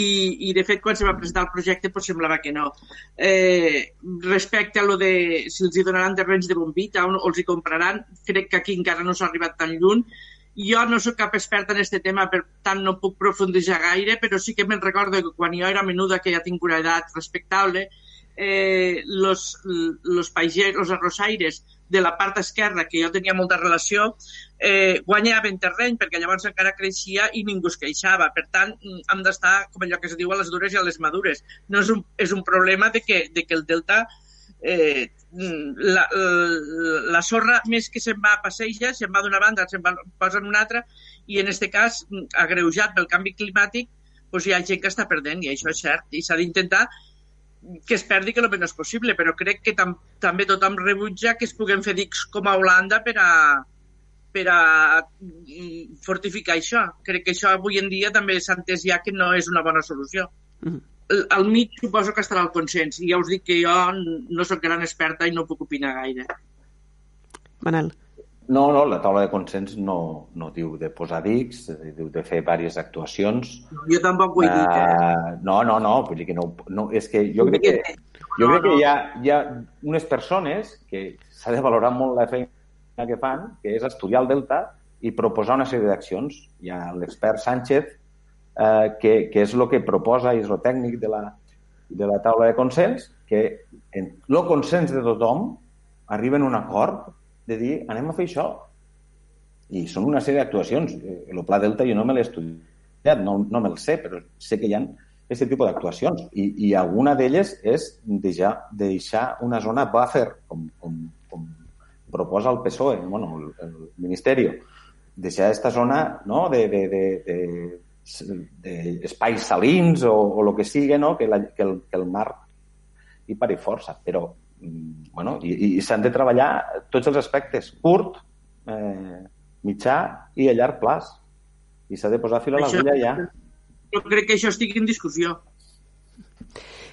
i de fet quan se va presentar el projecte pues, semblava que no. Eh, respecte a lo de si els hi donaran terrenys de bombita o, o els hi compraran, crec que aquí encara no s'ha arribat tan lluny jo no sóc cap experta en aquest tema, per tant no puc profunditzar gaire, però sí que me'n recordo que quan jo era menuda, que ja tinc una edat respectable, los, los pageros, los arrosaires de la part esquerra, que jo tenia molta relació, eh, guanyaven terreny perquè llavors encara creixia i ningú es queixava. Per tant, hem d'estar, com allò que es diu, a les dures i a les madures. No és un, és un problema de que, de que el delta eh, la, la, la sorra més que se'n va a passeja, se'n va d'una banda, se'n va, posa en una altra, i en aquest cas, agreujat pel canvi climàtic, doncs hi ha gent que està perdent, i això és cert, i s'ha d'intentar que es perdi que el menys possible, però crec que tam també tothom rebutja que es puguem fer dics com a Holanda per a, per a fortificar això. Crec que això avui en dia també s'ha entès ja que no és una bona solució. Mm -hmm al mig suposo que estarà el consens. I ja us dic que jo no sóc gran experta i no puc opinar gaire. Manel. No, no, la taula de consens no, no diu de posar dics, diu de fer diverses actuacions. No, jo tampoc ho he dit, eh? Uh, no, no, no, vull dir que no, no és que jo crec que, jo crec que hi ha, hi ha unes persones que s'ha de valorar molt la feina que fan, que és estudiar el delta i proposar una sèrie d'accions. Hi ha l'expert Sánchez, eh, que, que és el que proposa i és el tècnic de la, de la taula de consens, que en el consens de tothom arriba en un acord de dir anem a fer això. I són una sèrie d'actuacions. El Pla Delta jo no me l'he estudiat, no, no me'l sé, però sé que hi ha aquest tipus d'actuacions. I, I alguna d'elles és deixar, deixar una zona buffer, com, com, com proposa el PSOE, bueno, el, el Ministeri, deixar aquesta zona no, de, de, de, de espais salins o, o el que sigui, no? que, la, que, el, que el mar hi pari força, però bueno, i, i s'han de treballar tots els aspectes, curt, eh, mitjà i a llarg plaç. I s'ha de posar fil a l'agulla ja. Jo crec que això estigui en discussió.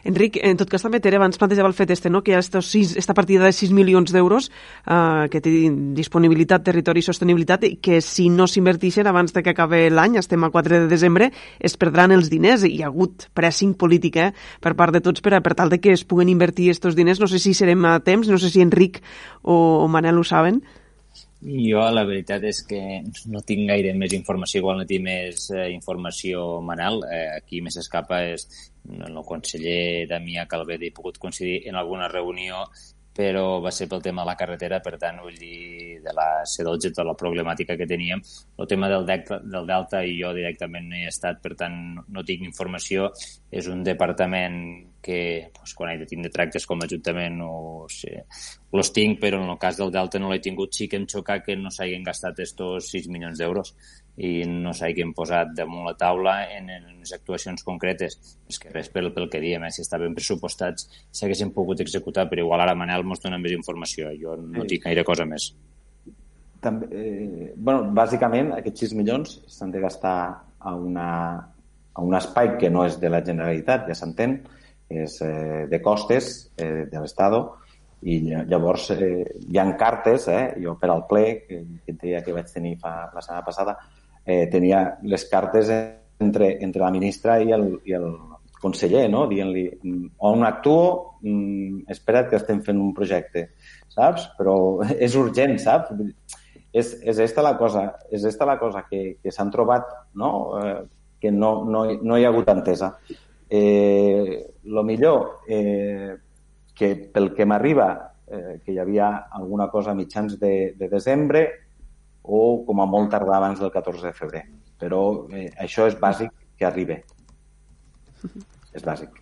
Enric, en tot cas també Tere abans plantejava el fet este, no? que hi ha esta partida de 6 milions d'euros eh, que té disponibilitat, territori i sostenibilitat i que si no s'invertixen abans de que acabi l'any, estem a 4 de desembre, es perdran els diners. Hi ha hagut pressing polític eh, per part de tots per, per tal de que es puguen invertir aquests diners. No sé si serem a temps, no sé si Enric o, o Manel ho saben. Jo la veritat és que no tinc gaire més informació, igual no tinc més eh, informació Manel. Eh, aquí més escapa és el conseller Damià Calvet he pogut coincidir en alguna reunió però va ser pel tema de la carretera, per tant, vull dir, de la C12, tota la problemàtica que teníem. El tema del, dec, del Delta i jo directament no hi he estat, per tant, no tinc informació. És un departament que, doncs, quan he de tindre tractes com a Ajuntament, no sé, los tinc, però en el cas del Delta no l'he tingut. Sí que em xoca que no s'hagin gastat estos 6 milions d'euros i no s'hagin posat damunt la taula en, les actuacions concretes. És que res pel, pel que diem, eh? si estaven pressupostats s'haguessin pogut executar, però igual ara Manel mos dona més informació. Jo no sí. tinc gaire cosa més. També, eh, bueno, bàsicament, aquests 6 milions s'han de gastar a, una, a un espai que no és de la Generalitat, ja s'entén, és eh, de costes eh, de l'Estat, i llavors eh, hi han cartes, eh, jo per al ple, que, que que vaig tenir fa, la setmana passada, eh, tenia les cartes entre, entre la ministra i el, i el conseller, no? dient-li on actuo, mm, espera't que estem fent un projecte, saps? Però és urgent, saps? És, és esta la cosa, és esta la cosa que, que s'han trobat, no? Eh, que no, no, no hi ha hagut entesa. Eh, lo millor, eh, que pel que m'arriba, eh, que hi havia alguna cosa a mitjans de, de desembre o com a molt tardar abans del 14 de febrer. Però eh, això és bàsic que arribi. És bàsic.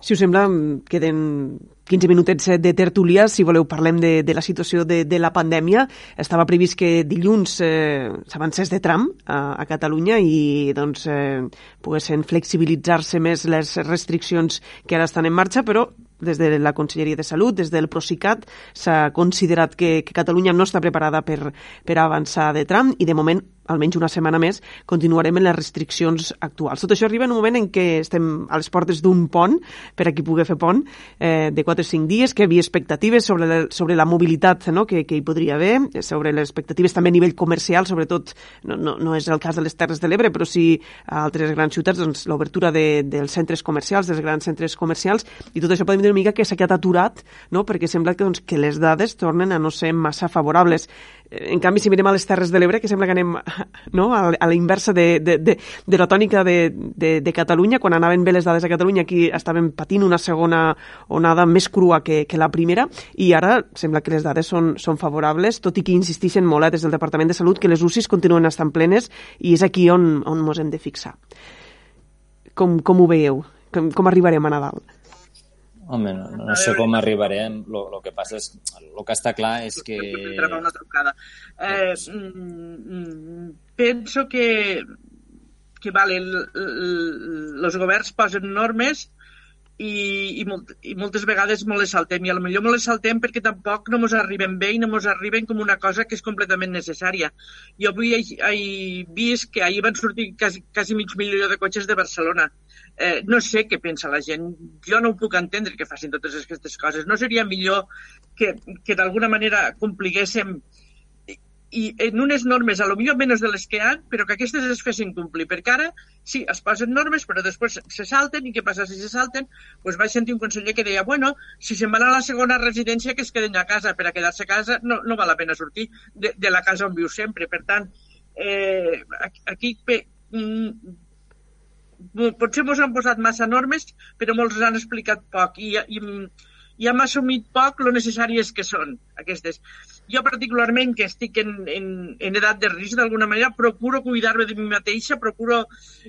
Si us sembla, queden 15 minutets de tertúlia. Si voleu, parlem de, de la situació de, de la pandèmia. Estava previst que dilluns eh, s'avancés de tram a, a Catalunya i doncs, eh, poguessin flexibilitzar-se més les restriccions que ara estan en marxa, però des de la Conselleria de Salut, des del Procicat, s'ha considerat que, que Catalunya no està preparada per, per avançar de tram i de moment almenys una setmana més, continuarem en les restriccions actuals. Tot això arriba en un moment en què estem a les portes d'un pont, per a qui pugui fer pont, eh, de 4 o 5 dies, que hi havia expectatives sobre la, sobre la mobilitat no? que, que hi podria haver, sobre les expectatives també a nivell comercial, sobretot, no, no, no és el cas de les Terres de l'Ebre, però sí a altres grans ciutats, doncs, l'obertura de, dels centres comercials, dels grans centres comercials, i tot això podem dir una mica que s'ha quedat aturat, no? perquè sembla que, doncs, que les dades tornen a no ser massa favorables. En canvi, si mirem a les Terres de l'Ebre, que sembla que anem no? a, la inversa de, de, de, de la tònica de, de, de Catalunya, quan anaven bé les dades a Catalunya, aquí estaven patint una segona onada més crua que, que la primera, i ara sembla que les dades són, són favorables, tot i que insistixen molt eh, des del Departament de Salut que les UCIs continuen estant plenes i és aquí on, on ens hem de fixar. Com, com ho veieu? Com, com arribarem a Nadal? Home, no, no sé com arribarem. El que passa és... El que està clar és que... una trucada. Eh, mm, penso que, que vale, els governs posen normes i, i, molt, i moltes vegades molt les saltem. I potser molt les saltem perquè tampoc no ens arriben bé i no ens arriben com una cosa que és completament necessària. Jo avui he, he vist que ahir van sortir quasi, quasi mig milió de cotxes de Barcelona eh, no sé què pensa la gent. Jo no ho puc entendre que facin totes aquestes coses. No seria millor que, que d'alguna manera compliguéssim i en unes normes a lo millor menys de les que hi ha, però que aquestes es fessin complir, perquè ara sí, es posen normes, però després se salten, i què passa si se salten? Pues vaig sentir un conseller que deia, bueno, si se'n van a la segona residència que es queden a casa, per a quedar-se a casa no, no val la pena sortir de, de la casa on viu sempre. Per tant, eh, aquí pe, mm, potser ens han posat massa normes, però molts han explicat poc i, i, i hem assumit poc lo necessàries que són aquestes. Jo particularment, que estic en, en, en edat de risc d'alguna manera, procuro cuidar-me de mi mateixa, procuro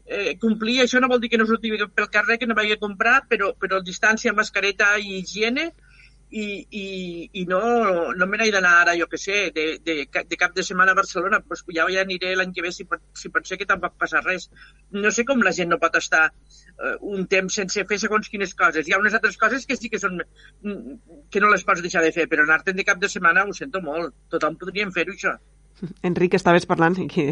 eh, complir. Això no vol dir que no surti pel carrer, que no vagi a comprar, però, però distància, mascareta i higiene, i, i, i no, no me n'he d'anar ara, jo que sé, de, de, de cap de setmana a Barcelona, pues ja ja aniré l'any que ve si si pot ser que tampoc passa res. No sé com la gent no pot estar uh, un temps sense fer segons quines coses. Hi ha unes altres coses que sí que són que no les pots deixar de fer, però anar-te'n de cap de setmana ho sento molt. Tothom podríem fer-ho, això. Enric, estaves parlant que,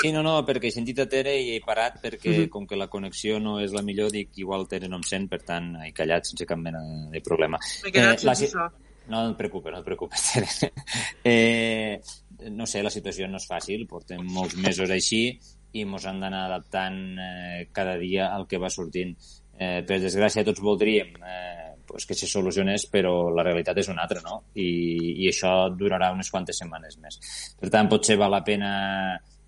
Sí, no, no, perquè he sentit a Tere i he parat perquè, uh -huh. com que la connexió no és la millor, dic, igual Tere no em sent, per tant, he callat sense cap mena de problema. Eh, la... Això. No et preocupes, no et preocupes, Tere. eh, no sé, la situació no és fàcil, portem molts mesos així i ens han d'anar adaptant eh, cada dia al que va sortint. Eh, per desgràcia, tots voldríem eh, pues que se solucionés, però la realitat és una altra, no? I, i això durarà unes quantes setmanes més. Per tant, potser val la pena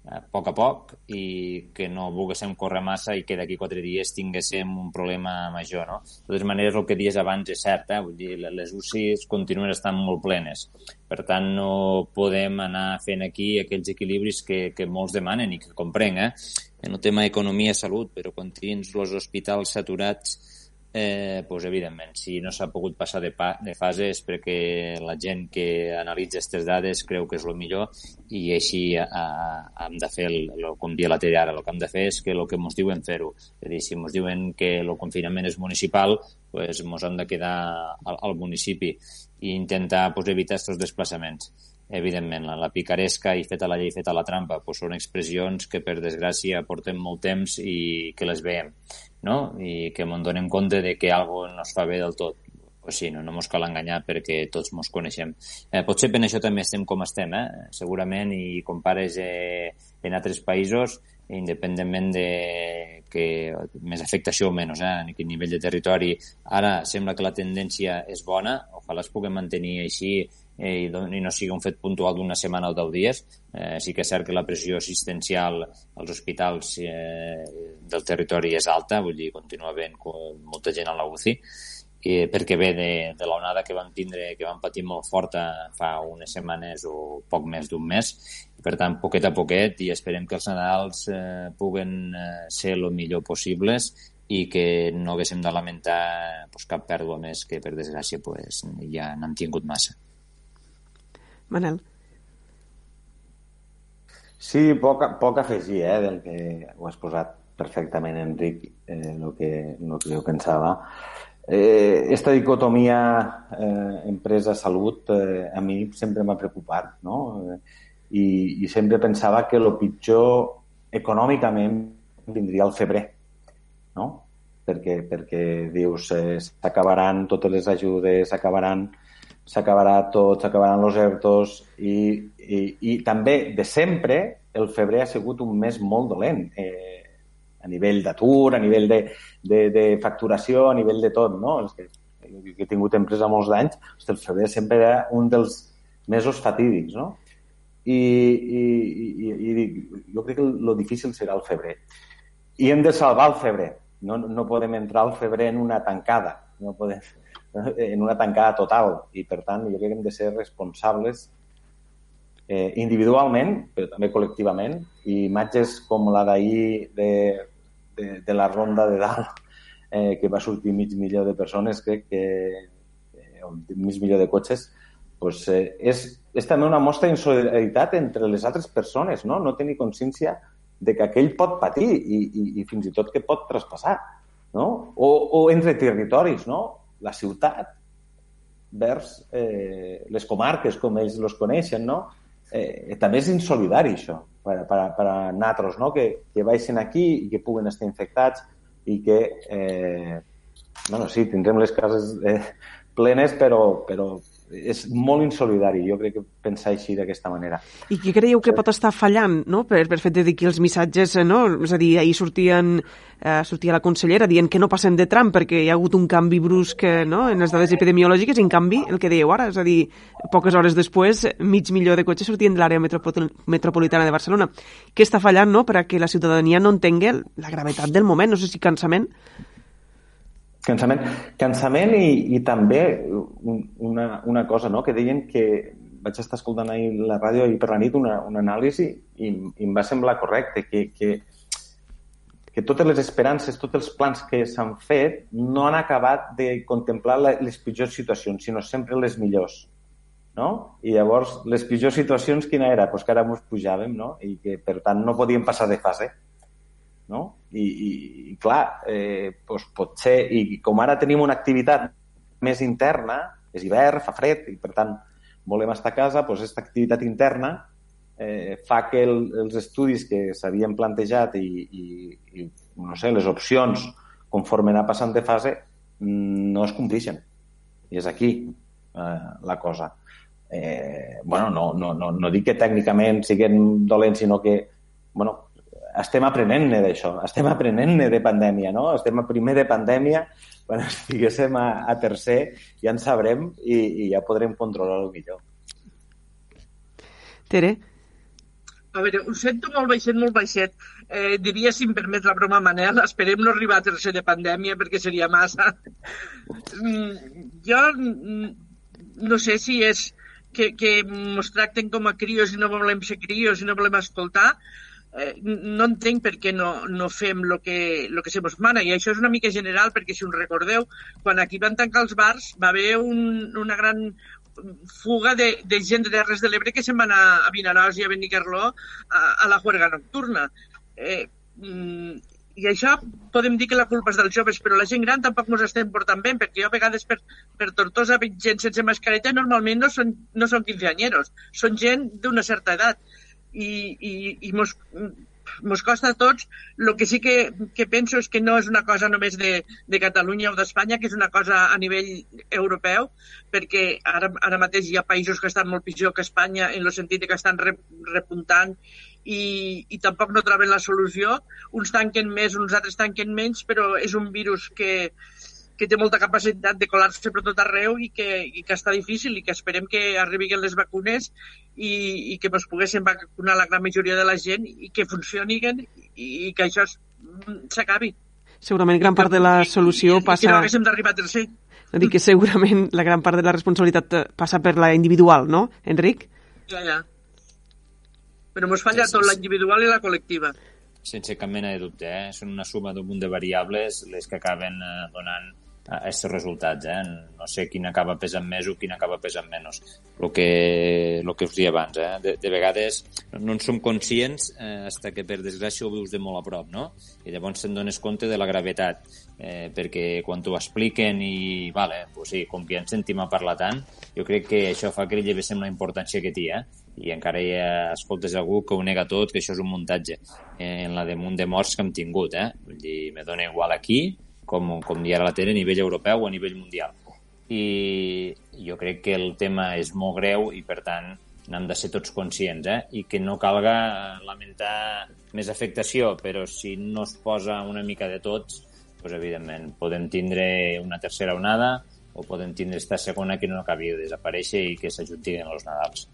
a poc a poc i que no volguéssim córrer massa i que d'aquí quatre dies tinguéssim un problema major, no? De totes maneres, el que dies abans és cert, eh? Vull dir, les UCIs continuen estant molt plenes. Per tant, no podem anar fent aquí aquells equilibris que, que molts demanen i que comprenc, eh? En el tema economia-salut, però quan tens els hospitals saturats eh, pues, evidentment, si no s'ha pogut passar de, pa, de fase és perquè la gent que analitza aquestes dades creu que és el millor i així a, a, hem de fer, el, el, com dia la ara, el que hem de fer és que el que ens diuen fer-ho. És a dir, si ens diuen que el confinament és municipal, pues, ens hem de quedar al, al municipi i intentar pues, evitar aquests desplaçaments evidentment, la, la picaresca i feta la llei, feta la trampa, pues són expressions que, per desgràcia, portem molt temps i que les veiem no? i que ens donem compte de que algo no es fa bé del tot pues sí, no, no mos cal enganyar perquè tots mos coneixem. Eh, potser per això també estem com estem, eh? segurament, i compares eh, en altres països, independentment de que més afectació o menys eh, a quin nivell de territori. Ara sembla que la tendència és bona, ojalà es puguem mantenir així i, i no sigui un fet puntual d'una setmana o deu dies. Eh, sí que és cert que la pressió assistencial als hospitals eh, del territori és alta, vull dir, continua havent molta gent a la UCI, eh, perquè ve de, de l'onada que vam tindre, que vam patir molt forta fa unes setmanes o poc més d'un mes. Per tant, poquet a poquet i esperem que els Nadals eh, puguen eh, ser el millor possibles i que no haguéssim de lamentar pues, cap pèrdua més que, per desgràcia, pues, ja n'hem tingut massa. Manel. Sí, poc, poc afegir eh, del que ho has posat perfectament, Enric, eh, que, el que jo pensava. Eh, esta dicotomia eh, empresa-salut eh, a mi sempre m'ha preocupat, no? I, I sempre pensava que el pitjor econòmicament vindria al febrer, no? Perquè, perquè dius, eh, s'acabaran totes les ajudes, s'acabaran s'acabarà tot, s'acabaran els ERTOs i, i, i també de sempre el febrer ha sigut un mes molt dolent eh, a nivell d'atur, a nivell de, de, de facturació, a nivell de tot, no? Els que, que he tingut empresa molts d'anys, el febrer sempre era un dels mesos fatídics, no? I, i, i, i jo crec que el difícil serà el febrer. I hem de salvar el febrer. No, no podem entrar al febrer en una tancada. No podem, en una tancada total i per tant jo crec que hem de ser responsables eh, individualment però també col·lectivament i imatges com la d'ahir de, de, de la ronda de dalt eh, que va sortir mig milió de persones crec que eh, mig milió de cotxes pues, eh, és, és també una mostra d'insolidaritat entre les altres persones, no? No tenir consciència de que aquell pot patir i, i, i fins i tot que pot traspassar, no? O, o entre territoris, no? La ciutat vers eh, les comarques, com ells los coneixen, no? Eh, també és insolidari, això, per, per, per a nosaltres, no? Que, que baixen aquí i que puguen estar infectats i que, eh, bueno, sí, tindrem les cases eh, plenes, però, però és molt insolidari, jo crec que pensar així d'aquesta manera. I què creieu que pot estar fallant no? per, per fet de dir que els missatges, no? és a dir, ahir sortien, eh, sortia la consellera dient que no passem de tram perquè hi ha hagut un canvi brusc no? en les dades epidemiològiques i en canvi el que dèieu ara, és a dir, poques hores després mig milió de cotxes sortien de l'àrea metropolitana de Barcelona. Què està fallant no? per a que la ciutadania no entengui la gravetat del moment? No sé si cansament Cansament, cansament i, i també una, una cosa, no?, que deien que vaig estar escoltant ahir la ràdio i per la nit una, una anàlisi i, i em va semblar correcte que, que, que totes les esperances, tots els plans que s'han fet no han acabat de contemplar la, les pitjors situacions, sinó sempre les millors. No? I llavors, les pitjors situacions, quina era? Pues que ara ens pujàvem, no? I que, per tant, no podíem passar de fase no? I, i, i clar, eh, doncs potser, i com ara tenim una activitat més interna, és hivern, fa fred, i per tant volem estar a casa, doncs aquesta activitat interna eh, fa que el, els estudis que s'havien plantejat i, i, i, no sé, les opcions conforme anar passant de fase no es complixen. I és aquí eh, la cosa. Eh, bueno, no, no, no, no dic que tècnicament siguin dolents, sinó que bueno, estem aprenent-ne d'això, estem aprenent-ne de pandèmia, no? Estem a primer de pandèmia, quan estiguéssim a, a tercer ja en sabrem i, i ja podrem controlar-ho millor. Tere? A veure, ho sento molt baixet, molt baixet. Eh, diria, si em permet la broma, Manel, esperem no arribar a tercer de pandèmia perquè seria massa. Mm, jo no sé si és que, que ens tracten com a crios i no volem ser crios i no volem escoltar, eh, no entenc per què no, no fem el que, lo que se mana. I això és una mica general, perquè si us recordeu, quan aquí van tancar els bars va haver un, una gran fuga de, de gent de Terres de l'Ebre que se'n van a, a Vinaròs i a Benicarló a, a la juerga nocturna. Eh, mm, i això podem dir que la culpa és dels joves, però la gent gran tampoc ens estem portant bé, perquè jo a vegades per, per Tortosa veig gent sense mascareta normalment no són, no són quinceanyeros, són gent d'una certa edat i, i, i mos, mos costa a tots. El que sí que, que penso és que no és una cosa només de, de Catalunya o d'Espanya, que és una cosa a nivell europeu, perquè ara, ara mateix hi ha països que estan molt pitjor que Espanya en el sentit que estan repuntant i, i tampoc no troben la solució. Uns tanquen més, uns altres tanquen menys, però és un virus que, que té molta capacitat de colar-se per tot arreu i que, i que està difícil i que esperem que arribin les vacunes i, i que ens poguéssim vacunar la gran majoria de la gent i que funcionin i, i que això s'acabi. Segurament gran part de la solució passa... I, i que no haguéssim d'arribar a tercer. dir que segurament la gran part de la responsabilitat passa per la individual, no, Enric? Ja, ja. Però ens falla tot, la individual i la col·lectiva sense cap mena de dubte. Eh? Són una suma d'un munt de variables les que acaben eh, donant aquests resultats. Eh? No sé quin acaba pesant més o quin acaba pesant menys. El que, el que us deia abans, eh? de, de vegades no en som conscients eh, hasta que per desgràcia ho vius de molt a prop, no? I llavors te'n dones compte de la gravetat, eh, perquè quan t'ho expliquen i, vale, pues sí, com que ens sentim a parlar tant, jo crec que això fa que li llevéssim la importància que té, eh? i encara hi ha, escoltes algú que ho nega tot, que això és un muntatge eh, en la de munt de morts que hem tingut, eh? Vull dir, me dona igual aquí com, com ja la tenen a nivell europeu o a nivell mundial. I jo crec que el tema és molt greu i, per tant, n'hem de ser tots conscients, eh? I que no calga lamentar més afectació, però si no es posa una mica de tots, doncs, evidentment, podem tindre una tercera onada o podem tindre esta segona que no acabi de desaparèixer i que s'ajuntin els Nadals.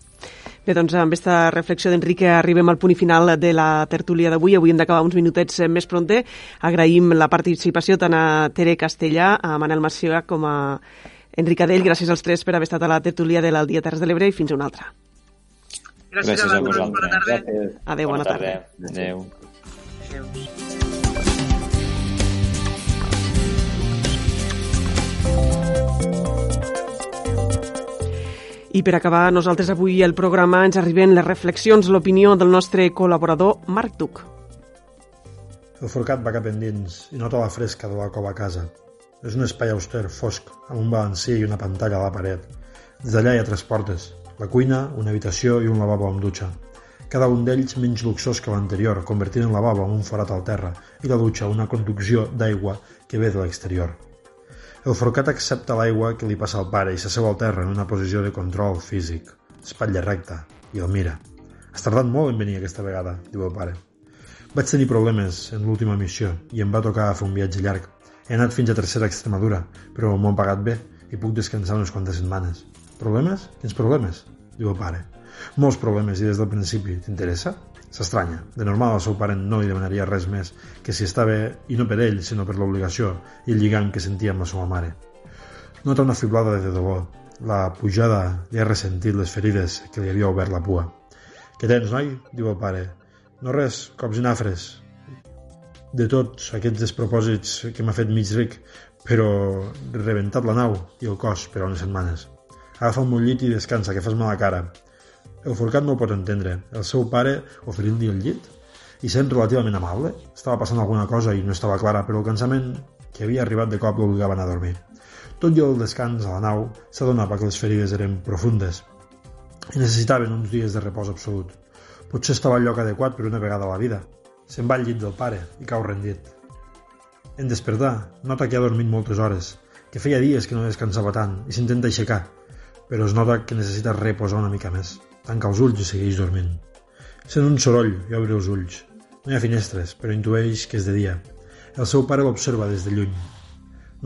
Bé, doncs amb aquesta reflexió d'Enrique arribem al punt final de la tertúlia d'avui. Avui hem d'acabar uns minutets més pronte. Agraïm la participació tant a Tere Castellà, a Manel Macià com a Enric Adell. Gràcies als tres per haver estat a la tertúlia de l'Aldia Terres de l'Ebre i fins a una altra. Gràcies, Gràcies a, a vosaltres. Bona tarda. Adéu, bona, bona tarda. tarda. Adéu. Adéu. I per acabar, nosaltres avui el programa ens arriben les reflexions, l'opinió del nostre col·laborador Marc Duc. El forcat va cap endins i nota la fresca de la cova a casa. És un espai auster, fosc, amb un balancí i una pantalla a la paret. Des d'allà hi ha tres portes, la cuina, una habitació i un lavabo amb dutxa. Cada un d'ells menys luxós que l'anterior, convertint el lavabo en un forat al terra i la dutxa una conducció d'aigua que ve de l'exterior. El forcat accepta l'aigua que li passa al pare i s'asseu al terra en una posició de control físic, espatlla recta, i el mira. Has tardat molt en venir aquesta vegada, diu el pare. Vaig tenir problemes en l'última missió i em va tocar fer un viatge llarg. He anat fins a tercera Extremadura, però m'ho han pagat bé i puc descansar unes quantes setmanes. Problemes? Quins problemes? Diu el pare. Molts problemes i des del principi. T'interessa? S'estranya. De normal el seu pare no li demanaria res més que si està bé, i no per ell, sinó per l'obligació i el lligam que sentia amb la seva mare. Nota una fiblada de dolor. La pujada li ha ressentit les ferides que li havia obert la pua. Què tens, noi? diu el pare. No res, cops i nafres. De tots aquests despropòsits que m'ha fet mig ric, però rebentat la nau i el cos per unes setmanes. Agafa un llit i descansa, que fas mala cara. El forcat no ho pot entendre. El seu pare oferint-li el llit? I sent relativament amable? Estava passant alguna cosa i no estava clara, però el cansament que havia arribat de cop l'obligaven a dormir. Tot i el descans a la nau, s'adonava que les ferides eren profundes i necessitaven uns dies de repòs absolut. Potser estava al lloc adequat per una vegada a la vida. Se'n va al llit del pare i cau rendit. En despertar, nota que ha dormit moltes hores, que feia dies que no descansava tant i s'intenta aixecar, però es nota que necessita reposar una mica més. Tanca els ulls i segueix dormint. Sent un soroll i obre els ulls. No hi ha finestres, però intueix que és de dia. El seu pare l'observa des de lluny.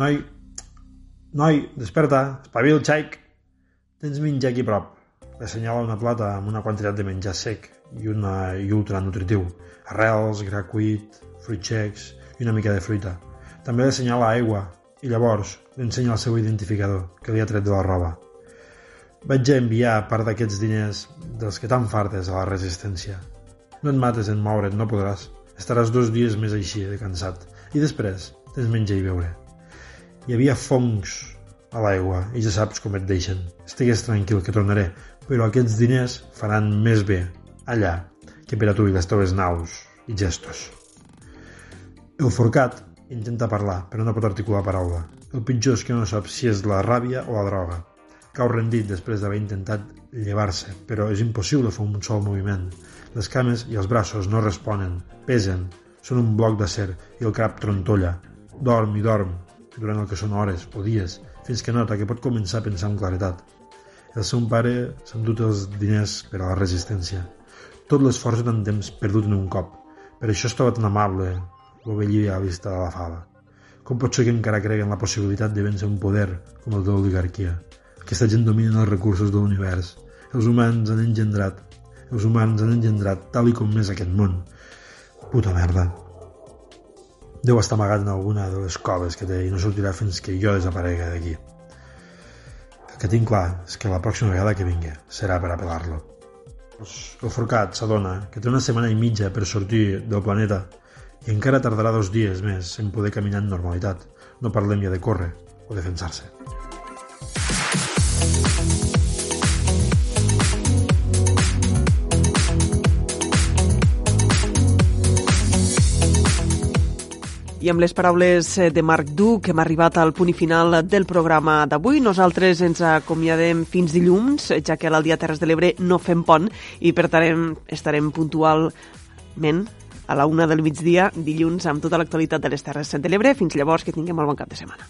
Noi, noi, desperta, espavil, xaic. Tens menjar aquí prop. Le assenyala una plata amb una quantitat de menjar sec i, una, i ultra nutritiu. Arrels, gra cuit, fruits secs i una mica de fruita. També li assenyala aigua i llavors li ensenya el seu identificador que li ha tret de la roba. Vaig a enviar part d'aquests diners dels que tan fartes a la resistència. No et mates en moure't, no podràs. Estaràs dos dies més així, de cansat. I després, tens menjar i beure. Hi havia fongs a l'aigua i ja saps com et deixen. Estigues tranquil, que tornaré, però aquests diners faran més bé allà que per a tu i les teves naus i gestos. El forcat intenta parlar, però no pot articular paraula. El pitjor és que no sap si és la ràbia o la droga. Cau rendit després d'haver intentat llevar-se, però és impossible fer un sol moviment. Les cames i els braços no responen, pesen, són un bloc d'acer i el cap trontolla. Dorm i dorm, durant el que són hores o dies, fins que nota que pot començar a pensar amb claretat. El seu pare s'ha endut els diners per a la resistència. Tot l'esforç d'un temps perdut en un cop. Per això estava tan amable, l'ovellia a la vista de la fava. Com pot ser que encara creguen la possibilitat de vèncer un poder com el de l'oligarquia? Aquesta gent domina els recursos de l'univers. Els humans han engendrat. Els humans han engendrat tal i com és aquest món. Puta merda. Deu estar amagat en alguna de les coves que té i no sortirà fins que jo desaparega d'aquí. El que tinc clar és que la pròxima vegada que vingui serà per apel·lar-lo. El forcat s'adona que té una setmana i mitja per sortir del planeta i encara tardarà dos dies més en poder caminar en normalitat. No parlem ja de córrer o defensar-se. I amb les paraules eh, de Marc Duc hem arribat al punt final del programa d'avui. Nosaltres ens acomiadem fins dilluns, ja que a l'Aldia Terres de l'Ebre no fem pont i per tant estarem puntualment a la una del migdia dilluns amb tota l'actualitat de les Terres de l'Ebre. Fins llavors, que tinguem molt bon cap de setmana.